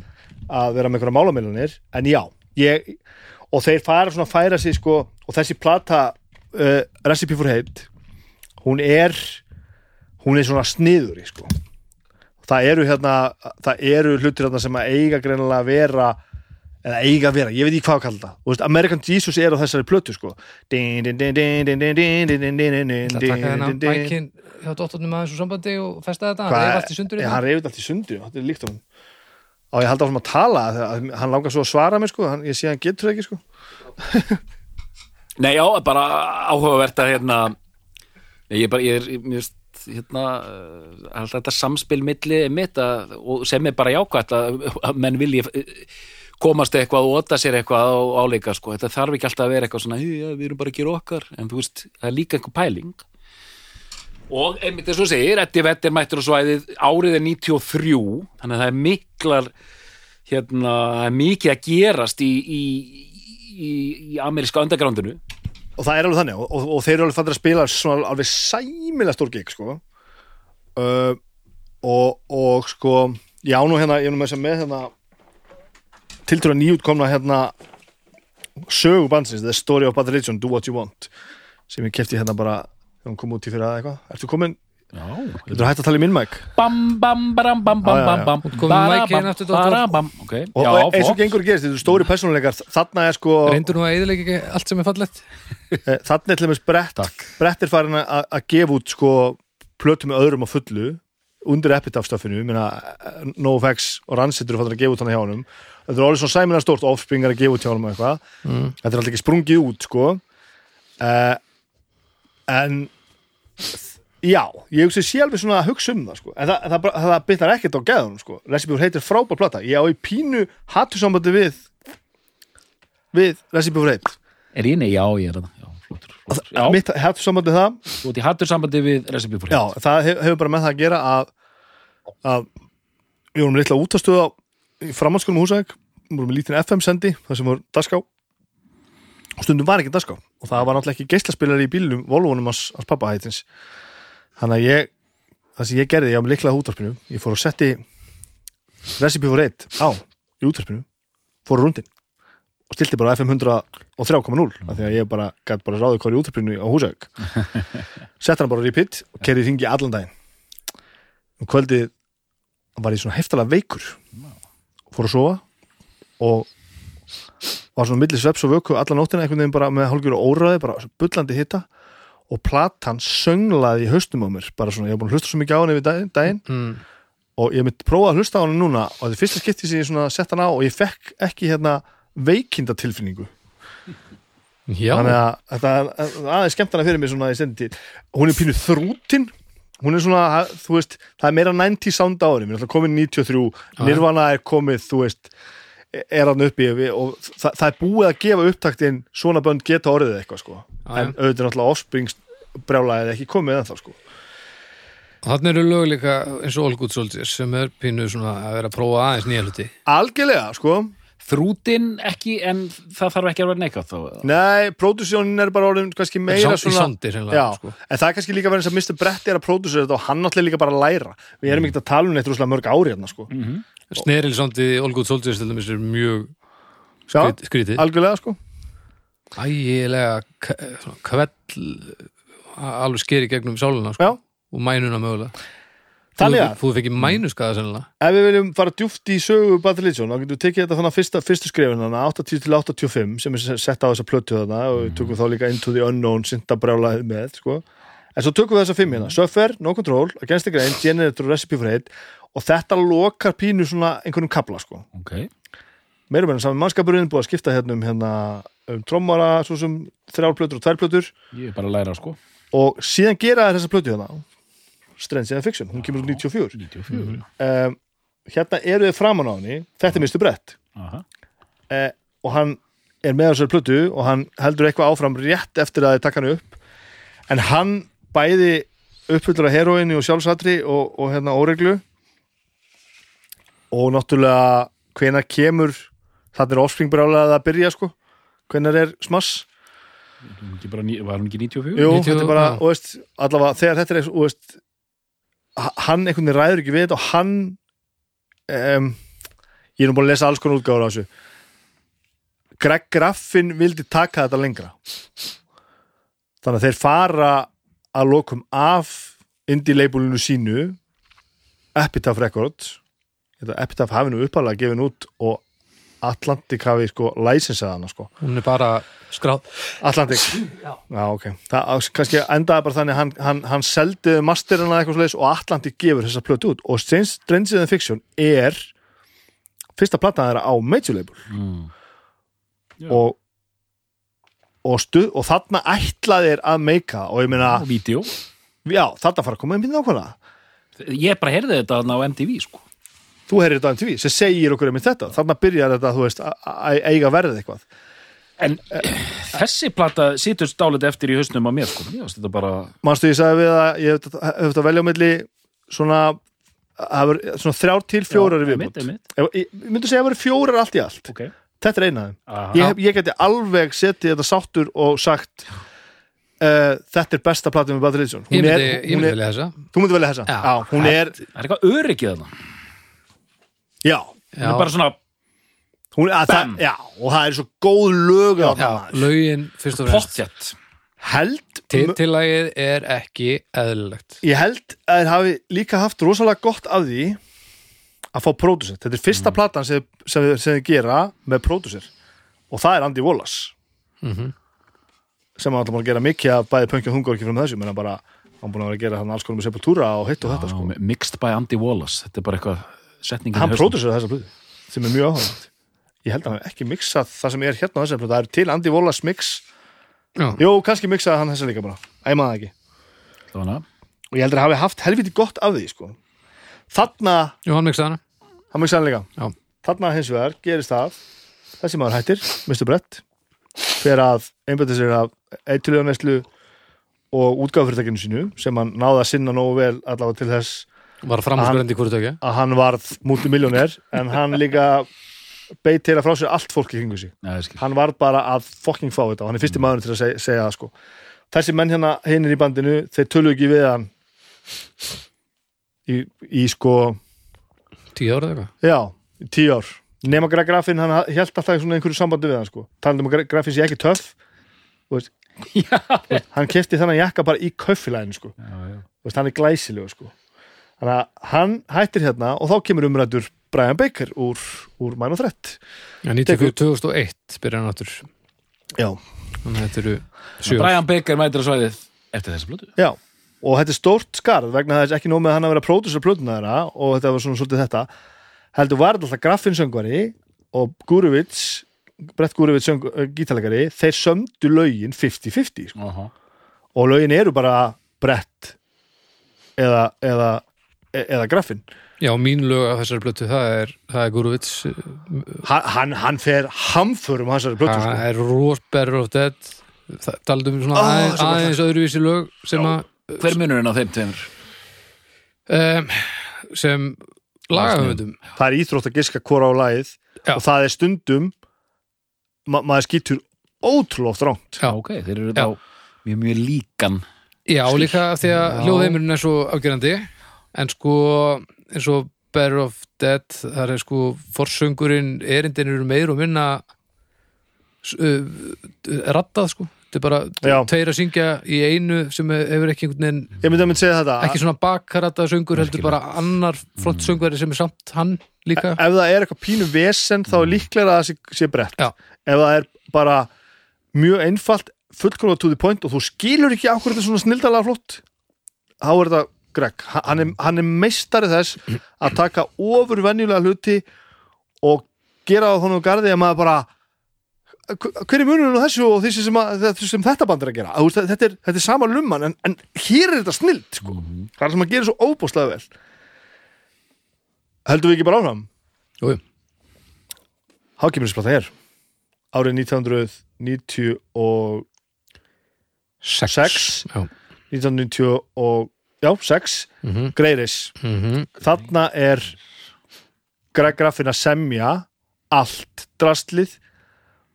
að vera með einhverja málamilunir en já, ég og þeir fara svona að færa sig sko og þessi plata uh, Recipe for Hate hún er hún er svona sniður sko. Það eru hérna það eru hlutir hérna sem að eiga greinilega að vera eða eiga að vera, ég veit ekki hvað að kalla það veist, American Jesus er á þessari plötu sko Það taka þennan bækin hjá dóttunum aðeins og sambandi og festa þetta, hann reyði allt í sundu hann reyði allt í sundu, þetta er líkt á hann og ég haldi á hann að tala hann langar svo að svara mér sko, ég sé að hann getur ekki sko Nei já, bara áhugavert að hérna ég er mjög Hérna, alltaf þetta samspil milli mitt að, sem er bara jákvæmt að menn vilji komast eitthvað og óta sér eitthvað á áleika sko, þetta þarf ekki alltaf að vera eitthvað svona, "Hey, ja, við erum bara að gera okkar. En þú veist, það er líka einhver pæling. Og einmitt og þú segir Eddi Vettir mættur á svæðið árið er 93, þannig að það er miklar hérna, mikið að gerast í, í, í, í ameríska undergroundinu. Og það er alveg þannig og, og, og þeir eru alveg fannir að spila svona alveg sæmilega stór gig sko. Uh, og, og sko ég á nú hérna, ég er nú með þess að með hérna tildur að nýjútkomna hérna sögu bandsins, The Story of Bad Religion Do What You Want sem ég kefti hérna bara þegar hún kom út í fyrir að eitthvað. Ertu komin, Já, getur hægt að tala í minn mæk? bam bam bam bam bam bam. Bara, bam, aftur, doktor. bara, bam, og, og eins og gengur gerist, þetta eru stóri persónuleikar. Þarna er sko, Reyndu nú að eðilega ekki allt sem er fallegt. Eh, þarna er til dæmis brett. Brett er farin að gefa út sko plötu með öðrum á fullu undir epitafstöfinu, ég meina eh, NoFX og Rancid eru farin að gefa út hana hjá honum þetta er alveg svona sæmilega stórt offspringar að gefa út hjá og eitthvað, mm. þetta er alltaf ekki sprungið út sko. Uh, en já, ég hugsi alveg svona að hugsa um það sko, en það, það, það, bytnar ekkert á geðunum sko, Recipe for Hate er frábær plata. Ég á í pínu hattusambandi við við Recipe for Hate Er ég? Nei, já, ég er. Já, mitt hattusambandi við það? Þú ert í hattur sambandi við Recipe for Já, það hef, hefur bara með það að gera að, að við vorum litla útastöða í framhaldsskólum húsæk við vorum með lítinn FM-sendi það sem voru dagská og stundum var ekki dagská og það var náttúrulega ekki geislaspilari í bílum Volvonum hans, hans pappa hætins. Þannig að ég það sem ég gerði, ég á með liklað útarpinu ég fór að setti Recipe for Eight á í útarpinu, fór rundin og stilti bara FM 100 og 3.0 af því að ég bara gæti bara ráðið hvað í útrupinu á Húsauk *laughs* sett hann bara repeat og kerði þingi allan daginn. Um kvöldið var ég svona heftalega veikur fór að sofa og var svona milli sveps og vöku allan nóttina einhvern veginn bara með hálfgjör og óræði bara bullandi hitta og platan sönglaði í haustum á mér bara svona, ég hef búin að hlusta svo mikið á henni við daginn, mm. og ég myndi prófa að hlusta á hann núna og þetta er fyrsta skipti sem ég svona sett hann á og ég fekk ekki hérna veikinda tilfinningu Já, þannig að þetta er aðeins skemmtana fyrir mig svona í stendi tíð. Hún er pínu þrútin hún er svona, þú veist, það er meira 90 sound á henni, við erum komin 93 Nirvana er komið, þú veist er hann uppi og það, það er búið að gefa upptaktin svona bönd geta orðið eitthvað sko. Já, en auðvitað náttúrulega offsprings brjálaðið ekki komið ennþá sko. Þannig eru lög líka eins og All Good Soldiers sem er pínu svona að vera að prófa aðeins nýja hluti. Algjörlega sko þrútin ekki en það þarf ekki að vera neikvæð þá Nei, pródusjónin er bara orðin kannski meira Í svona sondi, hreinlega, Já, sko. en það er kannski líka verið eins að Mr. Brett er að pródusera þetta og hann náttúrulega líka bara að læra. Við erum ekkert að tala um neitt rúslega mörg ári hérna sko. Snerilsondi All Good Soldiers til dæmis er mjög skrítið. algjörlega sko. Ægilega k- svona kvell alveg skeri gegnum sáluna sko. Og mænuna mögulega þannig að þú fikk mænuskaða sennilega. Ef við viljum fara djúft í sögu Bad Religion þá getum við tekið þetta þannig fyrsta, fyrstu skrifin þannig 80 til 85 sem er sett á þessa plötu þarna og við tökum þá líka Into the Unknown synda brjálaðið með sko. en svo tökum við þessa fimm hérna. Suffer, No Control, Against the Grain, Generator og Recipe for Hate og þetta lokar pínu svona einhvernum kapla sko. ok, meira meira saman mannskapurinn búið að skipta hérna um, hérna, um trommara, svo sem þrjár plötur og tvær plötur. Ég er bara að læra sko. Og síðan gera þessa plötu hérna Strange and Fiction, hún kemur úr 94 94 um, hérna eru þið framan á henni. Þetta er mistu brett. Aha. uh, og hann er með þessari plötu og hann heldur eitthvað áfram rétt eftir að þið taka hann upp. En hann bæði uppfyllur af heroinni og sjálfsatri og, og hérna óreglu. Og náttúrulega hvenær kemur þetta er offspringbrjálega að byrja sko. Hvenær er smass? Var hún ekki 94? Jú, 90, þetta er bara, og veist, allavega þegar þetta er, og veist hann einhvern veginn ræður ekki við þetta og hann um, ég er nú búin að lesa alls konar útgáður á þessu. Greg Graffin vildi taka þetta lengra. Þannig að þeir fara að lokum af indie-labelinu sínu Epitaph Records. Epitaph hafi nú uppalega gefin út og Atlantic hafi sko læsensað hana sko. Hún er bara skráð. Atlantic. *clears throat* Já, ok. Það kannski endaði bara þannig hann, hann, hann seldi masterina eitthvað svoleiðis og Atlantic gefur þessa plötu út. Og Strange and Fiction er fyrsta platan þeirra á Major Label. Mm. Já. og og, stuð, og þarna ætlaðir að meika og ég meina, já, þarna fara að koma einmitt nákvæmlega? Ég bara heyrði þetta þarna á MTV sko þú heyrir þetta á MTV, sem segir okkur einmitt þetta. Þarna byrjar þetta, þú veist, að- að eiga verðið eitthvað. En þessi plata situr stálit eftir í hausnum á mér sko. Bara manstu ég sagði við að ég hef þetta að velja á milli svona, það var svona þrjár til fjórar viðbútt einmitt. Ef- ég ég myndi segja að það voru fjórar allt í allt. Ok. Þetta er eina af þeim. Aha. ég, ég geti alveg setið þetta sáttur og sagt uh, þetta er besta platin með Bad Religion ég hún myndi, er, ég hún myndi er, velja þessa. Þú myndi velja þessa? Já. já, hún er, það er eitthvað öryggið þarna já, hún er bara svona hún, að, það, já og það er svo góð lög á já, lögin fyrst og fremst. held titillagið er ekki eðlilegt. Ég held að þeir hafi líka haft rosalega gott af því að fá pródusert þetta er fyrsta platan sem, sem, sem, þið gera með pródusir og það er Andy Wallace. Mhm. sem hann alltaf búin að gera mikið að bæði pönkja þungur ekki frá þessu. Menn að bara, hann búin að vera að gera alls konar með Sepultura og hitt og þetta sko. mixed by Andy Wallace. Þetta er bara eitthvað setningin hann pródusir þessa blöðu sem er mjög áhugað ég held að hann hafi ekki mixað það sem er hérna á þessari blöðu það er til Andy Wallace mix. Já, jú, kannski mixaði hann þessa líka bara. Æ, ég maður það ekki. Að- og ég heldur að hafi haft helviti gott af því sko. þarna jú, hann mixaði hana. Hann mixaði hann líka. Já. þarna hins vegar gerist það. Þessi maður hættir, Mr. Brett. Fyrir að einbæta sér af eitulíðanæslu og útgáfyrirtækinu sínu sem hann náði að sinna nógu vel allavega til þess var framhúsgröndi hvort tökja að hann varð multimiljóner en hann líka beit til að frá sér allt fólk í kringu sig. Skil. hann var bara að fucking fá þetta og hann er fyrsti maður til að segja, segja það sko. Þessi menn hérna hinnir í bandinu þeir tölu ekki við hann í, í sko tíu ára eða eitthvað? Já, í tíu ár. Nema Greg Graffin, hann held alltaf í svona einhverju sambandi við hann sko, talandi um að Graffin sé ekki töff *laughs* Já, hann kefti þennan jakka bara í kaufilæðinu sko, já, já. þú veist, hann er glæsilegu sko, þannig að hann hættir hérna og þá kemur umrættur Brian Baker úr, úr Mæn og Þrett Já, 94, 2001 byrja hann áttur já, Þannig að þetta eru ár. Brian Baker mætir á svæðið eftir þessi blötu já og þetta er stórt skarð vegna þess ekki nóg með að hann að vera að pródusera plötuna þeirra og þetta var svona svolítið þetta heldur var þetta alltaf Graffin söngvari og Guruvits Brett Guruvits söng, uh, gítalegari þeir sömdu lögin 50-50 sko. Aha. og lögin eru bara Brett eða, eða, e- eða Graffin Já, mín lög af þessari blötu, það er, það er Guruvits hann, hann, hann fer hamförum hans að plötu það sko. er Rose Better of Dead það taldum svona Ó, aðeins, aðeins öðruvísi lög sem að Hver er munurinn á þeim tveimur? um, sem lagahöfundum það er íþrótt að giska hvora á lagið Já. og það er stundum ma maður skýtur ótrúlega oft ránt Já. Ok, þeir eru Já. þá mjög mjög líkan Já, líka af því að hljóðheimurinn er svo afgerandi en sko eins og Better of Dead þar er sko forsöngurinn erindin eru meir og minna uh, rattað sko. Þetta er bara tveir að syngja í einu sem hefur ekki einhvern veginn ekki svona bakkarata söngur heldur bara annar frontsöngvari sem er samt hann líka. Ef það er eitthvað pínu vesen þá er líklega að það sé, sé brett. Já. ef það er bara mjög einfalt fullkomlega to the point og þú skilur ekki ákvörðu þetta er svona snildalega flott þá er þetta Greg Ha- hann er, hann er meistari þess að taka ofur venjulega hluti og gera það þannig á garði að maður bara hver er munurinn á þessu og þessu sem, að, sem þetta band er að gera? Þú veist, þetta, er, þetta er sama lumman en, en hér er þetta snild sko. það er sem að gera svo óbúslega vel. Heldur við ekki bara áfram? Jú, jú. Þá kemur þessi plata hér árið 1990 og sex, Sex. Já. 1990 og já, 6 Mhm, Greiris, mhm. þarna er Graffin að semja allt drastlið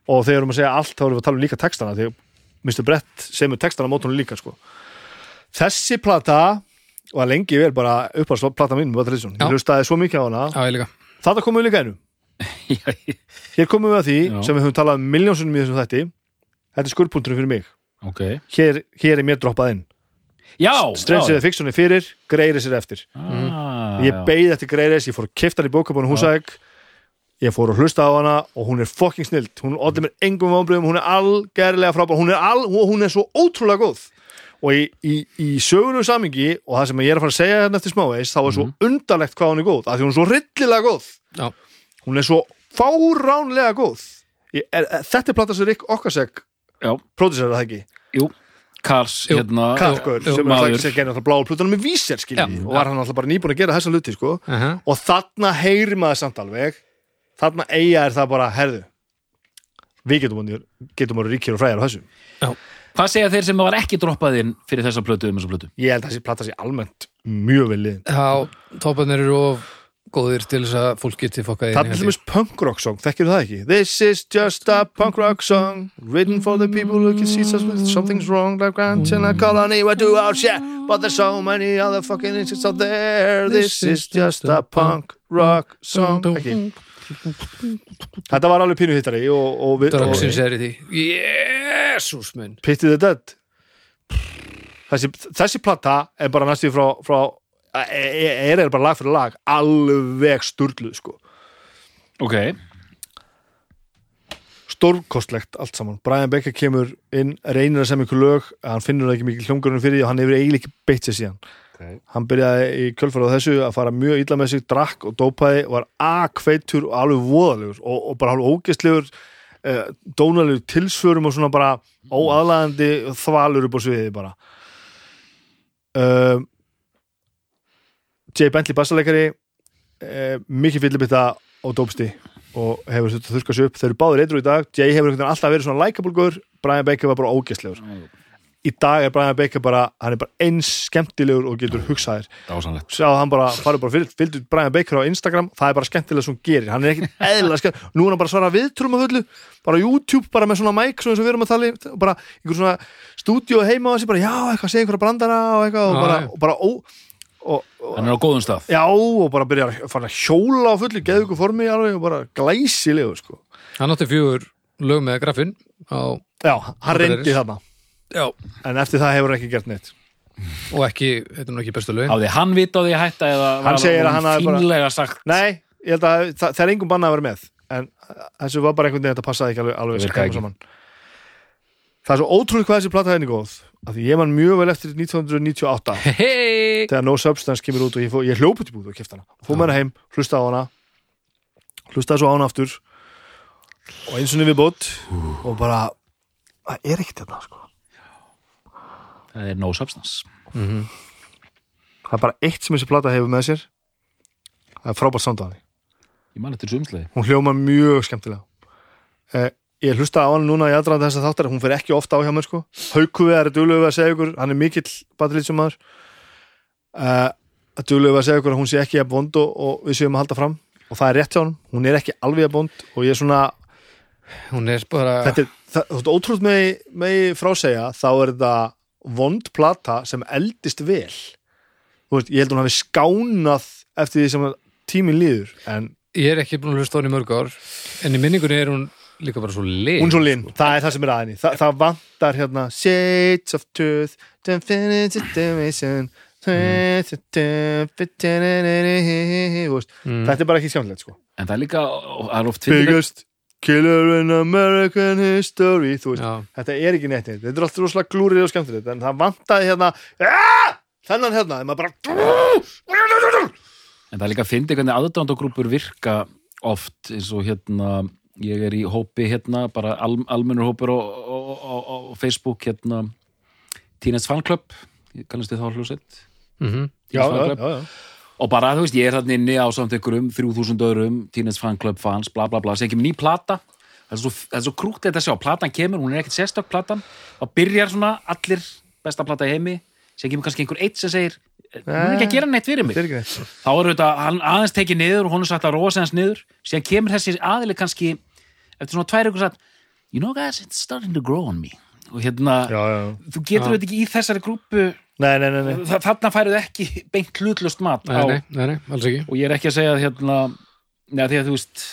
og þegar við erum að segja allt þá erum við að tala um líka textana þegar Mr. Brett semur textana mótunum líka sko. þessi plata var lengi vel bara uppáðs plata mín ég hlustaði svo mikið á hana þetta komum við líka einu *laughs* hér komum við að því Já. sem við höfum talað um miljónsunum í þessum þætti þetta er skurðpunturinn fyrir mig Ok hér, hér er mér droppað inn Já, Strange já. eða Fiction er fyrir, Greiris er eftir. Ah, ég beið eftir Greiris, ég fór að kifta hann í bókabónu húsæk ég fór að hlusta á hana og hún er fucking snild. Hún oddi mér engum vonbröðum, hún er algerlega frábær. Hún er, all, og hún er svo ótrúlega góð. Og í, í, í sögulegu samingi og það sem ég er að fara að segja hérna eftir smávegis þá er svo undarlegt hvað hún er góð af því hún er svo rillilega góð. Já. hún er svo fáránlega góð. Ég, er, er, þetta er plata sem Rick Okkasek Já. pródusera það ekki? Jú, Kars, hérna Karkur jú, sem er maður. alltaf sem gerði alltaf bláu plötunum með vísir Já. skilji og var hann alltaf bara nýbúin að gera þessa hluti sko. uh -huh. og þarna heyri maður samt alveg þarna eiga er það bara herðu við getum getum orðið ríkir og fræðar á þessu Hvað segja þeir sem var ekki droppað inn fyrir þessa plötu um þessa plötu? ég held að þessi plata sé almennt mjög vel liðin Já, topparnir eru of góðir til þess að fólk geti fokkað inn það er til dæmis punk rock song, þekkir það ekki? This is just a punk rock song written for the people who can see something's wrong like grants in a colony where do out shit but there's so many other fucking instances out there. This is just a punk rock song. Ekki? þetta var alveg pínu hittari er í því. Jésús minn Pity the Dead. Þessi, þessi plata er bara næstu frá, frá er, er bara lag fyrir lag alveg sturluð sko. Ok, stórkostlegt allt saman. Brian Becker kemur inn, reynir að semja ykkur lög hann finnur það ekki mikið hljóngurinn fyrir því og hann hefur eiginlega ekki beitt sér síðan. Ok. hann byrjaði í kjölfæra á þessu að fara mjög illa með sig, drakk og dópaði var akveitur og alveg voðalegur og, og bara alveg ógestlegur uh, dónalegur tilsvörum og svona bara óaðlæðandi þvalur upp á sviði bara. Uh, Jay Bentley bassaleikari uh, mikið fyllibita og dópsti og hefur þetta þurrkað sér upp. Þeir eru báðir eitthvað í dag, Jay hefur alltaf verið svona likeable Brian Baker var bara ógæstlegur í dag er Brian Baker bara hann er bara eins skemmtilegur og getur hugsaðir sjá hann bara, farið bara fylgd, fylgdu Brian Baker á Instagram, það er bara skemmtilega sem hún gerir. Hann er ekkert *laughs* eðlilega skemmt, nú er hann bara svara viðtrum að fullu, bara YouTube, bara með svona mic, svona eins og við erum að tala í, bara einhver svona stúdíu heima á þessi, bara já, eitthvað, segja einhverja brandara og eitthvað, og bara, og bara ó, og, og, hann er á góðum stað. Já, og bara byrja að fara að hjóla á fullu geðu ykkur formi alveg og bara glæsilegu sko. Hann átti fjögur lög með grafin á, já, hann reyndi þarna. Já. en eftir það hefur hann ekki gert neitt. Og ekki, þetta er nú ekki bestu lögin. Hafði hann vit á því að hætta eða Hann segir að hann hafi bara- nei, ég held að það, það er engum bannað að vera með. En þessu var bara einhvern veginn þetta passaði ekki alveg, alveg Það er svo ótrúlega hvað þessi plata henni góð af því ég man mjög vel eftir 1998 Hei, þegar No Substance kemur út og ég, ég hljóp út í búð og kefti hana. Fór með hana heim, hlusta á hana. Hlustaði svo á hana aftur. Og eins og niður við bótt og bara, það er ekkert þetta sko. það er no substance. Það er bara eitt sem þessi plata hefur með sér. Það er frábært henni. Ég man eftir sumslega hún hljóma mjög skemmtilega. Eh, ég hlusta á hann núna í aðdraðan þess að þáttar hún fer ekki ofta á hjá mér sko. Hauku við er duglegu að segja ykkur, hann er mikill batalítsum maður uh, duglegu að segja ykkur að hún sé ekki að bond og, og við séum að halda fram. Og það er rétt hjá hann, hún er ekki alveg að bond og ég er svona, er bara þetta er þú veist, ótrúð með, með frásegja þá er þetta vond plata sem eldist vel. Þú veist, ég held að hún hafi skánað eftir því sem tíminn líður en ég er ekki búin að hlusta á hann í mörg ár en í minningunni er hún líka bara svo lit hún er svo linn, það er það sem er aðinni Þa, það vantar hérna Shades of Truth Þú veist, Mm. þetta er bara ekki skemmtilegt sko en það er líka, það er oft Biggest killer in American history þetta er ekki neitt þetta er alltaf rosalega glúrið og skemmtilegt en það vantaði hérna "Ah!" þennan hérna, en maður bara En það er líka að fyndi hvernig aðdándagrúpur virka oft eins og hérna ég er í hópi hérna bara al, almennur hópur á, á, á, á Facebook hérna Teenage Fan Club kannast þið þá hljósett Mhm. já, Fan já, Club. já, já. og bara þú veist ég er þarna inni á samt einhverjum 3000 öðrum Teenage Fan Club fans bla bla bla sem kemur ný plata það er svo, svo krúkt þetta að sjá platan kemur, hún er ekkert sérstök platan þá byrjar svona allir besta plata í heimi sem kemur kannski einhver eitt sem segir hún er ekki að gera neitt fyrir mig. Er þá er þetta hann aðeins tekið niður og hún er sagt að rosa hans niður. Síðan kemur þessi aðili kannski eftir svona tvær ykkur sagt you know guys, it's starting to grow on me. Og hérna, já, já. þú getur þetta ekki í þessari grúpu Nei, nei, nei, nei. þa þarna færið ekki *laughs* beint hlutlust mat nei, á, nei, nei, nei, alls ekki. Og ég er ekki að segja að hérna neða því að þú veist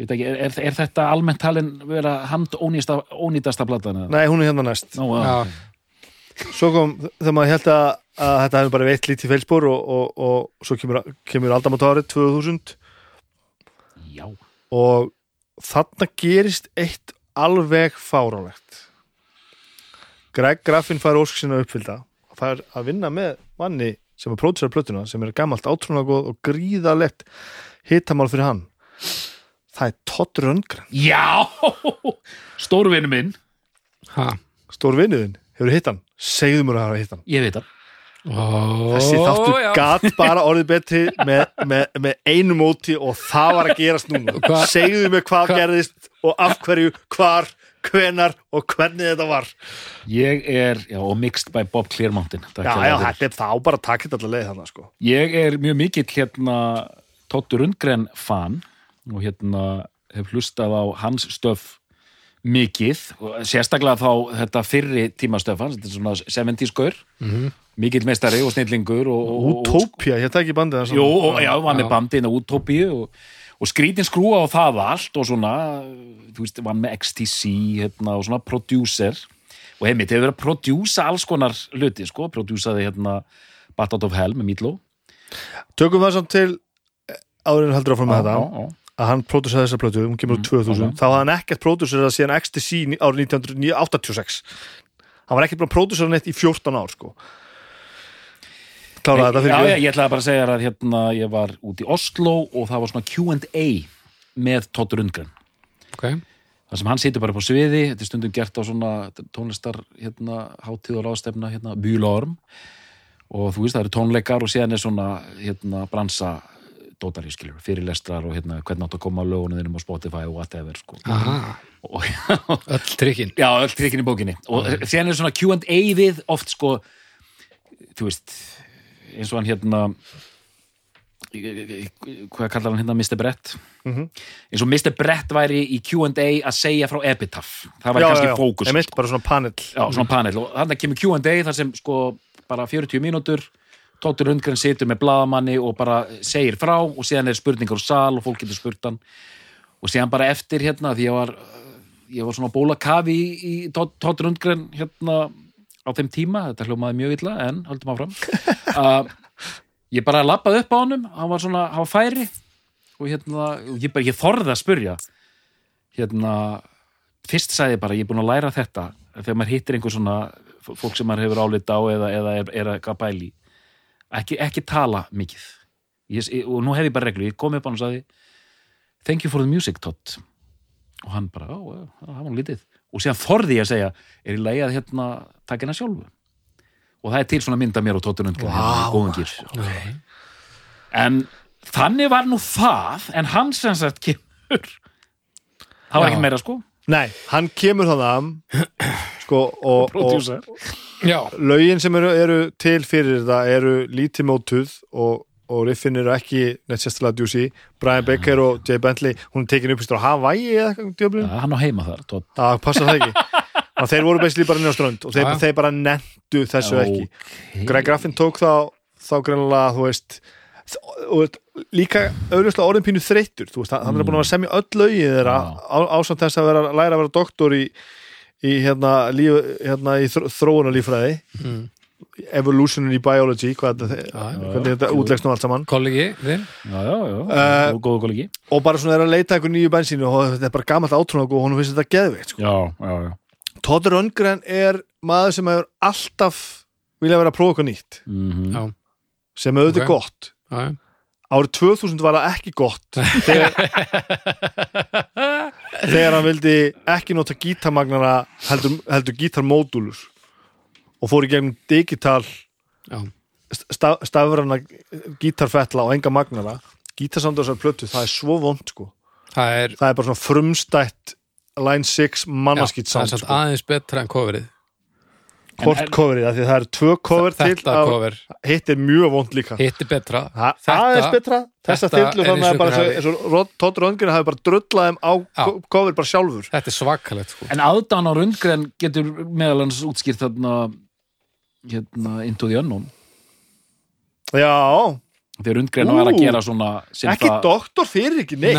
ekki, er, er, er þetta almennt talin vera hand ónýtasta, ónýtasta platan eða? nei, hún er hérna næst. Nú, já. Svo kom, þegar maður held að, að þetta hefur bara veitt lítið feilspor og, og, og svo kemur, kemur aldamotárið 2000 já, og þarna gerist eitt alveg fárálegt Greg Graffin fær ósk sinna uppfylda og fær að vinna með manni sem er pródusar plötuna sem er gammalt átrúnagóð og gríðalegt hitamál fyrir hann. Það er Todd Rundgren. Já. *laughs* Stórvinu minn. Ha? Stór vinnuðinn, hefur hitt hann segðu mér að hafa hitt hann. Ég veit það Ó, þessi þáttur já. gat bara orðið betri með, með, með einu móti og það var að gerast núna. Hva- segðu mér hvað hva- gerðist og af hverju, hvar, hvenar og hvernig þetta var. Ég er, já, og mixed by Bob Clearmountain. Takk já, já, þetta. er þá bara takkit allar leið þarna sko. Ég er mjög mikill hérna Tóttur Undgren fan og hérna hef hlustað á hans stöf mikið sérstaklega þá þetta fyrri tímastöf hans, þetta er svona 70s gaur. Mhm. mikill meistari og snillingur og, Utopia, ég það ekki bandið hans. Jú, og, já, hann er bandinn á Utopíu og, og skrítin skrúa á það allt og svona, þú veist, vann með XTC hérna, og svona producer. Og heimitt hefur verið að prodjúsa alls konar hluti, sko, prodjúsaði hérna Bat Out of Hell með Meatloaf. Tökum það samt til áður en heldur áfram með Já, þetta. já, já. Að hann pródussaði þessa plötu, hún kemur úr 2000 ok. þá hafði hann ekkert pródusserað síðan XTC árið 1986 hann var ekkert búin að pródusserað neitt í 14 ár sko. Kláraði þetta fyrir já, ég ætlaði bara að segja að hérna ég var út í Oslo og það var svona Q&A með Todd Rundgren. Ok. Þar sem hann situr bara på sviði, þetta er stundum gert á svona tónlistar hérna, hátíð og ráðstefna hérna, Búlorm og þú veist það eru tónleikar og síðan er svona hérna, bransa dótari skilur, fyrirlestrar og hérna, hvernig átt að koma að lögunum þínum á Spotify og whatever sko. Aha, og, öll trikkin já, öll trikkin í bókinni. Og síðan er svona Q&A við oft sko þú veist, eins og hann hérna hvað kallar hann hérna Mr. Brett? Mhm. eins og Mr. Brett væri í Q&A að segja frá Epitaph. Það væri já, kannski já, já, fókus einmitt, bara svona panel. Já, svona panel. Og þannig kemur Q&A þar sem sko bara 40 mínútur Tóttir Rundgren situr með blaðamanni og bara segir frá og síðan er spurningar úr sal og fólk getur spurt hann. Og síðan bara eftir hérna því ég var, ég var svona bóla kafi í, í Tóttir Rundgren hérna á þeim tíma, þetta hljómaði mjög illa en höldum áfram. *laughs* Uh, ég bara lappaði upp á honum hann var svona, hann var færi og hérna, ég bara, ég þorði að spurja hérna fyrst sagði ég bara, ég er búin að læra þetta. Þegar maður hittir einhver svona fólk sem maður hefur álita á eða, eða er, er að pæli í. Ekki, ekki tala mikið. Ég, og nú hef ég bara reglu, ég kom upp á hann og sagði thank you for the music Todd. Og hann bara, ó, já, það var lítið. Og síðan þorði ég að segja, er ég leið að hérna taka hérna sjálfu? Og það er til svona mynda mér og Tóttur Undgren hérna, gýr okay. en þannig var nú það en hann sem sagt kemur. Það var ekki meira sko. Nei, hann kemur þannig sko, og, og Producer. Já, lögin sem eru, eru til fyrir þetta eru lítið mótuð og, og riffin eru ekki neitt sérstaklega djúsi Brian Baker og Jay Bentley hún er tekin upp í Hawaii eða eitthvað djöflin? Ja, hann á heima þar það passa það ekki. *laughs* Og þeir voru basically bara inn á strönd og þeir, þeir bara nendu þessu ekki. Greg Graffin tók þá þá greinlega, þú veist og líka auðvitað orðin pínu þreyttur þú veist, hann er búin að semja öll lögin þeirra á, ásamt þess að vera læra að vera doktor í, í hérna, líf, hérna í þróunarlífræði mm. evolution in biology hvað þetta, Já, já. hvernig þetta útlegst nú allt saman. Kollegi þinn? Já, já, já, uh, og bara svona er að leita einhver nýju bensínu og þetta er bara gamalt átrúnag og hún finnst þetta geðveikt sko. já, já, já. Todd Rundgren er maður sem hefur alltaf vilja vera að prófa eitthvað nýtt. Mm Já, sem auðvitað Ok. gott. Já, já. árið 2000 var það ekki gott. *laughs* Þegar, *laughs* þegar hann vildi ekki nota gítarmagnara heldur, heldur gítarmódúlur og fór í gegnum digital staf, stafrana gítarfella og enga magnara gítarsamdur þessar plötu, það er svo vond sko. Það er, það er bara svona frumstætt line 6 já, mannaskýt það er samt samt sko. aðeins betra en coverið hvort En- coverið, af því það eru tvö cover til af- cover, hitt er mjög vond líka. Hitti betra. Það Þetta- aðeins betra, þessa er þannig að bara Todd Röndgren hafi bara drullað þeim á ko- cover bara sjálfur. Þetta er svakalegt sko. En aðdán á Rundgren getur meðal hans útskýrt þarna hérna Into the Unknown. Já, þegar Rundgren Ú. var að gera svona ekki doktor fyrir ekki neitt.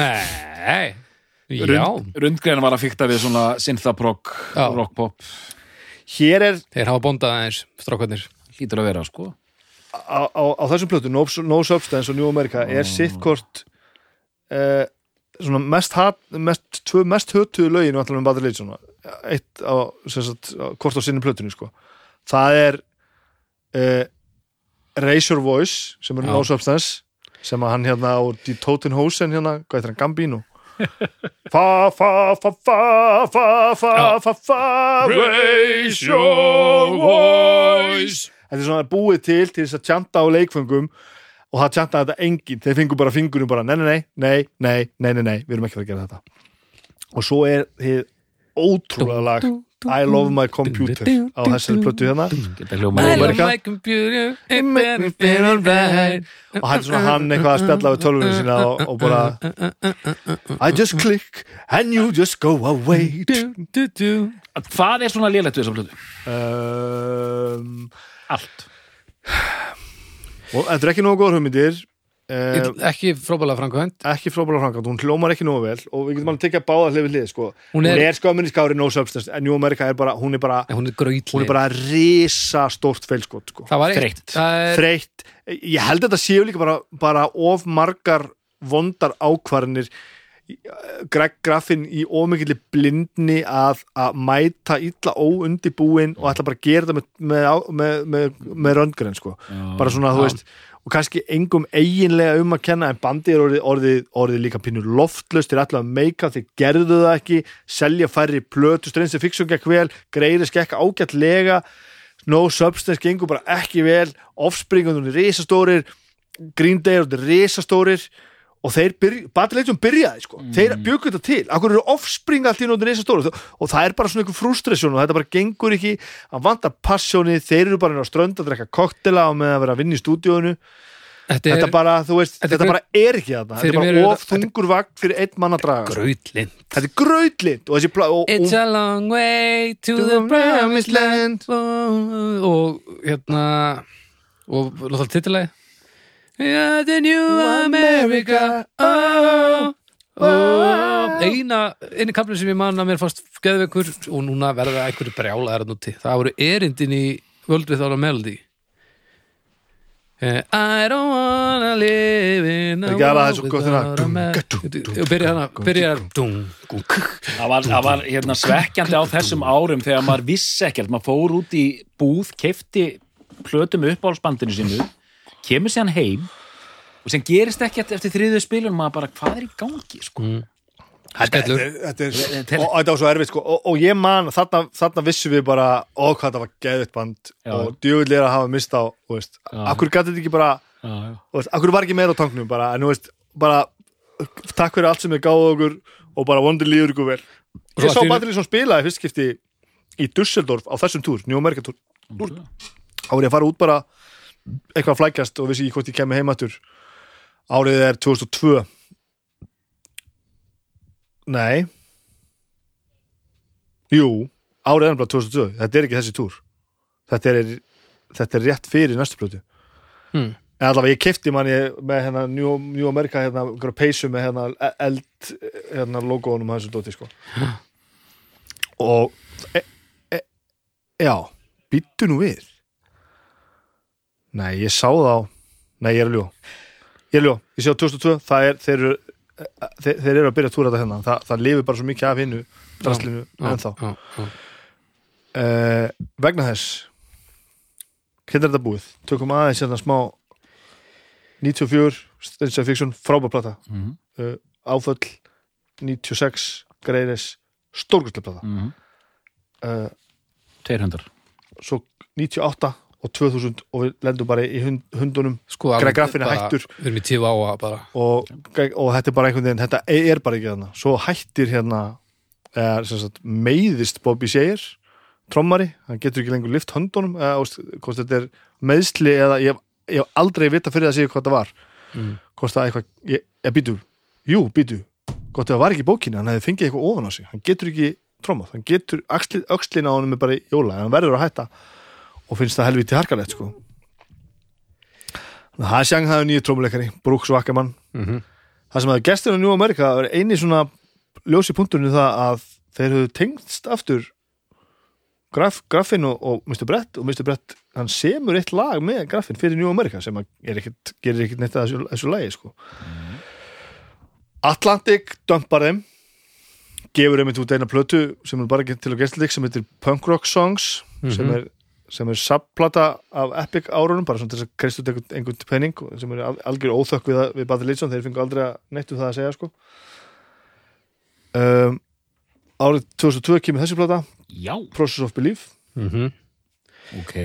Nei, Rund, Rundgren var að fykta við svona synthapop, Já. rockpop Hér er Þeir hafa bondað aðeins, strákarnir hlýtur að vera sko á, á, á þessum plötu No, no Substance og New America er sitt hvort uh, svona mest, hat, mest tvö mest hötuðu lögin og allir um Badri Leeds eitt á, sem sagt, á- hvort á sinni plötunni sko. það er uh, Raise Your Voice sem er. No Substance sem að hann hérna á Die Toten Hosen hérna, hvað heitir hann, Gambino Fa, fa, fa, fa, fa, fa, fa, fa Raise your voice. Þetta er svona búið til til þess að tjanta á leikfengum og það tjantaði þetta enginn, þeir fengur bara fingurum bara, nei, nei, nei, nei, nei, nei, nei, við erum ekki verið að gera þetta. Og svo er þið ótrúlega lag. I love my computer. á þessari plötu hérna. geta hljóma I love my computer. It better feel alright. Og hann er svona hann eitthvað að spjalla við tölvunum sína og, og bara I just click and you just go away. Hvað er svona lélegt við þessa plötu? um, allt. og þetta er ekki nógu góður hugmyndir um, Ekki frábælega framkvæmt ekki frábæla framkvæmt, hún hljómar ekki nógu vel og við getum alveg tekið að báða hlið við hlið sko. Hún er- er, skömminni skári no substance en New America er bara, hún er bara hún er hún er bara risa stórt feilskot sko. Það var eitt Þreytt. Það er, þreytt, ég held að þetta séu líka bara, bara of margar vondar ákvarðinir Greg Graffin í ómikilli blindni að, að mæta illa óundibúin og ætla bara að gera þetta með, með, með, með, með röndgren sko. bara svona, þú veist og kannski engum eiginlega um að kenna en bandið er orðið, orðið, orðið líka pínur loftlust, þeir ætla að meika þeir gerðu það ekki, selja færri plötu strengst fixum gekk vel, greiris gekk ágætlega. No substance gengur bara ekki vel. Offspring og þeir risastórir. Green Day þeir risastórir og þeir byrja, Badileitum byrjaði sko. þeir bjöku þetta til, akkur eru offspring allt í nóttin risastórir? Og það er bara svona einhver frustration og þetta bara gengur ekki. Að vanta passjónið, þeir eru bara inn á strönd að drekka koktela og með að vera að vinna í stúdíónu Þetta þetta er bara, þú veist, þetta þetta, bara er ekki þetta Fyrir er bara of þetta- þungur vagn fyrir einn mann að draga sko. gröytlind þetta er gröðlind og og, It's og, a long way to the promised land. Og hérna og náttúrulega titilagi Yeah, the new America. Oh, oh. eina eini kaplinn sem ég man að mér fannst geðveikur og núna verða einhverju brjála er að núti það voru erindin í World Without a Melody. Eh, I don't wanna live in a world þegar without a dung, og byrja hana, byrja dung, dung, það var, hérna, svekkjandi á þessum árum þegar maður vissi ekkert, maður fór út í búð, keifti plötum uppáhalsbandinu sínu kemur sér heim og sem gerist ekkert eftir þriðu spilun maður bara, hvað er í gangi sko? Mm. Þetta er, þetta er, Þetta er- og, og þetta var svo erfitt sko, og, og ég man, þarna, þarna vissum við bara ó hvað þetta var geðvitt band Já. og er að hafa mist á akkur gæti þetta ekki bara akkur var ekki meira á tanknum bara, en veist, bara takk fyrir allt sem þið gáðu okkur og bara vondur líður ykkur vel. Svo ég sá einu- Badri sem spilaði fyrst skipti í Dusseldorf á þessum túr, New America túr þá var ég að fara út bara eitthvað að flækjast og vissi ekki hvort ég kemi heimatur árið er 2002 nei. Jú, árið er nefnilega 2002 þetta er ekki þessi túr. Þetta er, þetta er rétt fyrir næstu plötu. Hmm. en allavega ég kefti manni með hérna New, New America hérna, peysu með hérna eld hérna logoðunum þessu dóti sko. Og e, e, já, býttu nú við nei, ég sá þá. Nei, ég er ljó ég er ljó, ég sé á 2002 það er, þeir eru þeir, þeir eru að byrja að túra þetta hérna. Það, það lifir bara svo mikið af hinnu draslinu ennþá. já, já. uh, vegna þess hérna er þetta búið? Tökum aðeins hérna smá 94, Stage Fiction frábærplata Mhm. uh, áföll 96, Greiris stórkustlega plata. Mhm. uh, tveir hundar svo 98 og 2000 og við lendum bara í hund, hundunum. Sko, Greg Graffin er bara- hættur. og, og þetta er bara einhvern veginn þetta er bara ekki þarna. Svo hættir hérna er, sagt, meiðist Bobby Seyer trommari, hann getur ekki lengur lift höndunum eða veist, hvort þetta er meðsli eða ég, hef- aldrei vita fyrir að segja hvað það var. Mm. hvort það eitthvað, ég, ég býtu jú, býtu, gott ef það var ekki í bókinni hann hefði fengið eitthvað ofan á sig, hann getur ekki trommað, hann getur, öxlin á honum er bara í jóla, hann verður að hætta og finnst það helviti harkalegt sko Þannig að það sjang það er nýju trómuleikari, Brooks Wackerman Mhm. það sem að gestur á New America er eini svona ljósi punkturinn það að þeir höfðu tengst aftur graf, Graffin og, og Mr. Brett og Mr. Brett, hann semur eitt lag með Graffin fyrir New America sem er ekkit, gerir ekkit neitt að þessu, þessu lagi sko. Atlantic dömpar þeim gefur þeim út eina plötu sem er bara til að gestlik sem heitir Punk Rock Songs sem Mhm. er sem er subplata af Epic árunum bara svona til þess að kreist út einhvern, penning sem er al- algjör óþökk við, við Badi Lýtsson þeir fengu aldrei að neitt um það að segja sko. um, árið 2002 kemur þessi plata já, Process of Belief. Mhm. ok.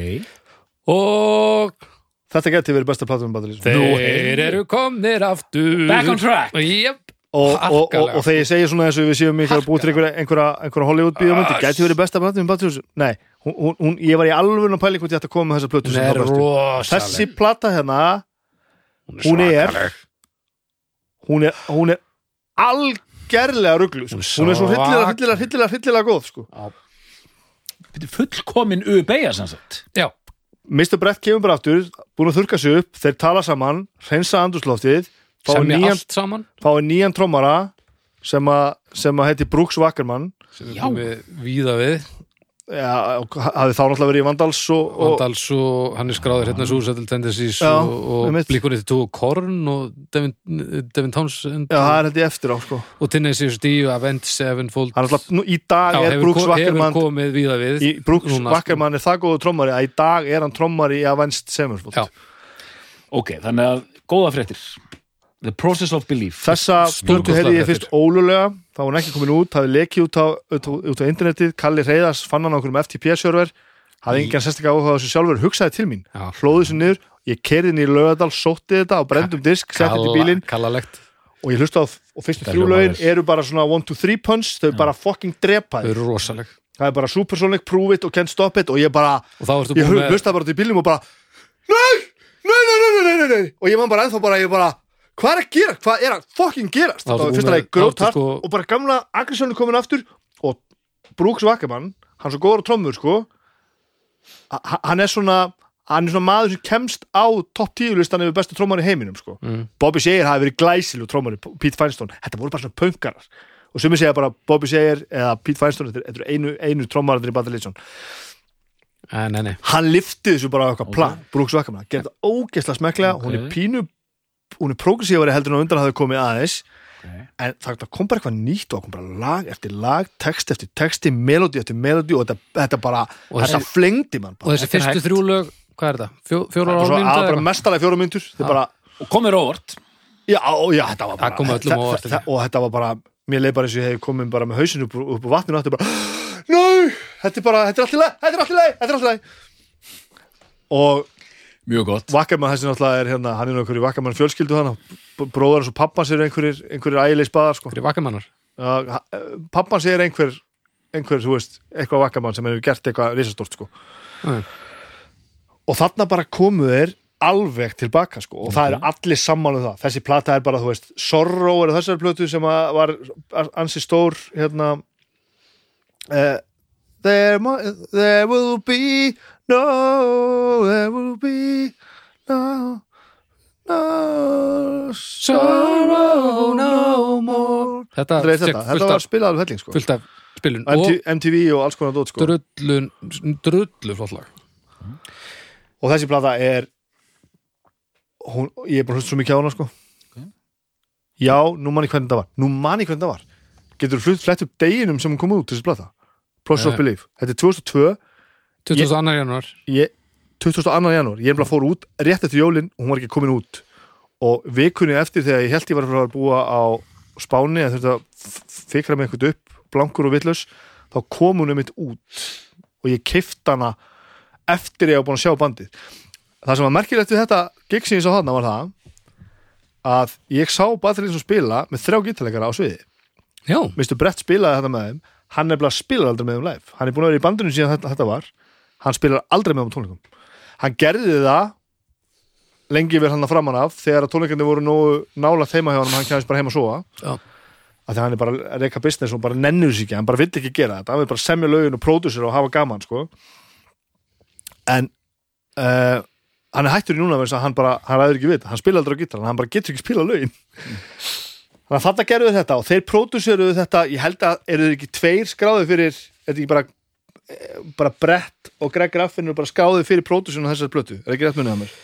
Og þetta geti verið besta plata um Badi Lýtsson þeir eru komnir aftur. Back on track. Jep. Og, og, og, og þegar ég segi svona og við séum mikið að búið til einhverja, einhverja, einhverja Hollywood bíómyndi, gæti verið besta um Lýtsson nei, hún, hún, ég var í alveg að pæli hvort ég ætti að koma með þessa plötu er þessi plata hérna hún er- hún er, hún er algerlega rugglu sko. Hún er svo hryllilega, svakaleg. hryllilega, hryllilega, hryllilega góð sko. Þetta er fullkomin UBA sem sagt já, Mr. Brett kemur bara aftur búin að þurka sig upp, þeir tala saman hreinsa andrúsloftið fá semja nýjan, allt saman fá nýjan trommara sem að sem að heiti Brooks Wackerman sem Já. er komið víða við ja, og hafði þá náttúrulega verið í Vandals og, og Vandals og hann er skráður hérna Suicidal Tendencies Já, og, og. Blíkunni til og Korn og Devin, Devin Townsend já, það er held ég eftir á sko. og Tennessee D og Avenged Sevenfold hann er alltaf, nú, í dag Já, er Brooks Wackerman komið víða við í, Brooks núna, sko. Wackerman er það góðu trommari að í dag er hann trommari í Avenged Sevenfold Já. ok, þannig að góða fréttir The Process of Belief. Þessa plötu heyrði ég fyrst ólulega þá var hún ekki komin út, hafði lekið út á, út, út á internetið, Kalli Reyðars fann hann á okkur um FTP-server, hafði engan sérstaklega áhuga á þessu sjálfur, hugsaði til mín. Já. hlóði þessu niður, ég kerði inn í Lögadal sótti þetta á brendum disk, setti þetta í bílinn. kallalegt. Og ég hlusta á og fyrstu þrjú lögin eru bara svona 1-2-3 punch, þau bara fucking drepa rosaleg. Það er bara supersonic, prove it og can't stop it. Og ég bara, og ég hlusta bara út í bílnum og bara nei, nei, nei, nei, nei, nei, nei! Og ég man bara ennþá bara, ég bara hvað er að gera, hvað er að fucking gerast? Það var búin fyrsta með- lagi grótart sko- og bara gamla aggressjónu komin aftur og Brooks Wackerman hann svo góður trommur sko. Ha- hann er svona hann er svona maður sem kemst á topp 10 listan yfir bestu trómar í heiminum sko. mm. Bobby Sayer hafi verið glæsilu trómari Pete Feinstein, þetta voru bara svona pönkarar og sumir segja bara Bobby Sayer eða Pete Feinstein, þetta þetta eru einu, einu trómaratir í Bad Religion Eh, nei, nei. hann lifti þessu bara á eitthvað plan Brooks Wackerman, gerði þetta ógeðslega smeklega Ok. hún er pínu, hún er progressífari heldur en á undan hafði komið aðeins. Okay. en það það kom bara eitthvað nýtt og það kom bara lag eftir lag, text eftir texti melodi eftir melodi og þetta, þetta bara Og þetta þessi- flengdi mann Og bara. þessi Þetta er fyrstu þrjú lög, hvað er þetta? Fjó, fjóra Það ára mínútu það eða bara mestalega fjórum myndur og komir óvart já, já, þetta var bara Það óvart, þa- þa- og þetta var bara, mér leið bara eins og ég hef komið bara með hausinu upp, upp á vatninu og þetta er bara, *gasps* næ, þetta er bara þetta er allt í leið, þetta er allt í leið, þetta er allt í leið og mjög gott Vakkermann þessi náttúrulega er hérna, hann er einhverju Vakkermann fjölskyldu hann bróðar hans og pappans eru einhverjir, einhverjir ægileg spaðar sko. Vakamannar. uh, pappans er einhver einhver, þú veist, eitthvað Vakkermann sem hefur gert eitthvað risastort sko. Mm. og þarna bara komu þeir alveg tilbaka sko. og það er allir sammála um það þessi plata er bara, þú veist, Sorrow er þessari plötu sem að var ansi stór hérna uh, there, there will be no there will be no no sorrow no more Þetta, Þetta, fékk þetta, þetta var af, spilað alveg helling sko. fullt af spilun. MTV, MTV og alls konar dót sko. drullun, drullu flott lag. og þessi plata er hún, ég er bara hlust svo mikið á hana sko. já, nú man ég hvernig það var nú man ég hvernig það var getur þú flett upp deginum sem hún kom út þessi plata Process of Eh. Belief, þetta er 2002 22. januar. ég, 22. janúar, ég fór út rétt eftir jólin og hún var ekki komin út og vikunni eftir þegar ég held ég var að að búa á Spáni að þetta fikra mig eitthvað upp blankur og villus, þá kom hún um mitt út og ég keift hana eftir ég á búin að sjá bandið það sem var merkilegt við þetta gig sem ég sá þarna var það að ég sá Bathrið sem spila með þrjá gítarleikara á sviði Mr. Brett spilaði þetta með þeim hann er bara spilar aldrei með þeim live hann er búin að vera í bandinu síðan þetta, þetta var hann spilar aldrei með á tónleikum. Hann gerði það lengi verið hann að framan af þegar að tónleikandi voru nógu nála þeima hjá hann hann kemist bara heim að já. að því hann er bara að reyka business og bara nennur sér ekki hann bara vill ekki gera þetta, hann vil bara semja lögin og pródusir og hafa gaman sko. En uh, hann er hættur í núna þess að hann bara, hann ræður ekki við hann spila aldrei á gítar hann bara getur ekki spila lögin. Þannig að þetta gerðu þetta og þeir pródúsiruðu þetta. Ég held að eru þeir ekki tveir skráði fyrir er þetta ekki bara bara Brett og Greg Graffin eru bara skráði fyrir pródúsinu þessar plötu, er ekki rétt munið að mér?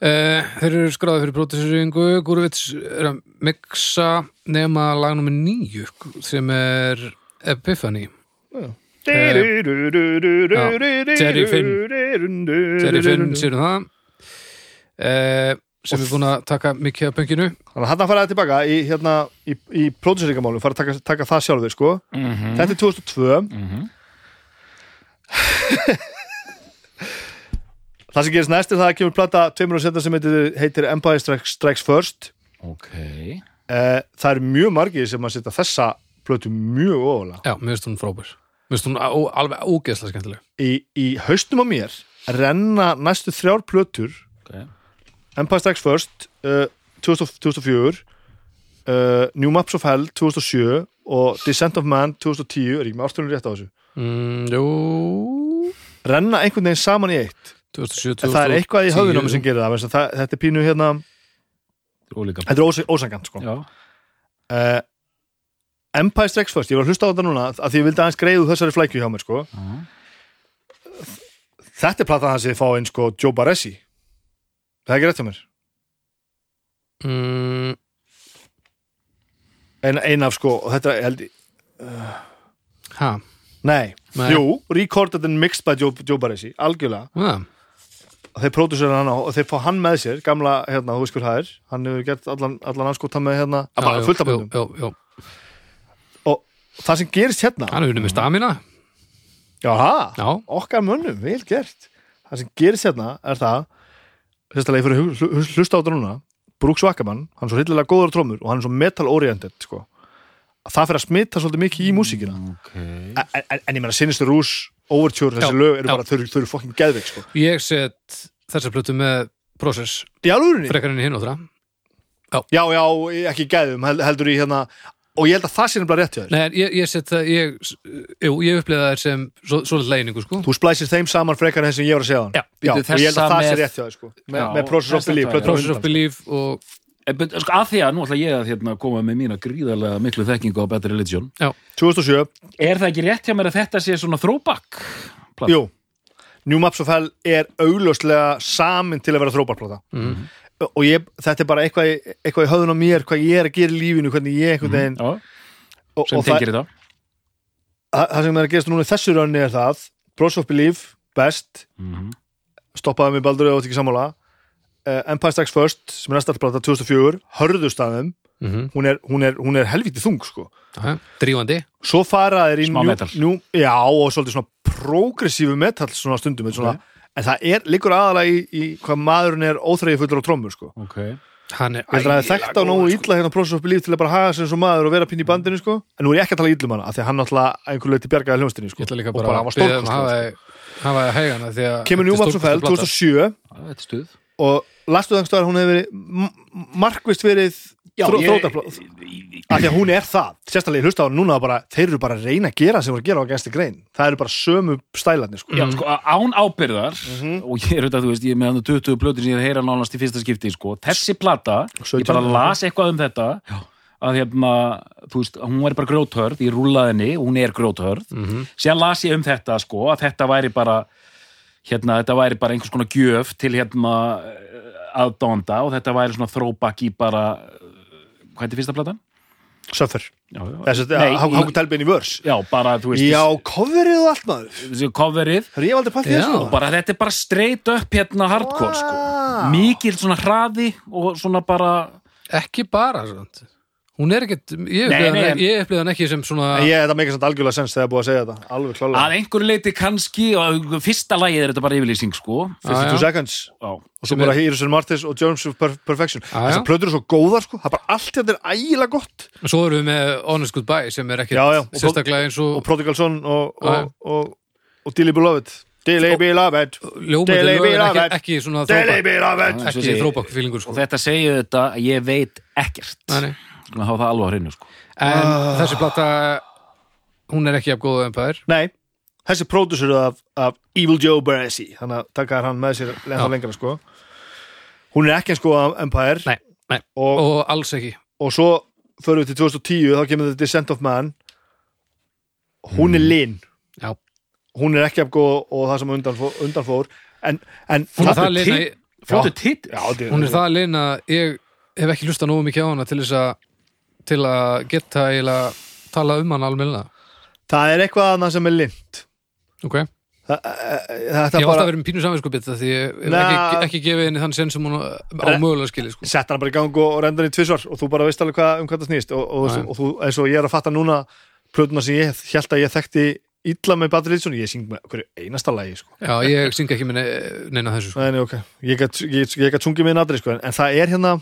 Uh, þeir eru skráðið fyrir próduseringu Gúruvits er að mixa nema lag nummer nýju sem er Epiphany. Terry Terry Finn. Terry Finn sér um það? Uh, sem er búin að taka mikið af pönginu Þannig að hann faraði tilbaka í, hérna, í, í pródúseringamálum, fara að taka, taka það sjálfur sko. mm Þetta er 2002 -hmm. *laughs* Það sem gerist næst er það að kemur plata tveimur og setna sem heitir, heitir Empire Strikes, Strikes First. Ok. Eh, Það eru mjög margir sem að setja þessa plötu mjög ofalega. Já, frábær. Mér finnst hún á- alveg ógeðslega skemmtileg. Í, í haustum á mér renna næstu þrjár plötur okay. Empire Strikes First uh, 2000, 2004 uh, New Maps of Hell 2007 og Descent of Man 2010 er ekki með ástöðunum rétt á þessu mm, Jú renna einhvern veginn saman í eitt 2007, en það er eitthvað í 2010. höfðunum sem gerir það, það þetta er pínu hérna, Ólíka þetta er ós, ósangant sko. Uh, Empire Strikes First, ég var að hlusta á þetta núna að því ég vildi aðeins greiðu þessari flækju hjá mér sko. já. þetta er platan hans ég fá inn sko, Joe Baresi það er ekki rétt hjá mér mm, ein, ein af sko, þetta er held ég Ha, Nei, Nei. jú, recorded and mixed by Joe, Joe Baresi, algjörlega. Og þeir pródusera hann og þeir fá hann með sér gamla, hérna, þú veist hver er. Hann hefur gert allan, allan anskota með hérna að bara já, fullt af jú. og það sem gerist hérna Hann er unnið með stamina. Já, það, Já, okkar mönnum, vel gert. Það sem gerist hérna er það sérstaklega ég fyrir að hlu- hlu- hlusta á þetta núna Brooks Wackerman, hann er svo hildilega góður á trómur og hann er svo metal-oriented sko. Að það fyrir að smita svolítið mikið í músíkina ok en, en, en ég meina Sinister Rús, Overture, þessi Já, lög eru já. bara, þau eru, fokkin geðveik sko. ég set þessar plötu með Process frekarinn í hinn og það já, já, ekki geðum hel- heldur í hérna og ég held að það sé nefnilega rétt hjá þér Nei, ég, ég set það, ég, jú, ég upplega það sem svo, svolítið leiningu, sko. þú splæsir þeim saman frekar en sem ég var að segja Já, Já, og ég held að það sé rétt hjá þér sko. með, Já, með Process of þessa Belief og, sko, að því að nú ætla ég að hérna, koma með mína gríðarlega miklu þekkingu á Better Religion 2007, Er það ekki rétt hjá mér að þetta sé svona throwback? Plata? jú. New Maps of Hell er augljóslega samin til að vera þróparplata mm, og ég, þetta er bara eitthvað, í- eitthvað í höfðun á mér hvað ég er að gera í lífinu, hvernig ég veginn Já, og, sem og það, tengir þetta það. Það sem er að gerast núna í þessu raunni er það Process of Belief, best. Mhm. stoppaði mig baldur eða ekki sammála Empire Strikes First, sem er næsta plata 2004, hörðustæðum mm hún er, hún er, hún er helviti þung sko drífandi. svo fara þeir í Smá new, metal. new, já og svolítið svona progressífu metal svona stundum svona, en það er líkur aðalega í, í hvað maðurinn er óþræði fullur á trommur sko. Ok Hann er held að það er þekkt á nógu illa hérna Process of Belief til að bara haga sér eins og maður og vera pinn í bandinu sko. en nú er ég ekki að tala íllum hana af því að hann náttúrulega einhverju leiti bjargaði hljómsdynni sko. Ég ætla líka og bara, hann var að biðja um að hafa, hafa hægana því að kemur New Maps of Hell stórkostleg plata. 2007 Þetta er stuð og lastu þangstöðar hún hefur verið markvist verið þrótarplata af því að hún er það sérstaklega ég hlusta á hann núna bara, þeir eru bara að reyna að gera sem voru að gera á gæsti grein það eru bara sömu stælarnir sko. Já, sko, án ábyrðar Mhm. og ég er auðvitað, þú veist, ég er með hann 20 blöður sem ég er að heyra nánast í fyrsta skipti, sko þessi plata, ég 17, bara já. las eitthvað um þetta að hérna, þú veist, hún væri bara grjóthörð, ég rúlaði henni, hún er grjóthörð Mhm. síðan las ég um þetta, sko að þetta væri bara hérna, þetta væri bara einhvers konar gjöf til hérna aðdónda og þetta væri svona throwback í bara hvað er þetta fyrsta platan? Suffer, Já, já. þess að Nei, Hákon Telbein í vörs já, bara, þú veist, Já, coverið og allt maður coverið Það er ég aldrei pælt í Já. þessu og bara þetta er bara straight up hérna hardcore sko. Vá. mikil svona hraði og svona bara Ekki bara, svona. Hún er ekkert, ég upplýði hann, ég ekki sem svona, ég, þetta meikar samt algjörlega sens þegar búið að segja þetta Alveg klálega að einhverju leiti kannski og fyrsta lagið er þetta bara yfirlýsing sko. 52 já. seconds Já. Og svo bara Heroes and Martyrs og Germs of Per- Perfection. Þessar plötur eru svo góðar sko Það er bara allt þetta er ægilega gott svo erum við með Honest Goodbye sem er ekkert og- sérstaklega eins Og og Prodigal Son og, og, og, og Dilly Beloved Dilly Beloved en Beloved. ekki, svona Dilly þróbak, Beloved eins og og sko. þetta segir þetta að ég veit ekkert Nei, nei. Skulum hafa það alveg á hreinu sko. En Ah. þessi plata hún er ekki af góðu empire Nei, þessi pródusur af, af Evil Joe Baresi Þannig að taka hann með sér lengra Já. lengra sko. Hún er ekki eins góð af Empire Nei, nei, og, og alls ekki. og svo förum við til 2010 þá kemur þetta Descent of Man. Hún er lin. Já. hún er ekki af góð og það sem undan, undan fór. En, en Hún er það- það lina, flottu titt Já, þetta er- hún er það lina ég hef ekki hlusta nógu mikið á hana til þess að til að geta eiginlega tala um hana almennilega það er eitthvað annað sem er lind ok, ég það, hef þetta alltaf bara verið með pínu saminskupið því ég hef Nei. ekki, ekki gefið henni þann sen sem hún á mögulega skilið sko. sett hana bara í gang og, og renda henni tvisvar og þú bara veist alveg hvað, um hvað það snýst og, og, og, þú, eins og ég er að fatta núna plötuna sem ég held að ég þekkti illa með Badri Litsson, ég syng með hverju einasta lagi sko. já, ég syng ekki með ne- neina þessu sko. Nei, nei, ok, ég get, ég, ég sungið með nadri sko, en, en það er hérna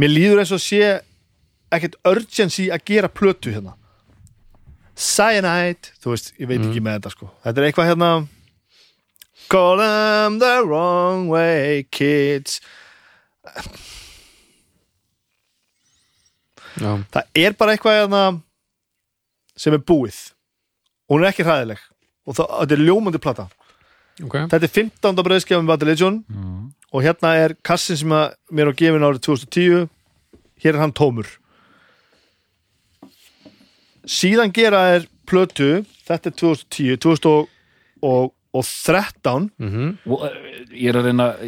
mér líður eins og sé ekkert urgency að gera plötu hérna. Cyanide þú veist, ég veit ekki með þetta sko. Þetta er eitthvað hérna Call them the wrong way kids. Já, það er bara eitthvað hérna sem er búið. Hún er ekki hræðileg. Og það, þetta er ljómandi plata ok. Þetta er 15. breyðskjafum Bad Religion og hérna er kassin sem að mér á gefin árið 2010 hér er hann tómur. Síðan gera er plötu. Þetta er 2010 2013 mm og uh, ég er að reyna að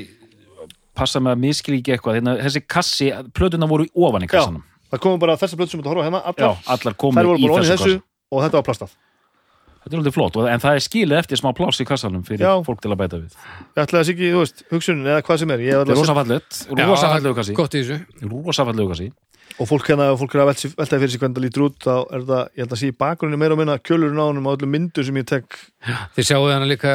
passa með að miskil ekki eitthvað. Hérna, þessi kassi, plötuna voru ofan í Já, kassanum það komum bara þessar plötu sem þú horfa á hérna já, allar, allar voru í þessu þessu og þetta var plastað þetta er alveg flott, og- en það er skilið eftir smá pláss í kassanum fyrir Já. fólk til að bæta við. Ég ætla þess ekki, þú veist, hugsunin eða hvað sem er þetta er alveg rosafallegt, rosafallegu kassi. gott í þessu. Rosafallegu kassi og fólk hérna, ef fólk er að velta fyrir sig hvernig það lítur út þá er það, ég held að sé í bakgrunni meira og minna kjölurinn á honum á öllum myndu sem ég tek. Þið sjáu hann líka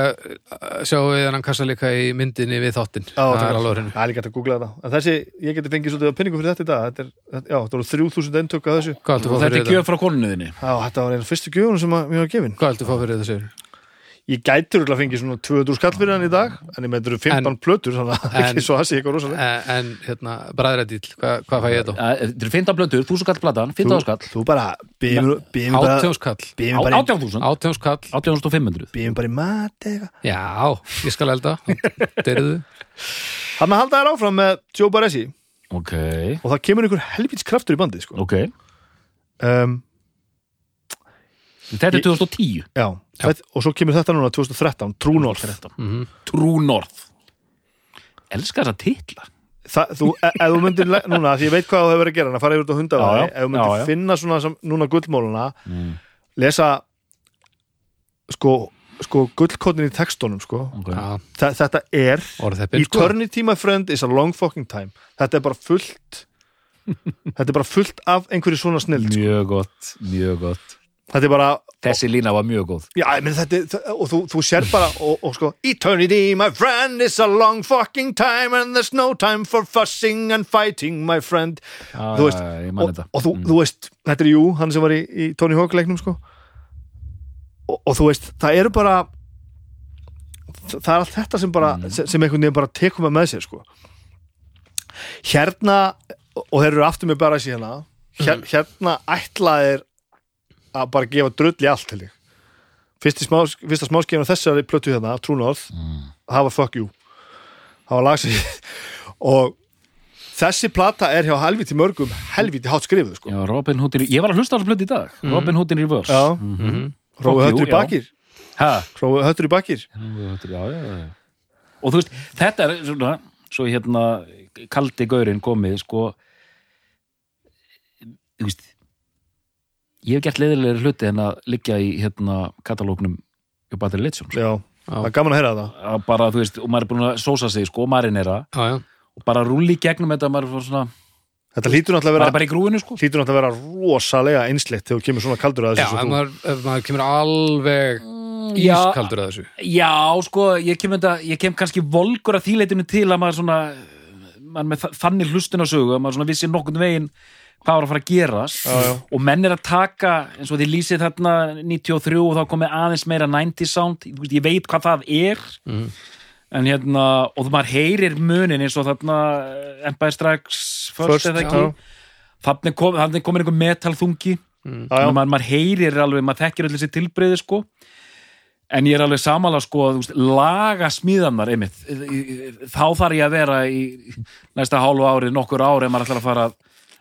sjáu hann kassa líka í myndinni við þáttinn. Já, það það er er alveg hreinu. Það er líka hægt að googla þetta En þessi, ég geti fengið svolítið að penningu fyrir þetta í dag. Þetta er, þetta, já, þetta voru 3000 eintök af þessu. Hvað heldur og fá þetta fyrir er þetta? gjöf frá konunniðinni Já, þetta var einu fyrstu gjöfunum sem að mér var gefin. Hvað heldur fá fyrir þetta segir ég gæti örugglega fengið svona 200 skall fyrir hann í dag en ég meitur 15 En- plötur þannig að en- ekki svo að sé eitthvað rosalega en, en hérna, bræðrædíl, hvað hva fæ ég þetta? Eh, Þetta er 15 blöndur, 1000 skall platan, 15 skall. þú bara býðum býðum bara Átjónskall býðum bara, í- 18.000, Átjónskall, 18.500 býðum bara í mat eitthvað já, ég skal elda. Deyriðu hann að halda þér áfram með Joe Baresi. Ok, og það kemur einhver helvits kraftur í bandið sko. ok. Um, Þetta er Ég- 2010 já, Þetta, og svo kemur þetta núna 2013 True North 13. Mhm. True North Elskar þessa titla Það, þú, e- ef þú myndir núna, því ég veit hvað þú hefur verið að gera að fara yfir þetta já. ef þú myndir Já, já. finna svona sem, núna gullmóluna mm. lesa sko, sko gullkotnin í textunum sko. okay. Já, Þa, þetta er orðheppin sko Eternity my friend is a long fucking time þetta er bara fullt *laughs* þetta er bara fullt af einhverju svona snill sko. Mjög gott, mjög gott bara Þessi lína var mjög góð já, þetta, er- og þú, þú sér bara og, og sko Eternity my friend is a long fucking time and there's no time for fussing and fighting my friend Já, Þú veist, man og, og þú, Mm. þú veist, þetta er jú hann sem var í, í Tony Hawk leiknum sko og, og þú veist, það eru bara það er allt þetta sem bara Mm. sem, einhvern veginn bara tekum með með sér sko hérna og þeir eru aftur með bara síðan hér, Mm. hérna ætlaðir að bara gefa drull í allt held ég fyrsta smáskifin á þessari plötu hérna, True North Mm. það var Fuck You það var lagsi *laughs* og þessi plata er hjá helviti mörgum helviti hátt skrifuð sko. Já, Robin Hood Ég var að hlusta á þessu blöð í dag Robin Hood in Reverse Já. Mhm. Róðu Fuck you, höttur í bakir? Róðu höttur í bakir Já, já, já. Og þú veist, þetta er svona Svo hérna kaldi gaurinn komið sko Þú veist Ég hef gert leiðilegri hluti en að liggja í hérna katalóknum hjá Battery Lithium sko. Já, það er gaman að heyra það. Að bara, þú veist, og maður er búin að sósa sig sko, og marinera. Já, já, og bara rúli í gegnum þetta maður er svona, Þetta hlýtur náttúrulega að maður vera er bara í grúinu sko. hlýtur náttúrulega að vera rosalega einsleitt þegar þú kemur svona kaldur að já þessu ef, svo maður, ef maður kemur alveg ískaldur að þessu. Já, sko, ég kem, þetta, ég kem kannski volgur að þýleitinu til að maður svona maður með þa- þannig hlustun á sögu að maður svona vissi nokkurn veginn hvað var að fara að gerast. Já, já. og menn er að taka eins og því lýsið þarna 93 og þá komið aðeins meira 90 sound. Ég, veit hvað það er. Mhm. en hérna, og þú maður heyrir munin eins og þarna eh, Empire Strikes First, eða ekki? þannig kom, komin einhver metalþungi. Já, já. Þannig að maður, maður heyrir alveg, maður þekkir allir þessi tilbreyði sko. En ég er alveg samanlega sko að laga smíðanar einmitt, þá þarf ég að vera í næsta hálfu árið nokkur ári ef maður ætlar að fara að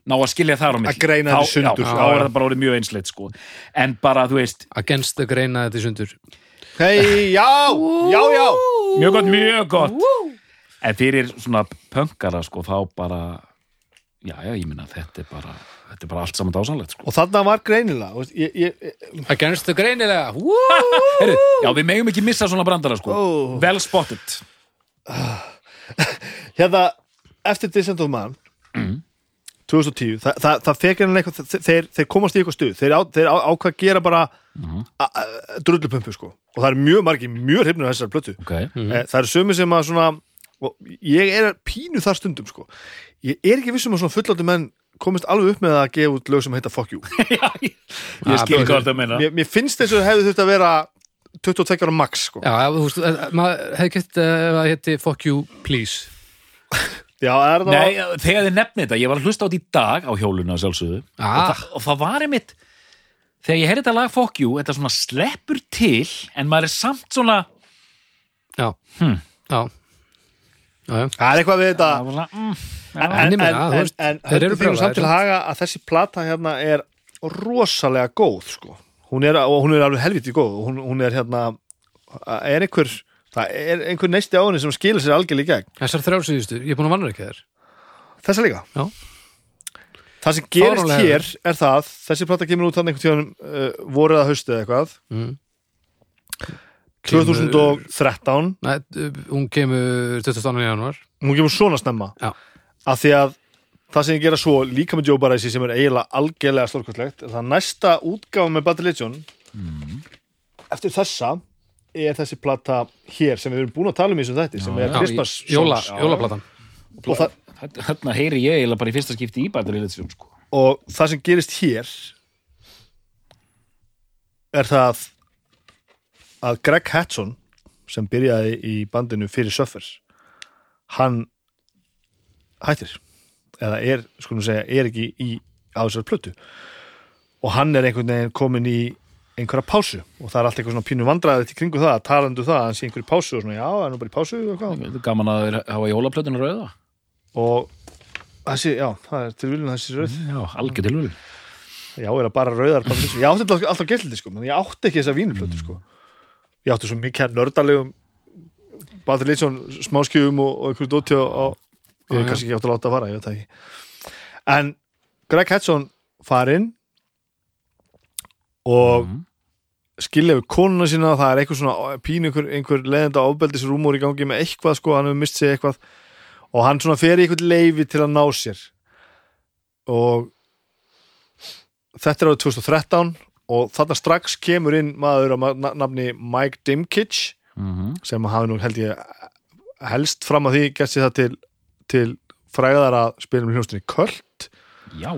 ná að skilja þar á mig Að þá er það bara orðið mjög einsleitt sko. En bara, þú veist, Against the greina þetta í sundur. Hei, já, já, já. Mjög gott, mjög gott. En fyrir svona pönkara sko, þá bara já, já, ég minna, þetta er bara þetta er bara allt saman dásanlegt sko. Og þarna var greinilega þú veist, ég, ég, Against the greinilega. Woo! *laughs* Heru, já, við megum ekki missa svona brandara sko. Ó. well spotted. Hérna, eftir Descent of Man 2010 það, það, það fekir hann eitthvað þe- þeir, þeir komast í eitthvað stuð þeir, á, þeir á, ákvað að gera bara a- a- drullupumpu sko. Og það eru mjög margir mjög hrifnir af þessar plötu. Ok, Eh, það eru sömu sem að svona og ég er pínu þar stundum sko. Ég er ekki vissum að svona fulláttu menn komist alveg upp með að gefa út lög sem heita Fuck You. *laughs* Já, ég, Ah, skil. bara- hvað það meina. Mér, mér finnst þess að hefði þurft að vera 22 ára max sko. Já, þú veist, eh, maður hefði gett ef það heiti Fuck you, please *laughs* já, er það Nei, þegar þið nefnið þetta, ég var að hlusta á þetta í dag á hjóluna að sjálfsögðu. Ah. og, það, og það var einmitt þegar ég heyrði þetta lag Fuck You, þetta svona sleppur til en maður er samt svona Já, Hmm. já. Já, já, það er eitthvað við þetta. Var svona, mm, en, En ég meina, en, þú veist, en, þeir eru höldum því samt til brjálaðir. haga að þessi plata hérna er rosalega góð sko. Hún er, og hún er alveg helviti góð. Og hún, hún er hérna er einhver, það er einhver neisti á henni sem skilur sér algjörlega í gegn Þessar þrjár síðustu, ég er búin að vanna ekki þér þessa líka Já. það sem gerist Fáránlega. hér er það þessi plata kemur út þannig einhvern tíðan uh, vorið að haustu eða eitthvað mm. 2013 Nei, hún kemur 22. januar hún kemur svona snemma Já. af því að það sem ég gera svo líka með Joe Barresi sem er eiginlega algjörlega stórkvæslegt er það næsta útgáfa með Bad Religion eftir þessa er þessi plata hér sem við erum búin að tala um í þessum þætti sem er Christmas songs. Það, hérna heyri ég eiginlega bara í fyrsta skipti í liðsjón sko. og það sem gerist hér er það að Greg Hatson sem byrjaði í bandinu fyrir Suffers hann hættir. Eða er, skulum segja, er ekki í á þessari plötu. Og hann er einhvern veginn komin í einhverja pásu. Og það er allt eitthvað svona pínu vandræðið til kringu það, talandu það, hann sé einhverju pásu og svona, já, hann er nú bara í pásu og hvað gaman að þeir hafa jólaplötuna rauða. Og þessi, já, það er til viljum þessi rauð. Já, algjör tilvölu já, er það bara rauðar bandið, ég átti alltaf gætliti sko, menn ég átti ekki þessa vínuplötu sko. Ég átti svo mikið nördalegum Baldur Lýtsson smáskjöfum og, og einhverju dóti á ég kannski ekki átt að láta að fara, ég veit það ekki. En Greg Hatson farinn og Mhm. skilja við konuna sína það er eitthvað svona pínu einhver, einhver leðenda ábeldisrúmur í gangi með eitthvað sko, hann hefur mist sig eitthvað. Og hann svona fer í eitthvað leifi til að ná sér. Og þetta er árið 2013 og þarna strax kemur inn maður á nafni Mike Dimkich Mhm. sem hafi nú held ég helst fram að því gert sér það til, til fræðar að spila með hljónstinni Köld Já,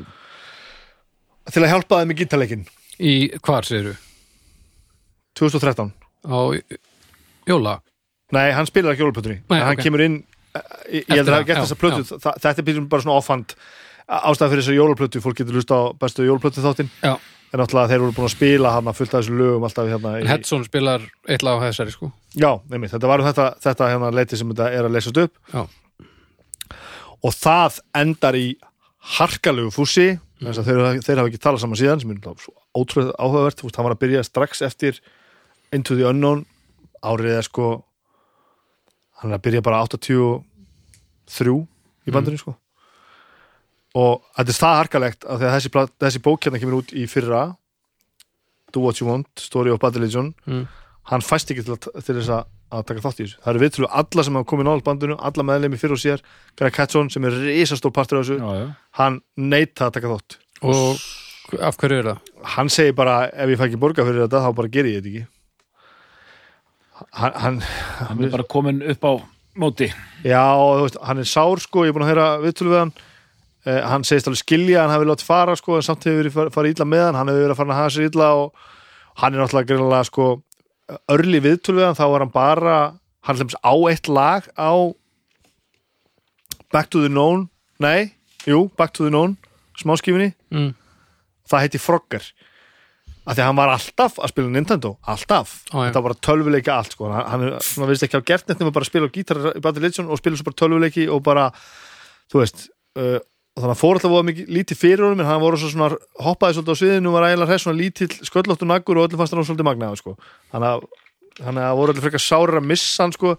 til að hjálpa þeim í gítarleikin Í hvar segirðu? 2013 Á jóla? Nei, hann spilar ekki jólplötunni Nei, hann ok. kemur inn eh, ég held að hafa gert það, þessa plötu. þetta er bara svona offhand ástæða fyrir þessar jólaplötu, fólk getur hlusta á bestu jólaplötu þáttinn, en náttúrulega þeir voru búin að spila hann að fullta þessu lögum alltaf hérna í, Hedson spilar eitt lag á þessari sko. Já, nefnir, þetta var um þetta, þetta hérna leiti sem þetta er að leysast upp. Já, og það endar í harkalegu fússi þess að þeir, þeir hafa ekki talað saman síðan sem er svo ótrúið áhugavert. Þú veist, hann var að byrja strax eftir Into the Unknown árið er sko hann er að byrja bara 83 í bandinu sko. Og þetta er það harkalegt að þessi, þessi bók hérna kemur út í fyrra Do What You Want, Story of Bad Religion Mm. hann fæst ekki til, til þess að, að taka þátt í þessu. Það eru viðtölu alla sem hafa komið nála bandinu alla meðleimi fyrir og síðar Greg Hatson sem er risastór partur af þessu já, já. hann neita að taka þátt. Og af hverju er það? hann segir bara ef ég fæ ekki borga fyrir þetta þá bara ger ég þetta ekki. Hann, hann Hann er bara komin upp á móti. Já, þú veist, hann er sár sko, ég er búin að heyra viðtölu við hann. Eh, hann segist alveg skilja, hann hafi látt fara sko, en samt hefur verið far- farið illa með hann. Hann hefur verið að fara að hafa sér illa og hann er náttúrulega greinlega sko örli viðtölu við hann, þá var hann bara hann hlems á eitt lag á Back to the Known. Nei, jú, Back to the Known smáskifinni, Mm. Það heiti Frogger. Af því að hann var alltaf að spila Nintendo, alltaf. Ó, þetta var bara tölvuleiki allt sko. hann, veist ekki á gert neitt nema bara að spila á gítar í Battle Legion og spila svo bara tölvuleiki og bara, þú veist uh, og þannig að fór alltaf mikið lítið fyrir honum en hann voru svo svona, hoppaði svolítið á sviðinu og var eiginlega hress svona lítill sköllóttu naggur og öllum fannst hann svolítið magnaði sko. þannig að að það voru allir frekar sárir að missa hann sko.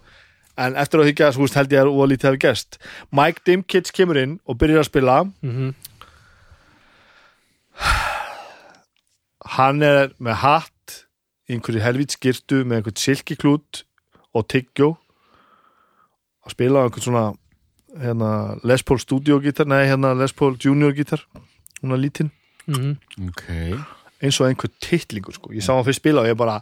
En eftir að þú veist, held ég að og lítið hefði gest Mike Dimkits kemur inn og byrjar að spila. Mm hann er með hatt einhverju helvít skirtu með einhvern silkiklút og tyggjó að spila á einhvern svona hérna, Les Paul Studio gítar nei, hérna Les Paul Junior gítar hún er lítinn, -hmm. Ok. Eins og einhver titlingur sko. ég sá hann fyrst spila og ég bara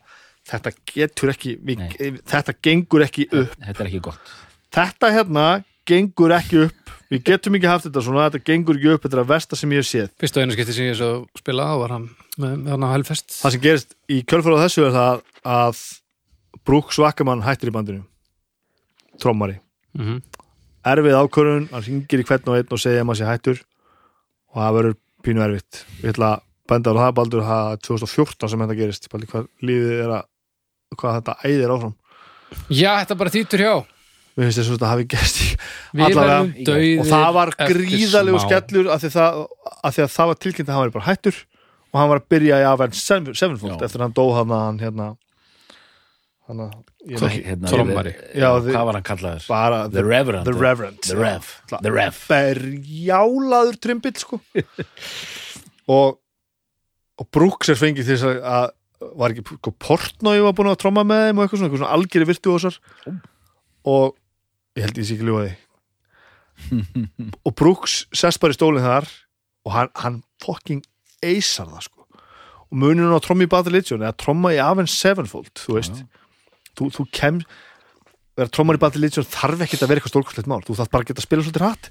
þetta getur ekki, við, þetta gengur ekki upp. Þetta er ekki gott. Þetta hérna gengur ekki upp við getum ekki haft þetta svona, þetta gengur ekki upp þetta er að versta sem ég hef séð. Fyrst og einu skipti sem ég svo spila á var hann með, hann á helfest það sem gerist í kjölfara á þessu er það að Brooks Wackerman hættir í bandinu. Trommari. Mm -hmm. erfið ákvörðun, hann ringir í hvern og einn og segir að maður sé hættur og það verður pínu erfitt. Ég ætla að benda á það baldur það er 2014 sem þetta gerist. Baldur hvað lífið er að hvað þetta æðir áfram? Já, þetta bara þýtur hjá mér finnst þess að þetta hafi Við Allavega. og það var gríðalegu skellur af því, það, af því að það var tilkynnt að hann var bara hættur og hann var að byrja í Avenged Sevenfold eftir að hann dó hann hann hérna hann að hérna, Trommari. Hvað var hann kallaður? bara The Reverend The Reverend The Rev. The Rev berjálaður trimbill sko *laughs* og og Brooks er fengið þess að, að var ekki sko, Portnoy var búin að tromma með þeim og eitthvað svona, eitthvað svona algjörði virtuósar og ég held ég sé ekki því. Og Brooks sest bara í stólinn þar og hann, hann fucking eisar það sko. Og muninu á tromma í Battle Legion eða tromma í Avenged Sevenfold þú veist, þú, þú kem vera trommar í Battle Legion þarf ekkert að vera eitthvað stórkostlegt mál, þú þarf bara að geta að spila svolítið hratt.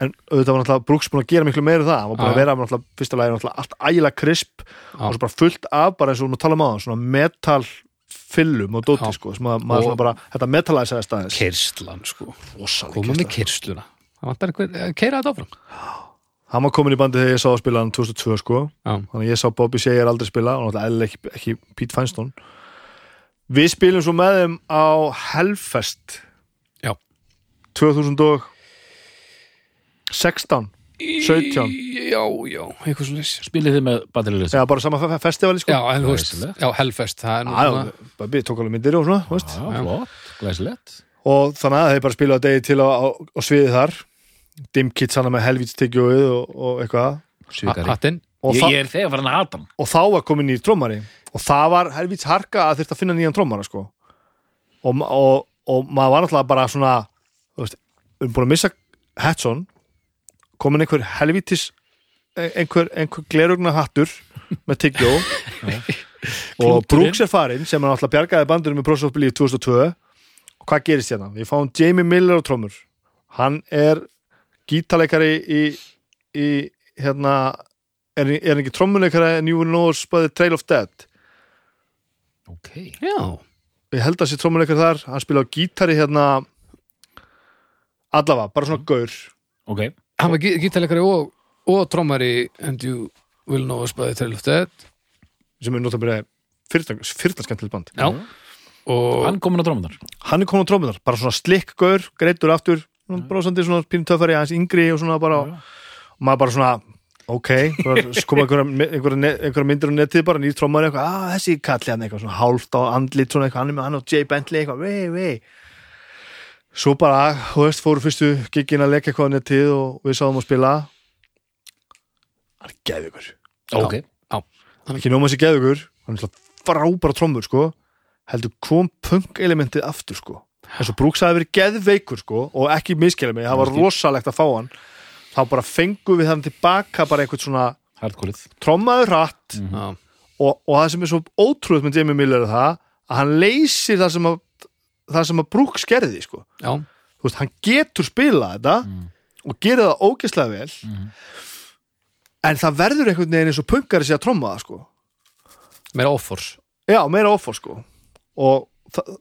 En auðvitað var náttúrulega Brooks búin að gera miklu meira það. Hann var búin að vera náttúrulega fyrsta lagi náttúrulega allt ægilega krisp. Og svo bara fullt af bara eins og við erum að tala um á það svona metal fyllum og dóti sko, sem að maður svona bara, þetta metalæsaði staðins Kyrslan, sko. Með kyrsla. kyrsluna Það vantar einhver að keira þetta áfram. Hann var komin í bandi þegar ég sá að spila hann 2002 sko, Já, þannig að ég sá Bobby Seger aldrei spila og náttúrulega ekki, ekki Pete Feinstein. Við spilum svo með þeim á Hellfest. Já. 2016 17 Já, já, eitthvað svo leys Spilið þið með batterilist? eða bara sama fe- festivali sko. Já, en þú veist, Glæsilegt. já, Hellfest Það er nú Já, svona já, Bobby tók alveg myndir og svona veist. Já, flott, glæsilegt. Og þannig að þeir bara spila á degi til á, á, á sviði þar. Dimkits hann með helvítstyggjóið og, og eitthvað. Hattinn? Og, Ég, ég er þegar farin að hata og þá var komin nýr trómari og það var helvíts harka að þurft að finna nýjan trómara sko. Og, og, og maður var náttúrulega bara svona við erum búin að missa Hetson komin einhver helvítis einhver, einhver glerugna hattur með tyggjó *laughs* og Brooks er farinn sem er náttúrulega bjargaði bandurum með Prosopil í 2002 og hvað gerist hérna? Við fáum Jamie Miller á trómur hann er gítarleikari í, í hérna er, er hann ekki trommuleikari en You Will Know Us by the Trail of Dead Ok. Já, ég held að sé trommuleikari þar. Hann spila á gítari hérna allavega, bara svona gaur. Ok hann var gí- gítarleikari og, og trommari And you will know us by the trail of dead sem er náttúrulega fyrirtaskendilegt band. Já. Og Hann komin á drómunar hann er komin á trommunar, bara svona slikk gaur greitur aftur, svona brósandi svona pínu töffari, hans yngri og svona bara og maður bara svona, ok bara koma einhverja, myndir á netið bara nýr trommari eitthvað, að þessi kalli hann eitthvað svona hálft á andlit svona eitthvað, hann er með hann og Jay Bentley eitthvað, vei, vei svo bara, þú veist, fóru fyrstu giggin að leggja eitthvað á netið og við sáðum að spila. Hann er geðugur Ok ekki nóma þessi geðugur, hann er svona frábæra trommur sko, heldur kom punk elementið aftur sko. Eins og Brooks hafi verið geðveikur sko og ekki miskjæla mig, það var rosalegt að fá hann. Þá bara fengum við hann tilbaka bara einhvern svona Hardcoreið. trommaður hratt. Já, og, og það sem er svo ótrúið með Jamie Miller er það að hann leysir það sem að það sem að Brooks gerði sko. Veist, hann getur spilað þetta og gerir það ógeðslega vel en það verður einhvern veginn eins og punkari sé að tromma það sko. Meira offors. Já, meira offor sko. Og það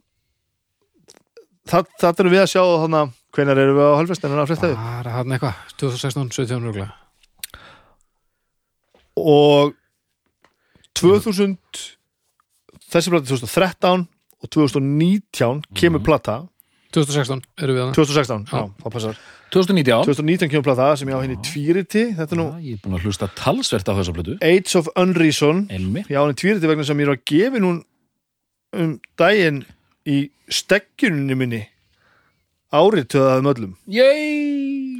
það, það erum við að sjá þannig að hvenær erum við á halvfestinu að frétta við Bara hann eitthvað, 2016, 17 rúglega og 2000 þessi plata 2013 og 2019 kemur plata. 2016 erum við hann 2016, já, það passar. 2019 2019 kemur plata sem ég á henni tvíriti þetta er nú Já, Ég er búin að hlusta talsvert á þessa plötu. Age of Unreason. Elmi ég á henni tvíriti vegna sem ég er að gefa nú um daginn í steggjunni minni. Árið töðaðum öllum. Yey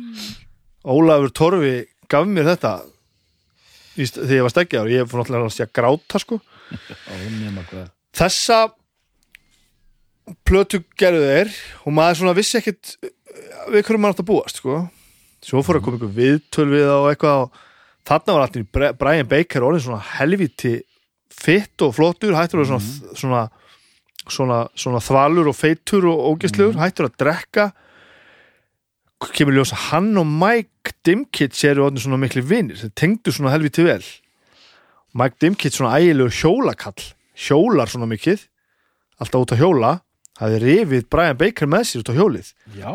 Ólafur Torfi gaf mér þetta þegar ég var steggjar og ég fór náttúrulega að sé að gráta sko. Hvað. Þessa plötu gerðu þeir og maður svona vissi ekkit uh, við hverju maður átt að búast sko. svo fór að koma einhver viðtöl við það og eitthvað og þarna var alltaf Brian Baker orðin svona helviti fitt og flottur hættur að svona, svona, svona, svona þvalur og feitur og ógæstlegur hættur að drekka. Kemur ljósa hann og Mike Dimkits eru orðin svona miklu vinnir þeir tengdu svona helviti vel. Mike Dimkits svona ægilegur hjólakall hjólar svona mikið alltaf út að hjóla hafði rifið Brian Baker með sér út á hjólið. Já.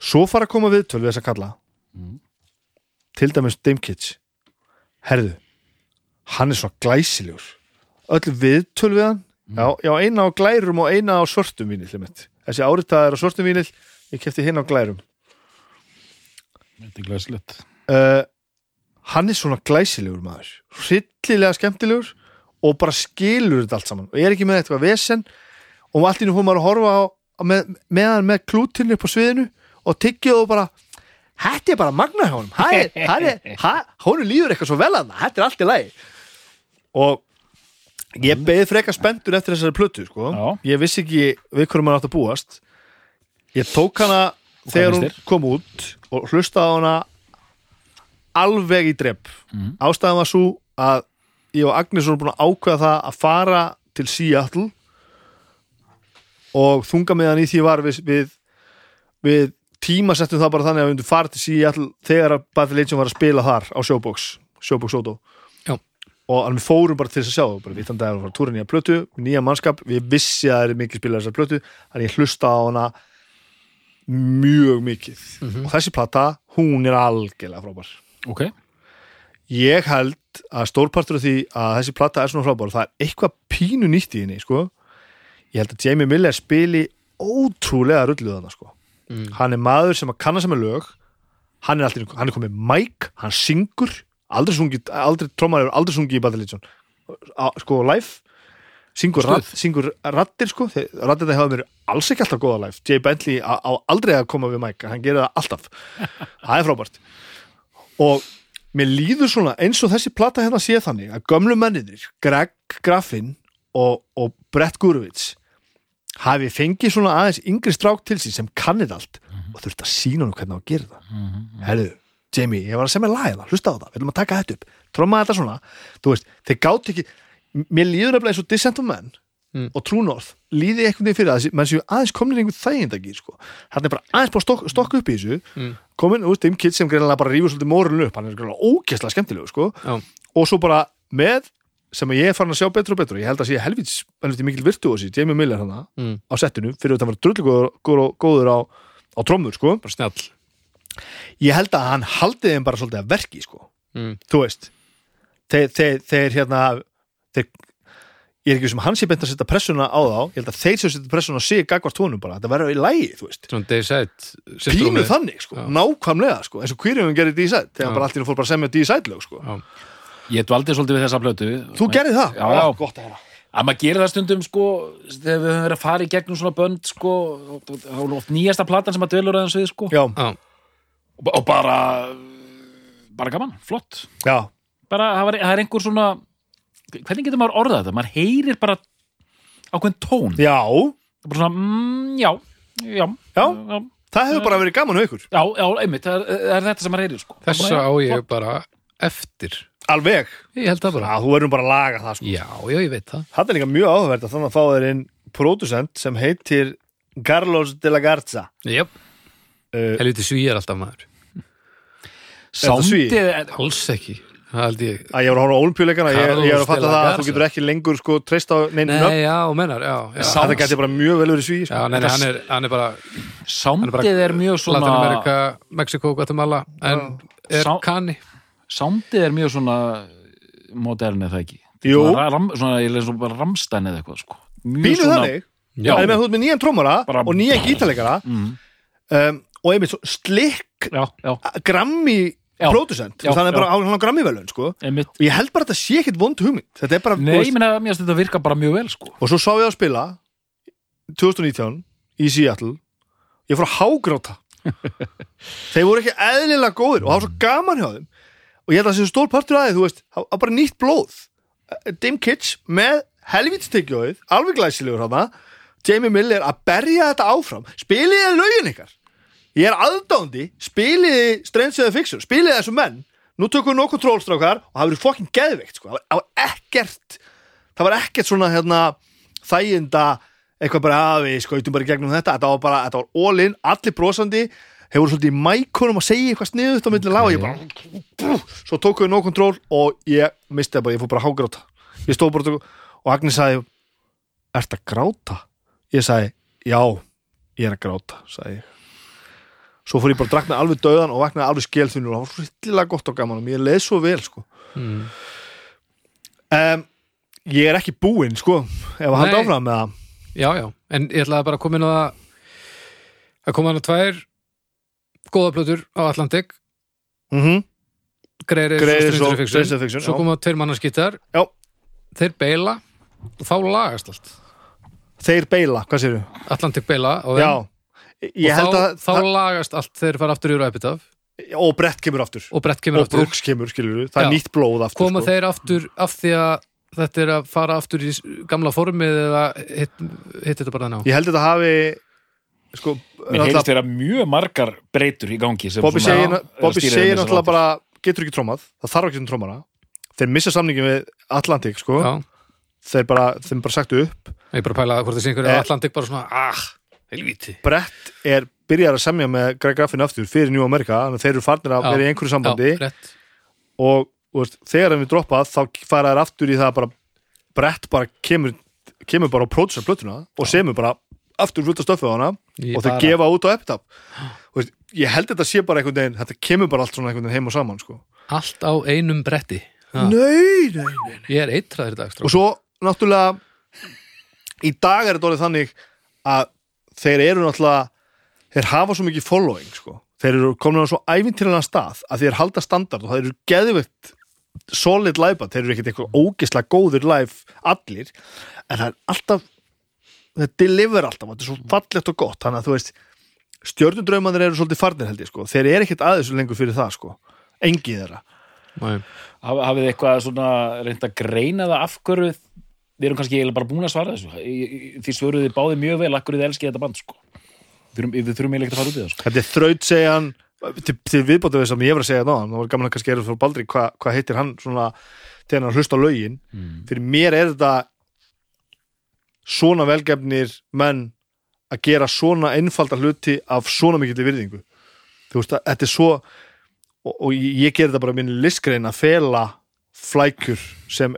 Svo fara að koma viðtöl við þess að kalla til dæmis Dimkits herðu hann er svona glæsilegur. Öll viðtöl við hann. Já, já, eina á glærum og eina á svörtum vínil þessi áritaðar á svörtum vínil. Ég kefti hinn á glærum. Þetta er glæslegt uh, hann er svona glæsilegur maður. Hryllilega skemmtilegur og bara skilur þetta allt saman. Og ég er ekki með eitthvað vesen og allt í nú fór maður að horfa á, með, með hann með klútinn upp á sviðinu og tyggja og bara þetta er bara magna hjá *laughs* hann honum líður eitthvað svo vel að það þetta er allt í lagi. Og ég beði freka spenntur eftir þessari plötu sko. Já. ég vissi ekki við hverju maður átt að búast. Ég tók hana þegar hún kom út og hlustaði hana alveg í drepp Mhm. ástæðan var svo að ég og Agnes vorum búin að ákveða það að fara til Seattle og þunga meðan í því var við, við, við tíma settum það bara þannig að við myndum fara til Seattle þegar að Battle Legion var að spila þar á Showbox Showbox Auto Já. og alveg fórum bara til þess að sjá bara við þannig að það var túrin að plötu nýja mannskap, við vissi að það er mikið spilað þessar plötu, þannig ég hlusta á hana mjög mikið. Og þessi plata, hún er algjörlega frábær. Ok, ég held að stórpartur af því að þessi plata er svona frábær það er eitthvað pínu nýtt í henni sko. Ég held að Jamie Miller spili ótrúlega rulluð þarna sko. Mm. hann er maður sem að kanna sem er lög. Hann er, alltaf, hann er komið mæk hann syngur, aldrei sungi aldrei, trómar aldrei sungið í Legion sko live. Syngur, ratt, syngur rattir sko. Rattir það hefur mér alls ekki alltaf góða live. Jay Bentley á, á aldrei að koma við mæk hann gerir það alltaf, *laughs* það er frábært. Og mér líður svona eins og þessi plata hérna sé þannig að gömlu menninir, Greg Graffin og, og Brett Gurevits hafi fengið svona aðeins yngri strák til sín sem kannið allt og þurft að sína hann hvernig á að gera það herðu, Jamie, ég var að semja lagina hlusta á það, við viljum að taka þetta upp tromma þetta svona, þú veist, þeir gátt ekki mér líður nefnilega eins og Descent of Man Mm. og True North, líði eitthvað fyrir að menn séu aðeins komin einhver þægindagi sko. hann er bara aðeins bara stokk, stokk upp í þessu Mm. komin, þú veist, Dim Kidd sem greinilega bara rífur svolítið mórun upp, hann er greinilega ógeðslega skemmtilegu sko. Og svo bara með sem ég er farin að sjá betur og betur ég held að sé helvits, helvits mikil virtuosi Jamie Miller hana Mm. á settinu fyrir að það var drullu góður, á, á trommur sko. ég held að hann haldi þeim bara svolítið að verki sko. mm. þú veist þeir, þeir, þeir hérna þeir, ég er ekki sem hann sé beint að setja pressuna á þá ég held að þeir sem setja pressuna á sig gagvart honum bara, þetta verður í lægi, þú veist Dayside pínu þannig, sko, Já. nákvæmlega sko, eins og hverjum gerir D-Side, þegar bara einu fór bara að semja D-Side lög, sko Já. Ég dvaldi svolítið við þessa plötu. Þú gerði það, Já, já. gott að hera að maður gerir það stundum sko þegar við höfum verið að fara í gegnum svona bönd sko, og- oft nýjasta platan sem að dölur aðeins við sko. Já, Já. og, og bara bara gaman, flott. Já, bara, það, var, það er einhver svona hvernig getur maður orðað þetta, maður heyrir bara ákveðin tón. Já. Bara svona, mm, já, já Já. já, það hefur bara verið gaman á ykkur. Já, já einmitt, það er, það er þetta sem maður heyrir sko. þessa á Bara, ég bara eftir alveg, ég held það bara. Já, þú verður bara að laga það sko. já, já, ég veit það. Það er líka mjög áhverð að þannig að fá þér inn producent sem heitir Carlos de la Garza. Jep. uh, helviti sví er alltaf maður? Sándið er- alls ekki. Það held ég. Að ég var að horfa á olimpíuleikana ég, ég er að fatta það að þú getur ekki lengur sko treyst á neinn nöfn. nei, já, mennar, já, já. Sá- þetta geti bara mjög vel verið sví sko. já nei, nei, hann, er, hann er bara Sándið er mjög svona Latin Amerika, Mexico, Guatemala en er Sá- kanni Sándið er mjög svona modern eða ekki Jú. Svona, ram, svona, ég leið svona bara ramstæn eða eitthvað sko. Mjög Bínu svona- þannig, Já. er með þú ert með nýjan trómara Bara- og nýjan gítalegara mm, um, og einmitt svo slikk Já, já, grammi Já. producent Já, þannig er bara já. á hann á grammi velun sko. og einmitt ég held bara að þetta sé ekkit vond hugmynd þetta er bara, Nei, ég meina, mér finnst þetta virka bara mjög vel sko. og svo sá ég að spila 2019 í Seattle ég fór að hágráta *laughs* þeir voru ekki eðlilega góðir og það var svo gaman hjá þeim og ég held að það sé stór partur að þið, þú veist var bara nýtt blóð. Dim Kitsch með helvitstekjóið alveg glæsilegur hana Jamie Miller að berja þetta áfram. Spiliði lögin ykkar. Ég er aðdándi, spiliði Strange of the Fixer, spiliði þessu menn. Nú tökum við nokkuð trólstrákar og það verið fokkin geðveikt sko. það var- ekkert það var ekkert svona hérna þæginda eitthvað bara að við skautum bara gegnum þetta. Þetta var bara, þetta var all in, allir brosandi hefur svolítið mækunum að segja eitthvað sniðut á milli laga og ég bara svo tók við no control og ég misti það bara, ég fór bara að hágráta. Ég stóð bara og- og Agnes sagði Ert að gráta? Ég sagði, já, ég er að gráta sagði ég. Svo fór ég bara að drakna alveg döðan og vaknaði alveg skjelþunur og það var svo rillilega gott og gaman og mér leið svo vel sko. Mm. um, ég er ekki búinn sko ef að halda áfram með það já, já, en ég ætlaði bara að koma inn á það að koma hann að tvær góða plötur á Atlantic. Mm -hmm. Greiris og Stranger Fiction svo koma tveir mannarskittar þeir beila og þá lagast allt. Þeir beila, hvað séru? Atlantic beila og, já, ég og þá, að þá lagast allt þeir fara aftur í Ræpitaf og brett kemur aftur. Og og Brooks kemur, skilur það er Já. nýtt blóð aftur koma sko. þeir aftur af því að þetta er að fara aftur í gamla formið eða hitt, hitt þetta bara þannig á ég held að þetta hafi sko, Mér heyrist vera mjög margar breytur í gangi sem Bobby segir, náttúrulega bara getur ekki trómað, það þarf ekki um trómara þeir missa samningin við Atlantic sko. Þeir bara, þeim bara sagt upp. Ég er bara að pæla hvort þessi einhverju Eh. Atlantic bara svona, ah, helvíti. Brett er byrjar að semja með Greg Graffin aftur fyrir New America, þannig að þeir eru farnir að vera í einhverju sambandi. já, og veist, þegar við droppað þá fara þær aftur í það að bara brett bara kemur, kemur bara og pródusar plötuna og semur bara aftur fullt af stöfið á hana Í og bara- gefa út á Þú veist, ég held þetta sé bara einhvern veginn þetta kemur bara allt svona einhvern veginn heim og saman sko. allt á einum bretti Ha, nei, nei, nei ég er eitraður í dag og strákar. svo náttúrulega í dag er þetta orðið þannig að þeir eru náttúrulega þeir hafa svo mikið following sko. þeir eru komin á svo æfintilega stað að þeir halda standard og það eru geðvikt solid live þeir eru ekkert eitthvað ógislega góður live allir en það er alltaf það deliver alltaf, þetta er svo fallegt og gott. Þannig að þú veist stjörnundraumanir eru svolítið farnir held ég sko. Þeir eru ekkert aðeins lengur fyrir það sko. Engið þeirra. Hafið þið eitthvað svona reynd að greina það af hverju við erum kannski eiginlega bara búin að svara þessu? Í- í- þið svöruðu báði mjög vel af hverju þið elskið þetta band sko. við þurfum, eiginlega ekki að fara út í það sko. Þetta er þraut segjan til, til viðbóta við sem ég var að segja náðan það var gaman að kannski erum fyrir Baldri hvað hva heitir hann svona þegar hann hlusta á lögin? Fyrir mér er þetta svona velgefnir menn að gera svona einfalda hluti af svona mikill virðingu. Þú veist að þetta er svo og, og ég, ger þetta bara minn listgrein að fela flækjur sem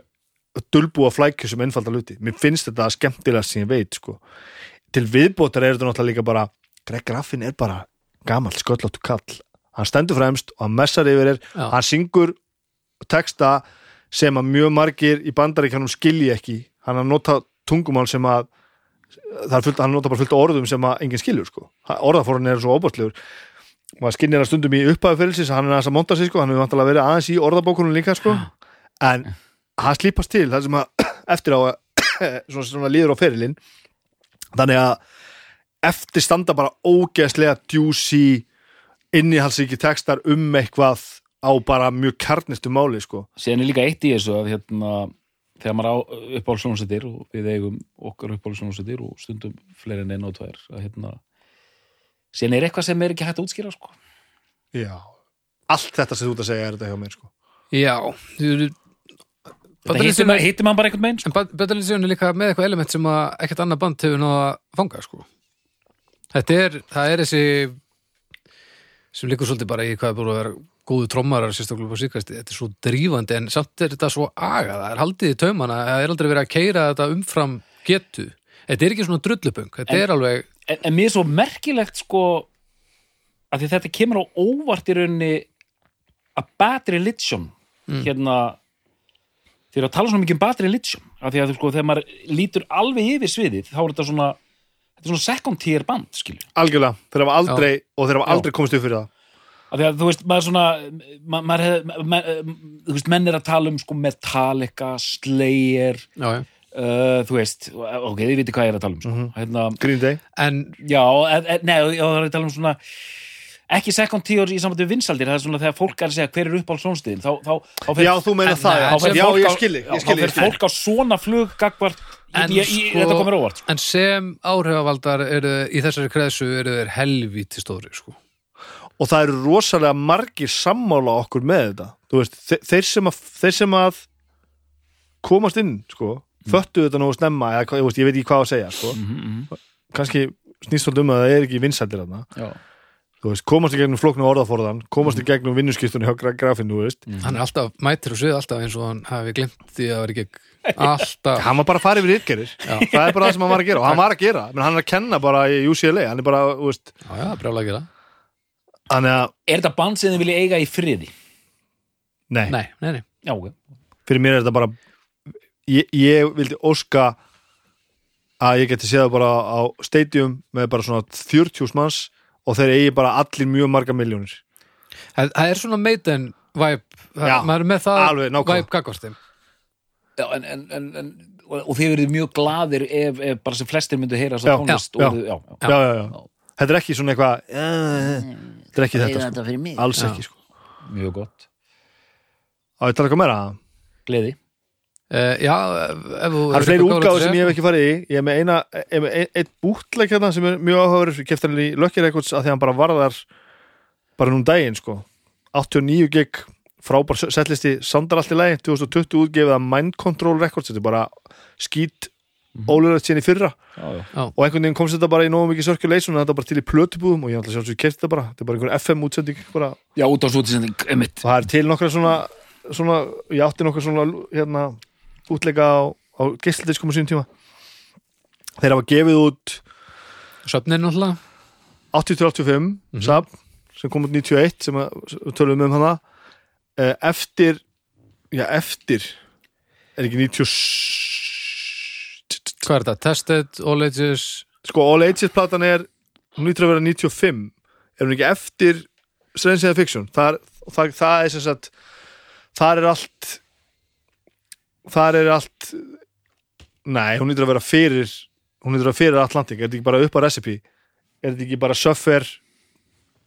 dulbúa flækjur sem einfalda hluti. Mér finnst þetta skemmtilegast sem ég veit sko. til viðbótar er þetta náttúrulega líka bara Greg Graffin er bara gamall sköllóttu kall. Hann stendur fremst og hann messar yfir Já. hann syngur texta sem að mjög margir í bandaríkjanum skilji ekki. Hann að nota tungumál sem að er fullt, hann nota bara fullt orðum sem að enginn skilur sko, orðaforðin er svo óbústlegur maður skinnir að stundum í upphæðu fyrirlsins hann er aðeins að monta sig sko, hann hefur vantilega verið aðeins í orðabókunum líka sko. En hann slípast til það sem að *clears throat* eftir á *clears throat* svona, svona líður á ferilinn. Þannig að eftir standa bara ógeðslega djúsi innihalsíki textar um eitthvað á bara mjög kjarnistu máli sko. Síðan er líka eitt í þessu að hérna, þegar maður á uppáhaldsjónsettir og við eigum okkar uppáhaldsjónsettir og stundum fleiri en einn og tvær að hérna síðan er eitthvað sem er ekki hægt að útskýra sko. Já. allt þetta sem þú ert að segja er þetta hjá mér sko já þú eru þetta hittir man bara einhvern veginn sko. En Betalísjón er líka með eitthvað element sem að ekkert annað band hefur náða að fanga sko. Þetta er, það er þessi sem líkur svolítið bara í hvað er búin að vera góðu trommarar sérstaklega på síkvæsti, þetta er svo drífandi en samt er þetta svo aga, það er haldið í taumana, það er aldrei verið að keira þetta umfram getu, þetta er ekki svona drullupung, þetta En- er alveg en, en mér er svo merkilegt sko að því þetta kemur á óvart í rauninni að bad religion hérna þeir eru að tala svona mikið um bad religion af því að sko, þegar maður lítur alveg yfir sviðið þá er þetta svona þetta er svona second tier band skilju algjörlega, þeir hafa aldrei og þeir hafa Já. aldrei komist upp fyrir það því að þú veist, maður svona ma maður hef, ma þú veist, menn er að tala um sko Metallica, Slayer já, já. uh, þú veist, ok, þið viti hvað ég er að tala um sko. hérna, Green Day, en já, en, nei, já, það er að tala um svona ekki second tier í samvættu vinsaldir það er svona þegar fólk er að segja hver er upp á sónstíðin þá, þá, þá fer, já þú meina En- það en já ég skilji, þá fer fólk á svona flug gagvart, ég, ég, sko- þetta komir óvart sko. en sem áhrifavaldar eru, í þessari kreðsu eru þeir helvíti stóri sko. Og það eru rosalega margir sammála okkur með þetta. Veist, þe þeir sem að, þeir sem að komast inn sko, föttu þetta nú snemma eða, hvað- ég, veist, ég veit ekki hvað að segja sko. kannski snýst svolítið um að það er ekki vinsældir þarna. Veist, komast í gegnum flóknu orðaforðan komast í gegnum vinnuskiptunni hjá gra- grafinn veist, hann er alltaf mætir og svið alltaf eins og hann hafi glemt því að vera ekki *laughs* alltaf. Hann var bara að fara yfir ytgerir það er bara það sem hann var að gera og hann *laughs* var að gera, menn hann er að kenna bara í UCLA hann er bara, þú veist. Já, já, brjála að gera. að, er þetta band sem þið vilja eiga í friði? Nei, nei, nei, nei, já, ok, fyrir mér er þetta bara ég, ég vildi óska að ég geti séð það bara á stadium með bara svona 40 manns og þeir eigi bara allir mjög marga miljónir það, það er svona það, Já, maður er með það alveg, nákvæmlega. vibe gagvart þeim. Já, en, en, en, en og, og þið verið mjög gladir ef, ef bara sem flestir myndu heyra svo Já, tónlist já, og, já, já. já, já, já. Þetta er ekki svona eitthvað uh, þetta er ekki þetta, sko. fyrir mig. Alls ekki sko. mjög gott, á ég tala eitthvað meira. Gleði. Uh, já, það eru fleiri útgáður sem ég hef ekki farið í. Ég er með eina, ég er með ein, eitt bútleik hérna sem er mjög áhugaður, hann í Lucky Records að því hann bara varðar bara núm daginn sko. 89 gig frábær setlisti Sandar allt í lagi, 2020 útgefið að Mind Control Records, þetta er bara skít ólöflegt síðan í fyrra. Já, já. og einhvern veginn komst þetta bara í nógu mikið circulation og þetta bara til í plötubúðum og ég ætla að sjálfsög kert þetta bara. Þetta er bara einhver FM útsending bara. já, út á svo til sending, emitt og það er til nokkra svona svona, ég átti nokkuð svona hérna, útleika á, á geisladiskum á sínum tíma. Þeir hafa gefið út Söfnin náttúrulega. 80-85 safn sem kom út 91 sem að, við tölum um hana. Eh, eftir já, eftir er ekki 90 Hvað er þetta? Tested, All Ages? Sko All Ages platan er hún lítur að vera 95 er hún ekki eftir Strange Science Fiction? Það, það, það er sem sagt það er allt það er allt nei, hún lítur að vera fyrir hún lítur að vera fyrir Atlantic, er þetta ekki bara upp á recipe? Er þetta ekki bara Suffer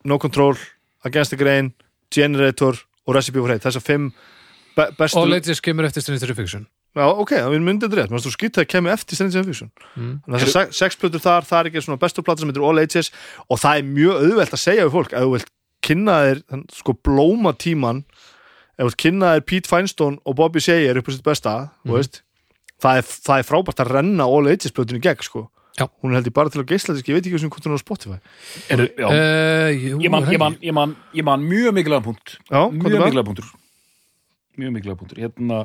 No Control, Against the Grain Generator og Recipe for Hate þessar fimm be bestu All Ages kemur eftir Stranger Fiction Já, ok, það er myndið rétt, þú skýtt að það kemur eftir Strange Fiction. Mm. Þannig að þessar sex plötur þar, það er ekki svona bestu plata sem heitir All Ages. Og það er mjög auðvelt að segja við fólk ef þú vilt kynna þér þann, sko blóma tíman ef þú vilt kynna þér Pete Feinstein og Bobby Sayer upp á sitt besta, þú veist það er, það er frábært að renna All Ages plötunni í gegn, sko. Já. hún er held ég bara til að geisla þess, ég veit ekki hvernig hvort hún er á Spotify. Er, já, uh, jú, ég, man, er ég, man, ég, man, ég man mjög mikilvæg punkt. Já, er mjög það? mikilvæg punktur. Mjög mikilvæg punktur. Hérna,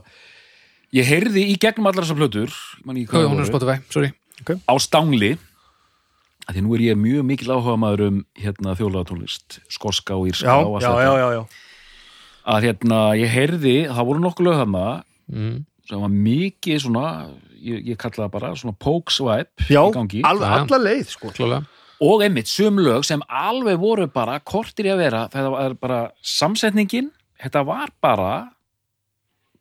ég heyrði í gegnum allar þessar plötur ég man ekki Hvað hvað er hún á það voru, Spotify? Sorry á stangli því nú er ég mjög mikil áhuga maður um hérna, þjólaðatónlist, skorska og írska Já, já, já, já, já. að hérna, ég heyrði, það voru nokkuð lög þarna mm. sem var mikið svona ég, ég kalla það bara svona swipe Já, í gangi alveg Já. alla leið, sko Klálega og einmitt sum lög sem alveg voru bara kortir í að vera þetta var bara samsetningin þetta var bara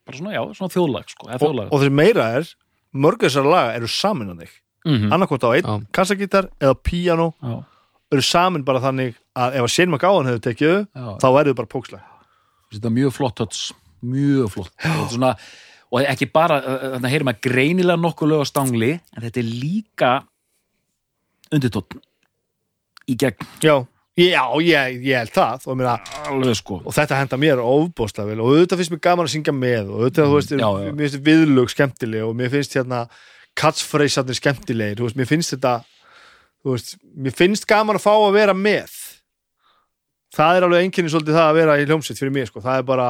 bara svona, já, svona þjóðlag sko, eða og, þjóðlag. og þessi meira er mörg þessar laga eru samin á þig. Mm annarkvort á einn kassagítar eða píano já, eru samin bara þannig að ef að Shane McGowan hefur tekið þau, þá verður bara pókslega þetta er mjög flott touch, mjög flott. Þetta er svona, og ekki bara þannig að heyrum að greinilega nokkuð lög á stangli en þetta er líka undirtótt í gegn. Já, já ég, ég held það og, meina, alveg sko og þetta henda mér ofbóðslega vel og auðvitað finnst mér gaman að syngja með og auðvitað, þú veist, já, já. mér finnst viðlög skemmtileg og mér finnst hérna catchphrasearnir skemmtilegir, þú veist, mér finnst þetta þú veist, mér finnst gaman að fá að vera með það er alveg einkenni svolítið það að vera í hljómsveit fyrir mig, sko, það er bara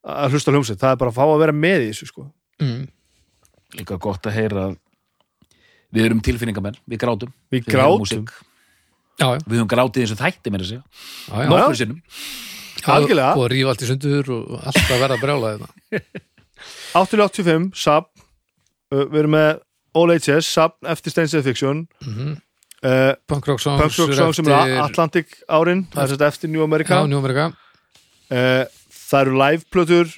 að hlusta á hljómsveit, það er bara að fá að vera með í þessu, sko mm. líka gott að heyra að við erum tilfinningamenn, við grátum við grátum. Já, já, við höfum grátið eins og þætti með já. nokkur sinnum. Algjörlega. Og rífa allt í sundur og allt að verða brjála þetta 885, Sab. Uh, við erum með All HS, Sab eftir Stainside Fiction. Mm uh, Punk Rock Songs Punk Rock Song sem er Atlantic árin það er eftir New America. Já, New America. Uh, það eru live-plötur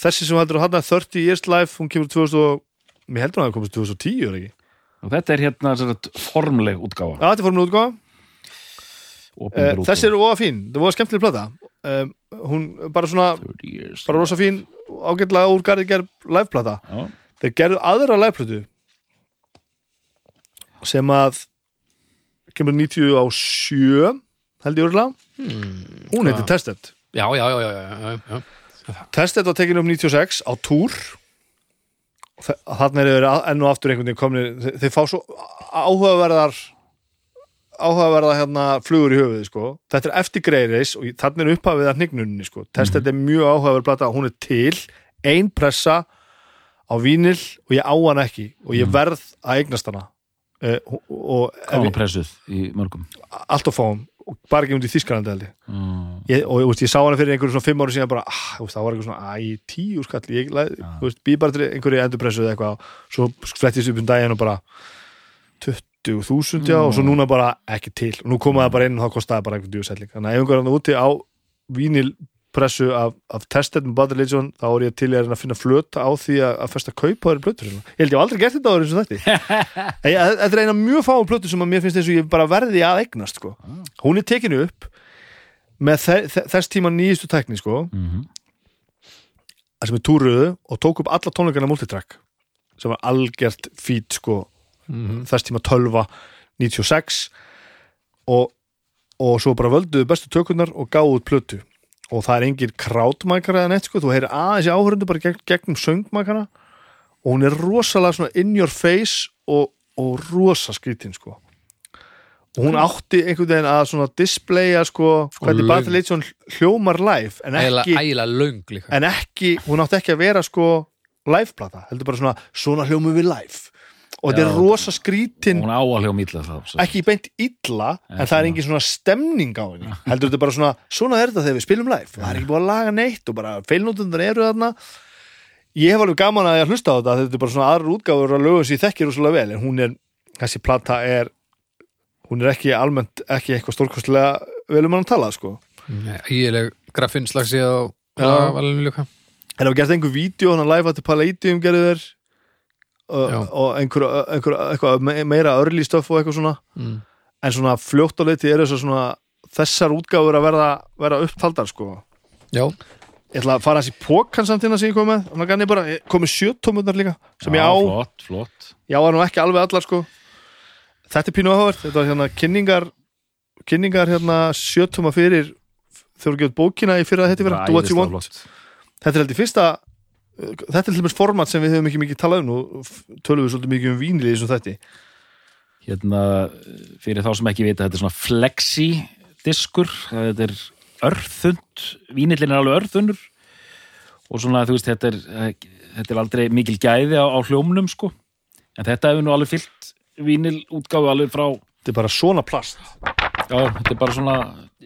þessi sem heldur að hana 30 Years Live, hún kemur 2000 og mér heldur að það komist 2010 er ekki? Og þetta er hérna formleg útgáfa. Já, þetta er fórum útgáfa þessi er óa fín, það var skemmtileg plata um, hún bara svona 30 years bara rosa fín, ágætlega úr garði gerð live-plata Já. þeir gerðu aðra live-plötu sem að kemur 90 á 7 held ég örgulega hmm. hún heitir? Tested Já, já, já, já, já, já. Tested var tekinu um 96 á túr þannig er þeir enn og aftur einhvern veginn þeir, þeir fá svo áhugaverðar áhugaverða hérna flugur í höfuði sko. þetta er eftir Greyreis og þannig er upphafið að hnignunni sko. Tested er mjög áhugaverð plata hún er til, ein pressa á vínil og ég á hann ekki og ég verð að eignast hana. Uh, og, Kála pressuð í mörgum? Allt of fáum. Og bara ekki um til Þískalandi held mm. ég, og veist, ég sá hana fyrir einhverjum svona fimm ári síðan bara, ah, veist, það var eitthvað svona, æ, tíu skall ég, þú veist, býð bara til einhverju endurpressu eða eitthvað, svo flettist upp um daginn og bara 20.000 já, og svo núna bara ekki til. Og nú komaði það bara inn og þá kostaði bara einhver djúselling þannig að ef einhverjum úti á vínilpressu af, af tested með Bad Religion þá er ég til ég að að finna flöta á því að, að festa kaupa þeirri plötur hérna. ég held ég hef aldrei gert þetta á eins og þetta. *laughs* Þetta er eina mjög fáum plötur sem að mér finnst eins og ég bara verði að eignast sko. hún er tekinu upp með þe þe þess tíma nýjustu tækni sko, Mm að sem er túruðu og tók upp alla tónleikana multitrack sem var algjört fít sko, Mhm. þess tíma 12 96 og, og svo bara völduðu bestu tökurnar og gáðu út plötu. Og það er engin krátmækara eða neitt sko, þú heyrir aðeins í áhörundu bara gegn, gegnum söngmækara og hún er rosalega svona in your face og, og rosa skrítin sko. Og hún átti einhvern veginn að svona displaya sko hvernig löng. Battle Legion hljómar live en ekki, ægilega löng líka. en ekki hún átti ekki að vera sko liveplata, heldur bara svona svona hljómum við live og þetta er rosa skrítin hún á að hljóma illa svo. ekki beint illa, en það er engin svona stemning á henni, *laughs* heldur þetta bara svona svona er þetta þegar við spilum live, það er ekki búið að laga neitt og bara feilnótundar eru þarna. Ég hef alveg gaman að ég hlusta á þetta þetta er bara svona aðrar útgáfur að lögum ég þekkir úrslega vel, en hún er, þessi plata er hún er ekki almennt ekki eitthvað stórkostlega vel um hann að tala sko. ægileg graffinnslags ég á Já. valinu líka. En það var gert einhver vídeo, hann að live að Palladium gerðu og, Já. og einhver, einhver, me- meira early stuff og eitthvað svona. Mm. en svona fljótt á leiti er þess að svona þessar útgáfur að verða, verða upptaldar sko. Já, ég ætla að fara í pókan samtíðna sem ég kom með. Þannig að ég bara, ég kom með sjötómundar líka sem ég Já, á, flott, flott. Ég á nú ekki alveg allar sko. Þetta er pínu áhverð, þetta var hérna kynningar kynningar hérna sjötóma fyrir þegar þú gefur bókina í fyrra þetta er heldur fyrsta þetta er til dæmis format sem við höfum ekki mikið talað um og tölum við svolítið mikið um vínlið í þessum þætti. Hérna, fyrir þá sem ekki vita þetta er svona flexi diskur þetta er örþund vínillin er alveg örþunur og svona þú veist þetta er, þetta er aldrei mikil gæði á, á hljómnum sko. En þetta hefur nú alveg fyllt vínil útgáfu alveg frá þetta er bara svona plast. Já, þetta er bara svona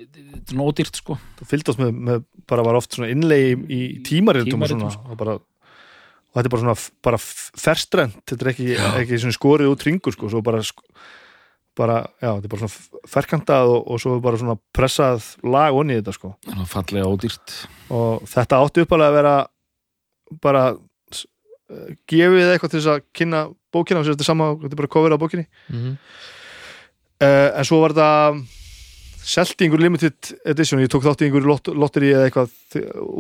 þetta er svona ódýrt sko. Það fylgdast með, með bara var oft innlegi í, í tímaritum og Tímaritum, svona og, bara, og þetta er bara svona bara ferstrend, þetta er ekki, ekki skorið út ringur sko, svo bara bara, já, þetta er bara svona ferkantað og, og svo bara svona pressað lag onni í þetta sko. Fallega ódýrt. Og þetta átti uppalega að vera bara gefið eitthvað til þess að kynna bókina þetta er sama, þetta er bara cover á bókinni. Mm uh, en svo var þetta selt í einhver limited edition ég tók þátt í einhverju lot, lotteri eða eitthvað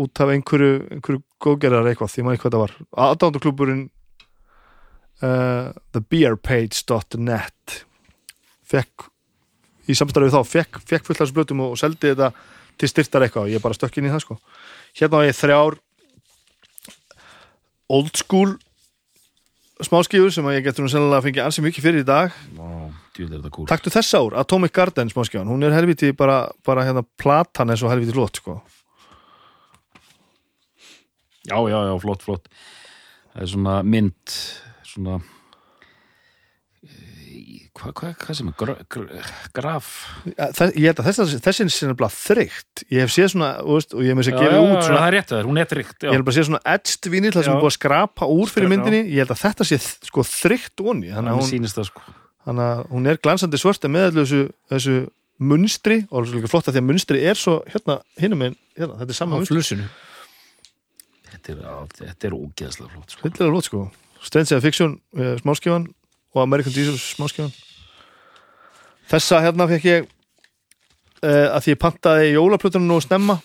út af einhverju, einhverju góðgerðar eitthvað, því maður eitthvað það var. Aðdándarklúburinn uh, thebeerpage.net fekk í samstarfið þá, fekk, fekk fullt af þessu blötum og, og seldi þetta til styrtar eitthvað. Og ég bara stökk inn í það sko. Hérna á ég þrjár old school smáskífur sem að ég getur nú sennilega að fengja ansi mikið fyrir í dag. Vá, kúl. Taktu þessa ár, Atomic Garden smáskjáðan hún er helviti bara, bara hérna platan er svo helviti lót sko. Já, já, já, flott, flott. Það er svona mynd svona eh, hvað hva, hva sem er gra, gra, graf. Ja, þe- ég held að þessi, þessi er sinna þreytt. Ég hef séð svona, veist, og ég hef með Já, gefið já, út svona, það er rétt að það, hún er tryggt ég hef bara séð svona edged vinil það sem er búið að skrapa úr fyrir myndinni. Ég held að þetta sé sko þreytt onni þannig að hún sýnist það sko þannig að hún er glansandi svört en með allu þessu, þessu munstri og það er flott að því að munstri er svo hérna, hinum en hérna, þetta er á sama munstri Þetta er, á, þetta er ógeðslega flott sko. Sko. Strange Science Fiction uh, smáskifan og American Diesel smáskifan Þessa hérna fekk ég uh, að því ég pantaði jólaplötunum nú snemma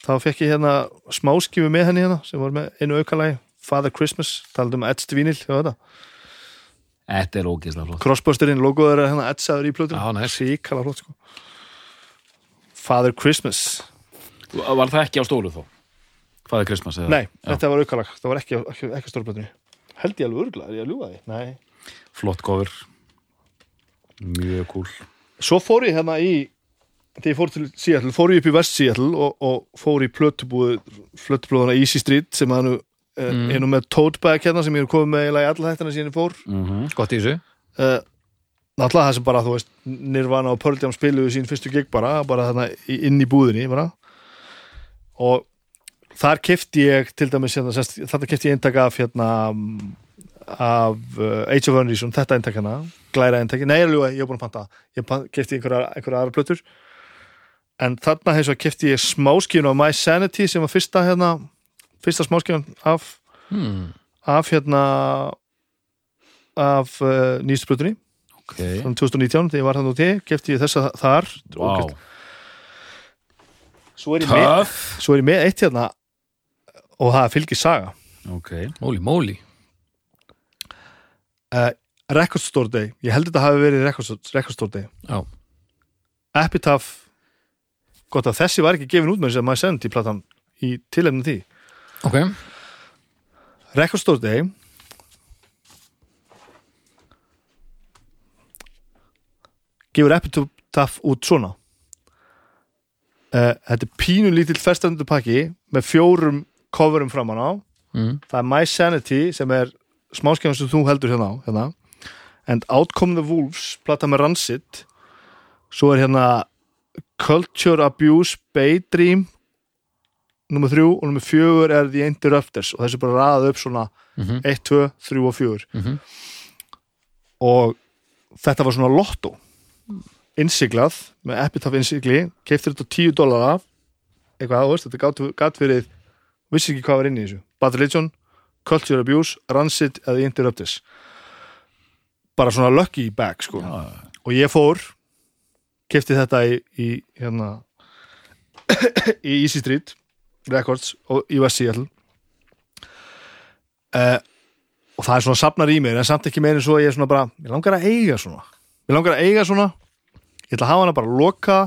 þá fekk ég hérna smáskifu með henni hérna sem var með einu aukalagi Father Christmas, talaði um edged vinil hjá þetta Þetta er ógeðslega flott Crossbusterinn, logoður er hérna edsaður í plötunum. Síkala flott sko Father Christmas Var það ekki á stólu þó? Hvað er Christmas? Eða? Nei, Já, þetta var aukalag, það var ekki, ekki, ekki stórplötunni Held ég alveg örgla, er ég að ljúga því? Nei Flott cover Mjög kúl svo fór ég hérna í þegar ég fór til Seattle, fór ég upp í West Seattle og, og fór í plötubúðu plötubúðuna Easy Street sem að nú mm. er nú með tote bag hérna sem ég er komið með í alla hættina síðan ég fór. Mm gott í þessu. Uh, náttúrulega það sem bara, þú veist Nirvana og Pearl Jam spiluðu sín fyrstu gig bara, bara þarna inn í búðinni bara. Og þar kefti ég til dæmis hérna, sest, þarna kefti ég eintak af hérna af uh, Age of Unreason, þetta eintak hérna glæra eintak, nei, ljúga, ég er búin að panta. Ég kefti einhverja, einhverja aðra plötur. En þarna hins vegar kefti ég smáskíun af My Sanity sem var fyrsta hérna, fyrsta smáskíun af, hmm. af hérna af uh, nýstu plötunni Ok, frá 2019 þegar ég var þannig úti, kefti ég þessa þar. Wow svo er ég með, svo er ég með eitt hérna og það fylgir saga. Ok, móli, móli uh, Record Store Day, ég held þetta hafi verið Record, Record Store Day. Já. Epitaph gott að þessi var ekki gefin út með þess að maður sendi platan í tilefni því ok, Record Store Day. Gefur Epitaph út svona. Uh, þetta er pínu lítill festandu pakki með fjórum coverum framan á. Mm. það er My Sanity sem er smáskjafan sem þú heldur hérna á hérna. and Outcome the Wolves plata með Rancid. Svo er hérna Culture Abuse Bay Nummer þrjú og nummer fjögur er The Interrupters og þessi bara raðað upp svona Mhm. 1, 2, 3 og 4 Mhm. og þetta var svona lotto. Innsiglað með Epitaph innsigli keiftir þetta á 10 dólara eitthvað, þú veist, þetta gat fyrir vissi ekki hvað var inn í þessu. Bad Religion, Culture Abuse, Rancid eða Interruptus bara svona lucky bag sko. Og ég fór keifti þetta í, í hérna *coughs* í Easy Street Records og í Seattle. Uh, og það er svona safnar í mér en samt ekki meira svo að ég er svona bara mér langar að eiga svona. Mér langar að eiga svona. Ég ætla að hafa hana bara loka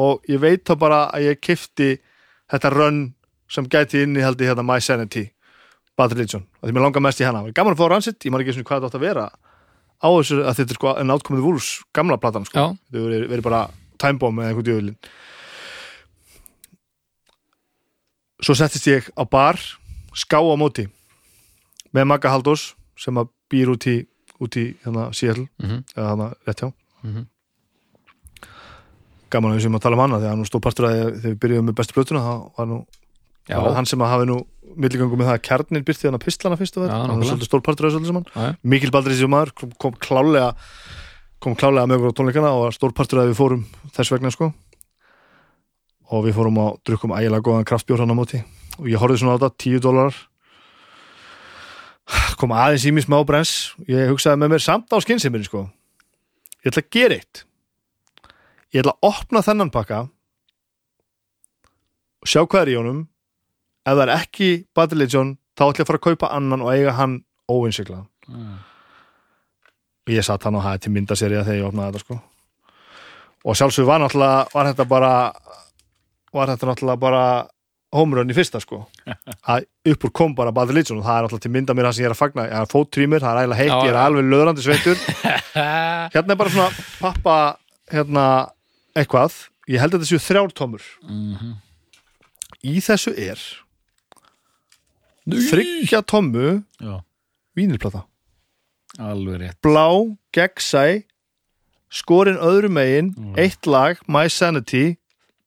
og ég veit þá bara að ég kifti þetta run sem gæti inni held ég hérna My Sanity Bad Religion. Og því mér langar mest í hana. Mér er gaman að fá ransitt, ég maður ekki svona hvað þetta átt að vera á þessu að þetta er sko en átkomið vúls gamla platan sko, þetta verið, bara time bomb eða einhvern djöfulinn svo settist ég á bar ská á móti með Magga Haldós sem að býr út í út í hérna Seattle Mhm. eða hérna rétt hjá Mhm. gaman að við sem að tala um hana þegar hann stóð partur að þegar við byrjuðum með bestu plötuna þá var nú var hann sem að hafi nú milligöngu með það að kjarnir byrti hann að pistlana fyrst og verð hann var svolítið stór partur að þessu öllu saman. Mikil Baldrið sem maður kom, kom klálega kom klálega með okkur á tónleikana og var stór partur að við fórum þess vegna sko og við fórum á drukkum ægilega góðan kraftbjór hann á móti. Og ég horfði svona á þetta, 10 dólarar. Kom aðeins í mér smá brens. Ég hugsaði með mér samt á skynseiminni sko. Ég ætla að gera eitt. Ég ætla að opna þennan pakka og sjá hvað er í honum. Ef það er ekki Bad Religion þá ætla ég að fara að kaupa annan og eiga hann óinnsikla og ég satt hann og til myndaserja þegar ég opnaði þetta sko. Og sjálfsög var náttúrulega var þetta bara var þetta náttúrulega bara homerun í fyrsta sko. *laughs* Að upp úr kom bara Bad Religion og það er náttúrulega til mynda mér það sem ég er að fagna. Ég er fóttrýmur, það er ægilega heitt, ég er alveg löðrandi sveitur. *laughs* Hérna er bara svona pappa hérna eitthvað. Ég held að þetta séu þrjár tómur. Mhm. í þessu er þryggja tómu vínilplata. Alveg rétt. Blá, gegnsæ skorinn öðru megin Mm. eitt lag, My Sanity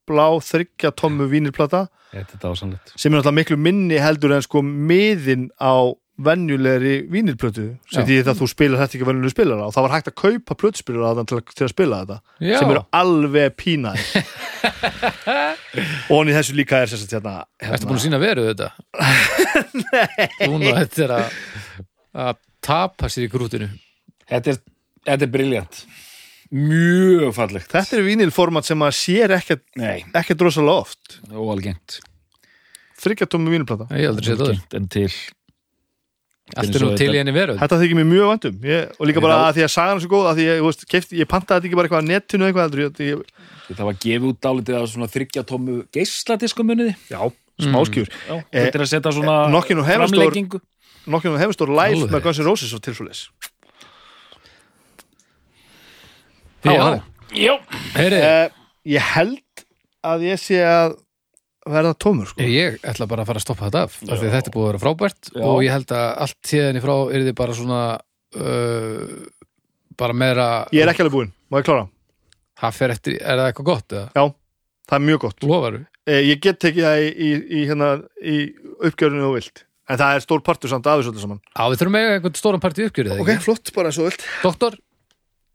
blá þryggja tommu vínilplata. Þetta er dásanlegt sem er náttúrulega miklu minni heldur en sko miðin á venjulegri vínilplötu. Sem Já. því að þú spilar þetta ekki venjulegri spilara og það var hægt að kaupa plötuspilara til, að- til að spila þetta. Já. sem eru alveg pínaðir. Og hann í þessu líka er sem sagt hérna, Ertu búin að sína veru þetta? *laughs* Nei Núna þetta er að tapa sér í grútinu. Þetta er, þetta er briljant Mjög fallegt. Þetta er vínilformat sem maður sér ekkert ekkert rosalega oft. Óalgengt. Þryggja tommu vínilplata. Ég hef aldrei séð það. Óalgengt En til. Allt er nú til í þetta- henni veru Þetta þykir mér mjög vandum ég, og líka bara að því að sagan er svo góð að því ég, veist, kefti, ég pantaði þetta ekki bara eitthvað á netinu eitthvað heldur, ég, ég, Það var gefið út dálítið af svona þryggja tómu geisladisku muniði Já, smáskjur Já, Eh, þetta er að setja svona framleggingu Nokkjum hefur stór live með Guns N' Roses og tilsvöldis Já, Já, heyri eh, Ég held að ég sé að verða tómur sko. Ég ætla bara að fara að stoppa þetta af af því þetta er búið að vera frábært Já. og ég held að allt tíðinni frá er þið bara svona uh, bara meira Ég er ekki alveg búinn, má ég klára? Það fer eftir, er það eitthvað gott eða? Já, það er mjög gott. Lofaru? eh, Ég get tekið það í, í, í, hérna, í uppgjörinu og vilt. En það er stór partur samt af þessu öllu saman. Já, við þurfum eiga einhvern stóran partí uppgjörið Ok, flott, bara eins og vilt. Doktor,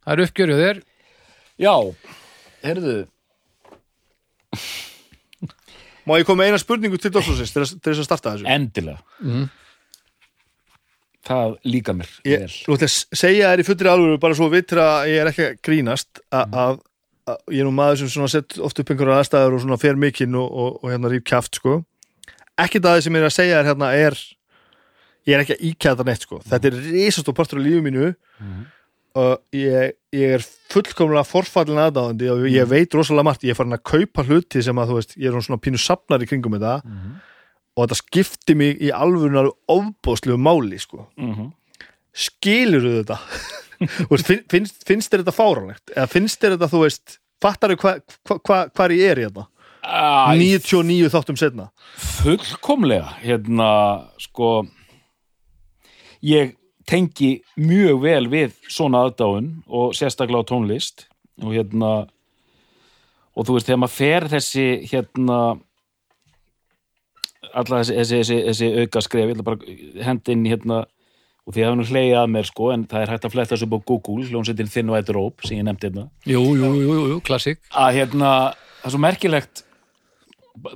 það er uppgjörið þér já. Herðu, Má ég koma eina spurningu til Dóttorsins til, þess- að starta þessu? Endilega. Mhm. Það líka mér ég, ætla að segja þér í fullri alvöru bara svo vitur að ég er ekki að grínast a- að að ég er nú maður sem sett oft upp einhverja aðstæður og svona fer mikinn og, og, og hérna rýf kjaft sko. Ekkert að það sem ég er að segja þér hérna er ég er ekki að íkjæða það neitt sko. Þetta er risastór partur af lífu mínu. Og ég, ég er fullkomlega forfallin aðdáðandi og ég veit rosalega margt, ég er farin að kaupa hluti sem að þú veist, ég er svona pínu safnar í kringum þetta. Og þetta skipti mig í alvörunar ofbóðslegu máli sko. Mhm. skilur þetta? *laughs* Þú finn- finnst, finnst þér þetta fáránlegt? Eða finnst þér þetta, þú veist fattar þau hvað hva, hva, hvar ég er hérna Æ, 99 þáttum setna fullkomlega hérna sko ég tengi mjög vel við svona aðdáun og sérstaklega á tónlist. Og hérna og þú veist þegar maður fer þessi hérna alla þessi, þessi, þessi, þessi auka skref ég ætla bara að henda inn hérna og því hafa nú hlegið að mér sko en það er hægt að fletta þessu á Google hljónsettin Thin White Rope sem ég nefndi hérna. Jú, jú, jú, jú, klassik. Að hérna, það er svo merkilegt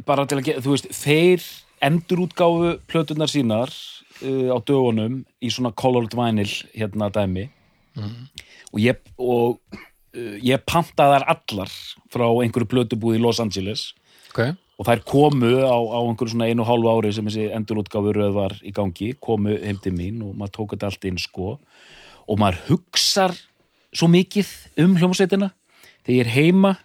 bara til að geta, þú veist þeir endurútgáfu plötunar sínar uh, á dögunum í svona colored vinyl hérna dæmi. Og ég og uh, ég pantaði þar allar frá einhverju plötubúð í Los Angeles. Ok, og þær komu á, á einhverju svona einu og hálfu ári sem þessi endurútgáfu röð var í gangi, komu heim til mín og maður tók þetta allt inn sko. Og maður hugsar svo mikið um hljómsveitina. Þegar ég er heima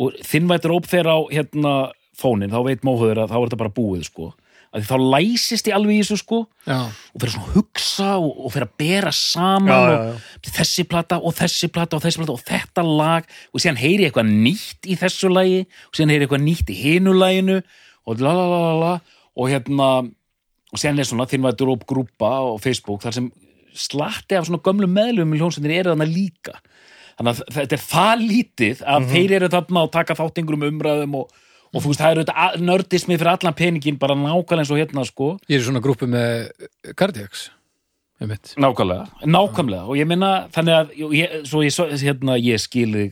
og þinn vætur óp þegar á hérna fónin, þá veit móhuður að þá er þetta bara búið sko að þá læsist ég alveg í þessu sko. Já, og fyrir svona að hugsa og, og fyrir að bera saman Já, og þessi plata og þessi plata og þessi plata og þetta lag. Og síðan heyri ég eitthvað nýtt í þessu lagi og síðan heyri ég eitthvað nýtt í hinu laginu og la la la la la. Og hérna og síðan er svona þinn vætur upp grúpa á Facebook þar sem slatti af svona gömlum meðlum í hljónsveitinni eru þarna líka. Þannig að þetta er það lítið að þeir eru þarna og taka þátt einhverjum umræðum og, og þú veist, það eru nördismi fyrir allan peningin bara nákvæmlega eins og hérna sko. Ég er í svona grúpu með Cardiacs einmitt. Nákvæmlega, nákvæmlega. Og ég minna þannig að ég, svo ég, hérna, ég skili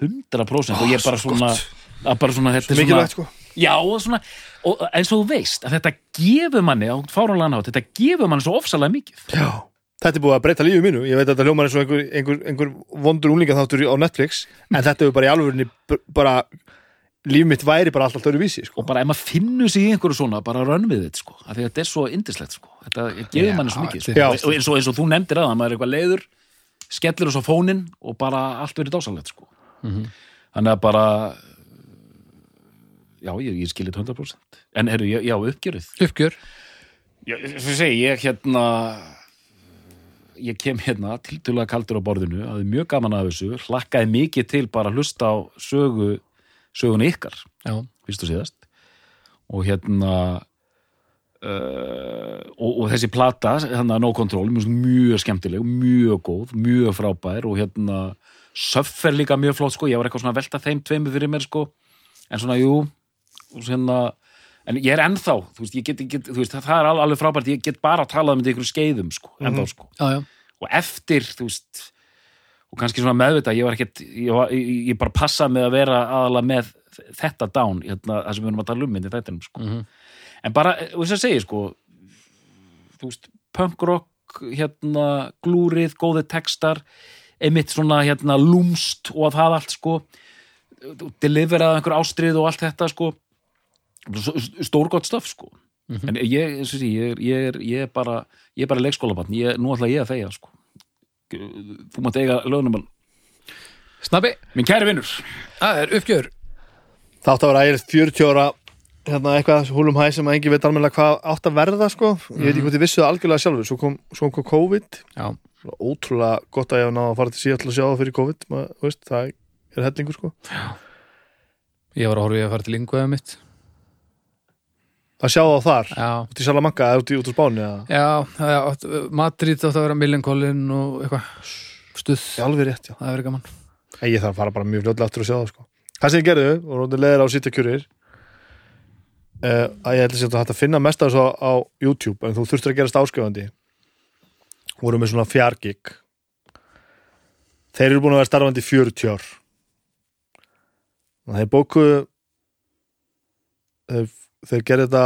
100% og ég bara svona að bara svona þetta er svona sko. Já og svona og eins og þú veist að þetta gefur manni á fáránlega nátt þetta gefur manni svo ofsalega mikið. Já. Þetta er búið að breyta lífið mínu, ég veit að þetta hljómar eins og einhver, einhver, einhver vondur úlingaþáttur á Netflix en þetta hefur bara í alvörinni b- bara líf mitt væri bara alltaf öðru vísi sko. og bara ef maður finnur sig í einhverju svona bara rönn við þetta sko, af því að þetta er svo indislegt sko, þetta gefur Já, manni svo mikið sko. er- og eins og, eins og þú nefndir að maður er eitthvað leiður skellir þess á fóninn og bara allt verið dásalegt sko. Þannig að bara já, ég, ég skilir 100% en eru, já, uppgjörið. Uppgjör. Já, segi ég hérna ég kem hérna tildulega kaldur á borðinu, hafði mjög gaman að þessu. Hlakkaði mikið til bara að hlusta á sögu, sögunni ykkar já, fyrst og síðast. Og hérna uh, og, og þessi plata hérna No Control, mjög, mjög skemmtileg mjög góð, mjög frábær og hérna Söffer líka mjög flott sko, ég var eitthvað svona að velta þeim tveimu fyrir mér sko, en svona jú og svona en ég er ennþá, þú veist, ég get, get þú veist, það er al- alveg frábært, ég get bara að tala um þetta ykkur skeiðum sko, ennþá sko. Já, já, og eftir, þú veist og kannski svona meðvita, ég var ekkert ég, var, ég, ég bara passaði með að vera aðalega með þetta down, hérna, það sem við erum að tala um myndi þetta sko. Mhm. en bara, þú veist að segja sko þú veist, punk rock hérna, glúrið, góði textar einmitt svona, hérna, lúmst og að það allt, sko. Deliveraði einhver ástrið og allt þetta, sko. Stórgott stöf, sko. En ég, eins og sé, ég, er- ég, er, ég er bara ég er bara leikskólabann, ég, nú ætla ég að þegja, sko þú mátt eiga lögnum snabbi. Minn kæri vinnur það er uppgjör. Þátt að vera ægilegt 40 ára hérna eitthvað húlum hæ sem að engi veit almennilega hvað átt að verða sko. Ég veit ekki hvort ég vissu það algjörlega sjálfur. Svo kom, svo kom COVID. Já, Svo ótrúlega gott að ég hef náða að fara til síðan til að sjá það fyrir COVID þú veist, það er hellingur sko. Ég var að horfa í að fara til Inguða mitt að sjá það þar, já, út í Salamanca eða út í, út á Spáni já, það er átt, Madrid átt að vera Millencolin og eitthvað. Stuð, Já, alveg rétt, já. Það er gaman. Nei, Ég þarf að fara bara mjög fljótlega aftur að sjá það sko. Það sem ég gerðu, og rótið leðir á sýtta kjurir uh, að ég held að að þetta finna mest af þessu á, YouTube en þú þurftur að gerast áskrifandi voru með svona fjargig Þeir eru búin að vera starfandi í 40 ár. Þeir bókuðu þeir, gerðu þetta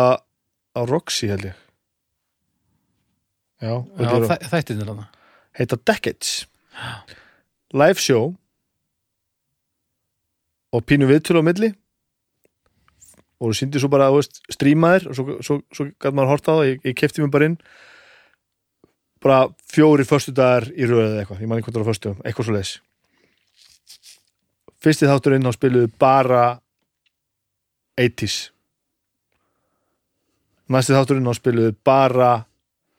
á Roxy held ég. Já, já, þæ, þættirnir þarna. Heita Decades. Live show. Og pínu viðtölu á milli. Og þú síndi svo bara veist, strímaðir og svo, svo, svo gæt maður horta á það, ég, ég kefti mig bara inn. Bara fjóri föstu dagar í röðu eða eitthvað, ég man ekki hvað það var föstu eitthvað svo leis fyrsti þátturinn þá spiluðu bara 80s næsti þátturinn þá spiluðu bara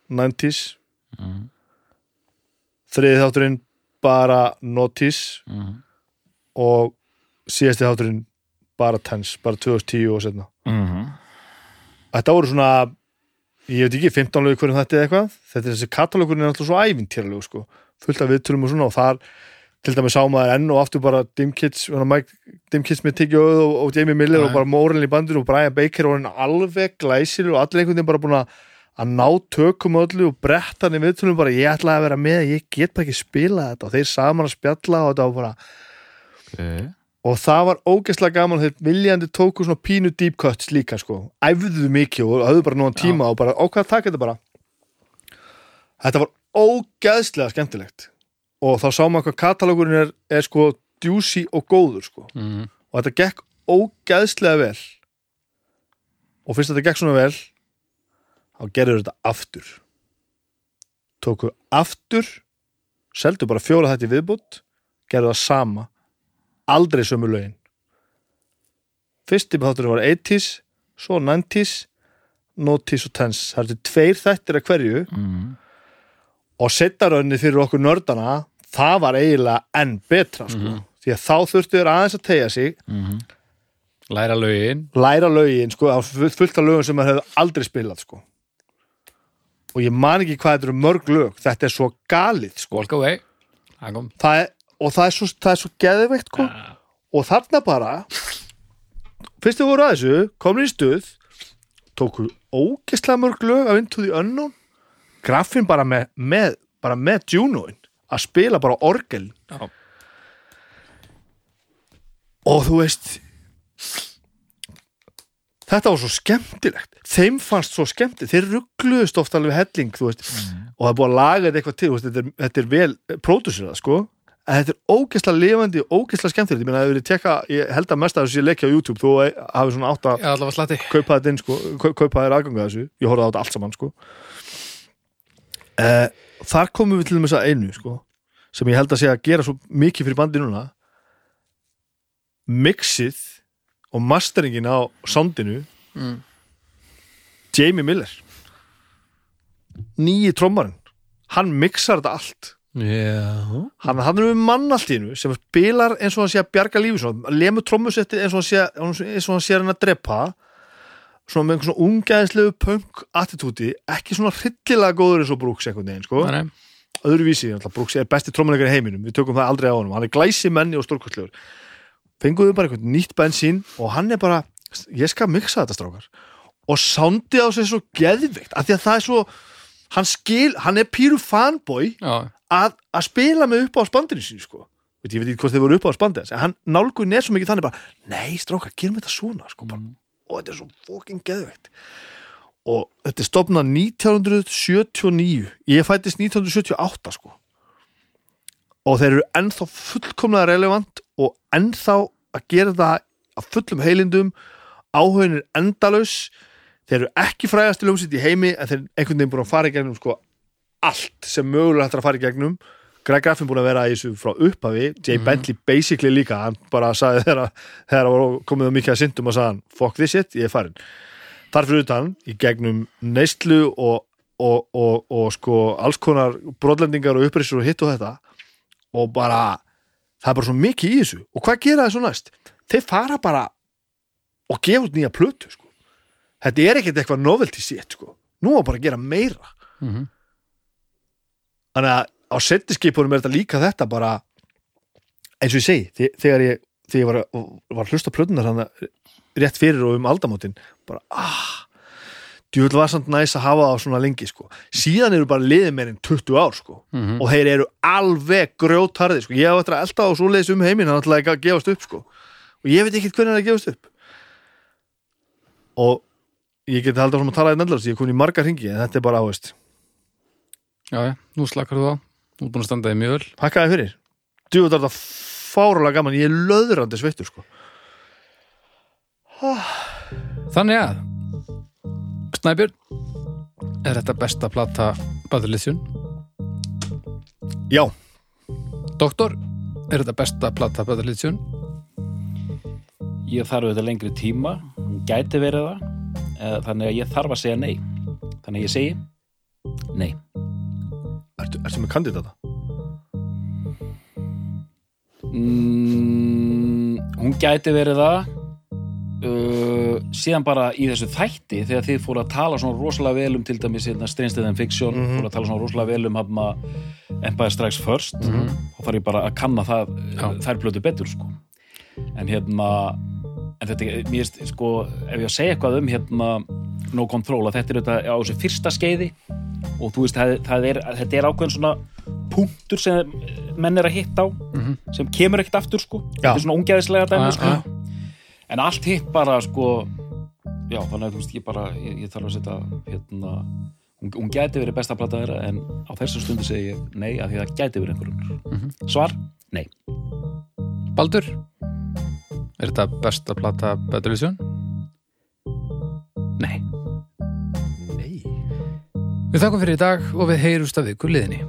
90s þriði þátturinn bara notice Mhm. og síðasti þátturinn bara tense, bara 2010 og setna Mhm. þetta voru svona ég veit ekki, 15 lögur hverjum þetta er eitthvað þetta er þessi katalókurinn er alltaf svo ævintýralög sko. fullt af viðtölum og svona og þar til dæmis sá maður enn og aftur bara Dim Kids, Mike, Dim Kids með Tiggy og, og, og Jamie Miller Já, og bara í bandinu og Brian Baker og hann alveg glæsir og allir einhvern veginn bara búin að ná tökum öllu og bretta hann í viðtölum bara ég ætla að vera með, ég get ekki spila þetta. Og þeir saman að spjalla og þetta var bara okay. og það var ógeðslega gaman þeir viljandi tóku svona pínu deep cuts líka sko, æfðuðu mikið og höfðu bara núna tíma og bara að taka þetta bara. Þetta var ógeðslega skemmtilegt og þá sá maður hvað katalógurinn er, er sko djúsi og góður sko. Mhm. og þetta gekk ógeðslega vel. Og fyrst þetta gekk svona vel þá gerður þetta aftur. Tóku aftur seldu bara fjóra þetta í viðbútt gerðu það sama. Aldrei sömu lögin. Fyrsti þátturinn var 80s svo 90s notis og tense það eru tveir þættir að hverju. Mm. og settarönni fyrir okkur nördana það var eiginlega enn betra sko. því að þá þurftu þér aðeins að tegja sig Mm. læra lögin læra lögin sko, á fullt af lögum sem maður hefði aldrei spilað sko. og ég man ekki hvað þetta eru mörg lög þetta er svo galið sko. það er, og það er svo, svo geðveikt sko. og þarna bara fyrst þau voru að þessu komin í stuð tóku ógeðslega mörg lög af Into the Unknown graffin bara með, með bara með Junoin að spila bara orgel. Já. og þú veist þetta var svo skemmtilegt. Þeim fannst svo skemmtilegt. Þeir ruggluðust oft alveg helling þú veist, og það er búið að laga þetta eitthvað til veist, þetta, er, þetta er vel pródusirað sko. En þetta er ógeðslega lifandi og ógeðslega skemmtilegt. Ég meina að þið verið tekka, ég held að mest að þessu ég leikja á YouTube þú hafi svona átt að slatti. kaupa þetta inn sko, kau- kaupa þér aðganga þessu. Ég horfði á þetta allt saman sko. Uh, þar komum við til þess að einu sko sem ég held að sé að gera svo mikið fyrir bandi núna. Mixið og masteringin á soundinu. Mm. Jamie Miller. Nýji trommarinn. Hann mixar þetta allt. Já. Hann, hann er með mann allt í hennu sem spilar eins og hann sé að bjarga lífi lemur trommusetti eins og hann sé, eins og hann sé hann að drepa svona með einhvern svona ungæðislegu punk attitúti, ekki svona hryllilega góður eins og Brooks einhvern veginn sko. Nei, öðruvísi, Brooks er besti trommuleikar í heiminum við tökum það aldrei á honum, hann er glæsi menni og stórkostlegur. Fenguðu bara einhvern nýtt bensín og hann er bara, ég skal mixa þetta strákar. Og sándi á sig svo geðvikt, af því að það er svo hann skil, hann er píru fanboy að, að spila með upp á spandinu sín sko. veit, ég veit ekki hvort þið voru upp á spandinu hann nálgun er svo mikið þannig bara nei strákar, gerum þetta svona sko, bara, og þetta er svo fucking geðveikt. Og þetta er stopnað 1979 ég fættist 1978 sko. Og þeir eru ennþá fullkomlega relevant og ennþá að gera það að fullum heilindum. Áhugin er endalaus. Þeir eru ekki frægast til umsitt í heimi en þeir eru einhvern veginn búin að fara í gegnum sko allt sem mögulega hægt er að fara í gegnum Greg Graffin búin að vera í þessu frá upphafi Jay Bentley basically líka hann bara sagði þegar þegar það var komið á mikið að syndum og sagði hann fuck this shit, ég er farin þar fyrir utan í gegnum neyslu og, og, og, og sko alls konar brotlendingar og upprisur og hitt og þetta og bara það er bara svo mikið í þessu og hvað gera það svo næst? Þeir fara bara og gefa út nýja plötu sko. þetta er ekkert eitthvað novelty shit sko. nú var bara að gera meira Mhm. þannig að á settiskipunum er þetta líka þetta bara eins og ég segi þe- þegar ég, þegar ég var, var að hlusta á plötunar hann rétt fyrir og um aldamótin bara ah djúvel var samt næs að hafa það svona lengi sko. síðan eru bara liðið meir en 20 ár sko. Mhm. og þeir eru alveg grjótarði sko. ég hef eftir að elda á svoleiðis um heiminn hann ætlaði ekki að gefast upp sko. og ég veit ekki hvernig hann er að gefast upp og ég geti haldið áfram að tala í nefnilega ég er komin í margar hringi en þetta er bara áveist já, já, nú slakar þú á Nú er búin að standa þig mjög vel Hakkaði fyrir þetta er fárulega gaman Ég er löðrandi sveittur sko Þannig að Snæbjörn Er þetta besta plata Badurliðsjón? Já, Doktor Er þetta besta plata Badurliðsjón? Ég þarf auðvitað lengri tíma, hún gæti verið það, þannig að ég þarf að segja nei. Þannig að ég segi nei. Ertu, ertu með kandidata? mm, hún gæti verið það uh, síðan bara í þessu þætti þegar þið fóru að tala svona rosalega vel um til dæmis hérna, Stranger Than Fiction Mhm. fóru að tala svona rosalega vel um hafna, Empire Strikes First þá þarf ég bara að kanna það Já. þær blötu betur sko. en hérna en þetta, mér sko ef ég að segja eitthvað um hérna No Control, að þetta er þetta á þessu fyrsta skeiði og þú veist, það, það er, þetta er ákveðin svona punktur sem menn er að hitta á sem kemur ekkert aftur sko. Þetta er svona ungæðislega dæmi sko. en allt hitt bara sko já, þannig að þú veist, ég bara ég, ég þarf að setja hérna hún, gæti verið besta plata þeirra en á þessu stundu segi ég nei, af því það gæti verið einhverjum svar, nei. Baldur? Er þetta besta Bad Religion? Nei Nei Við þakkum fyrir í dag og við heyrumst af ykkur liðni.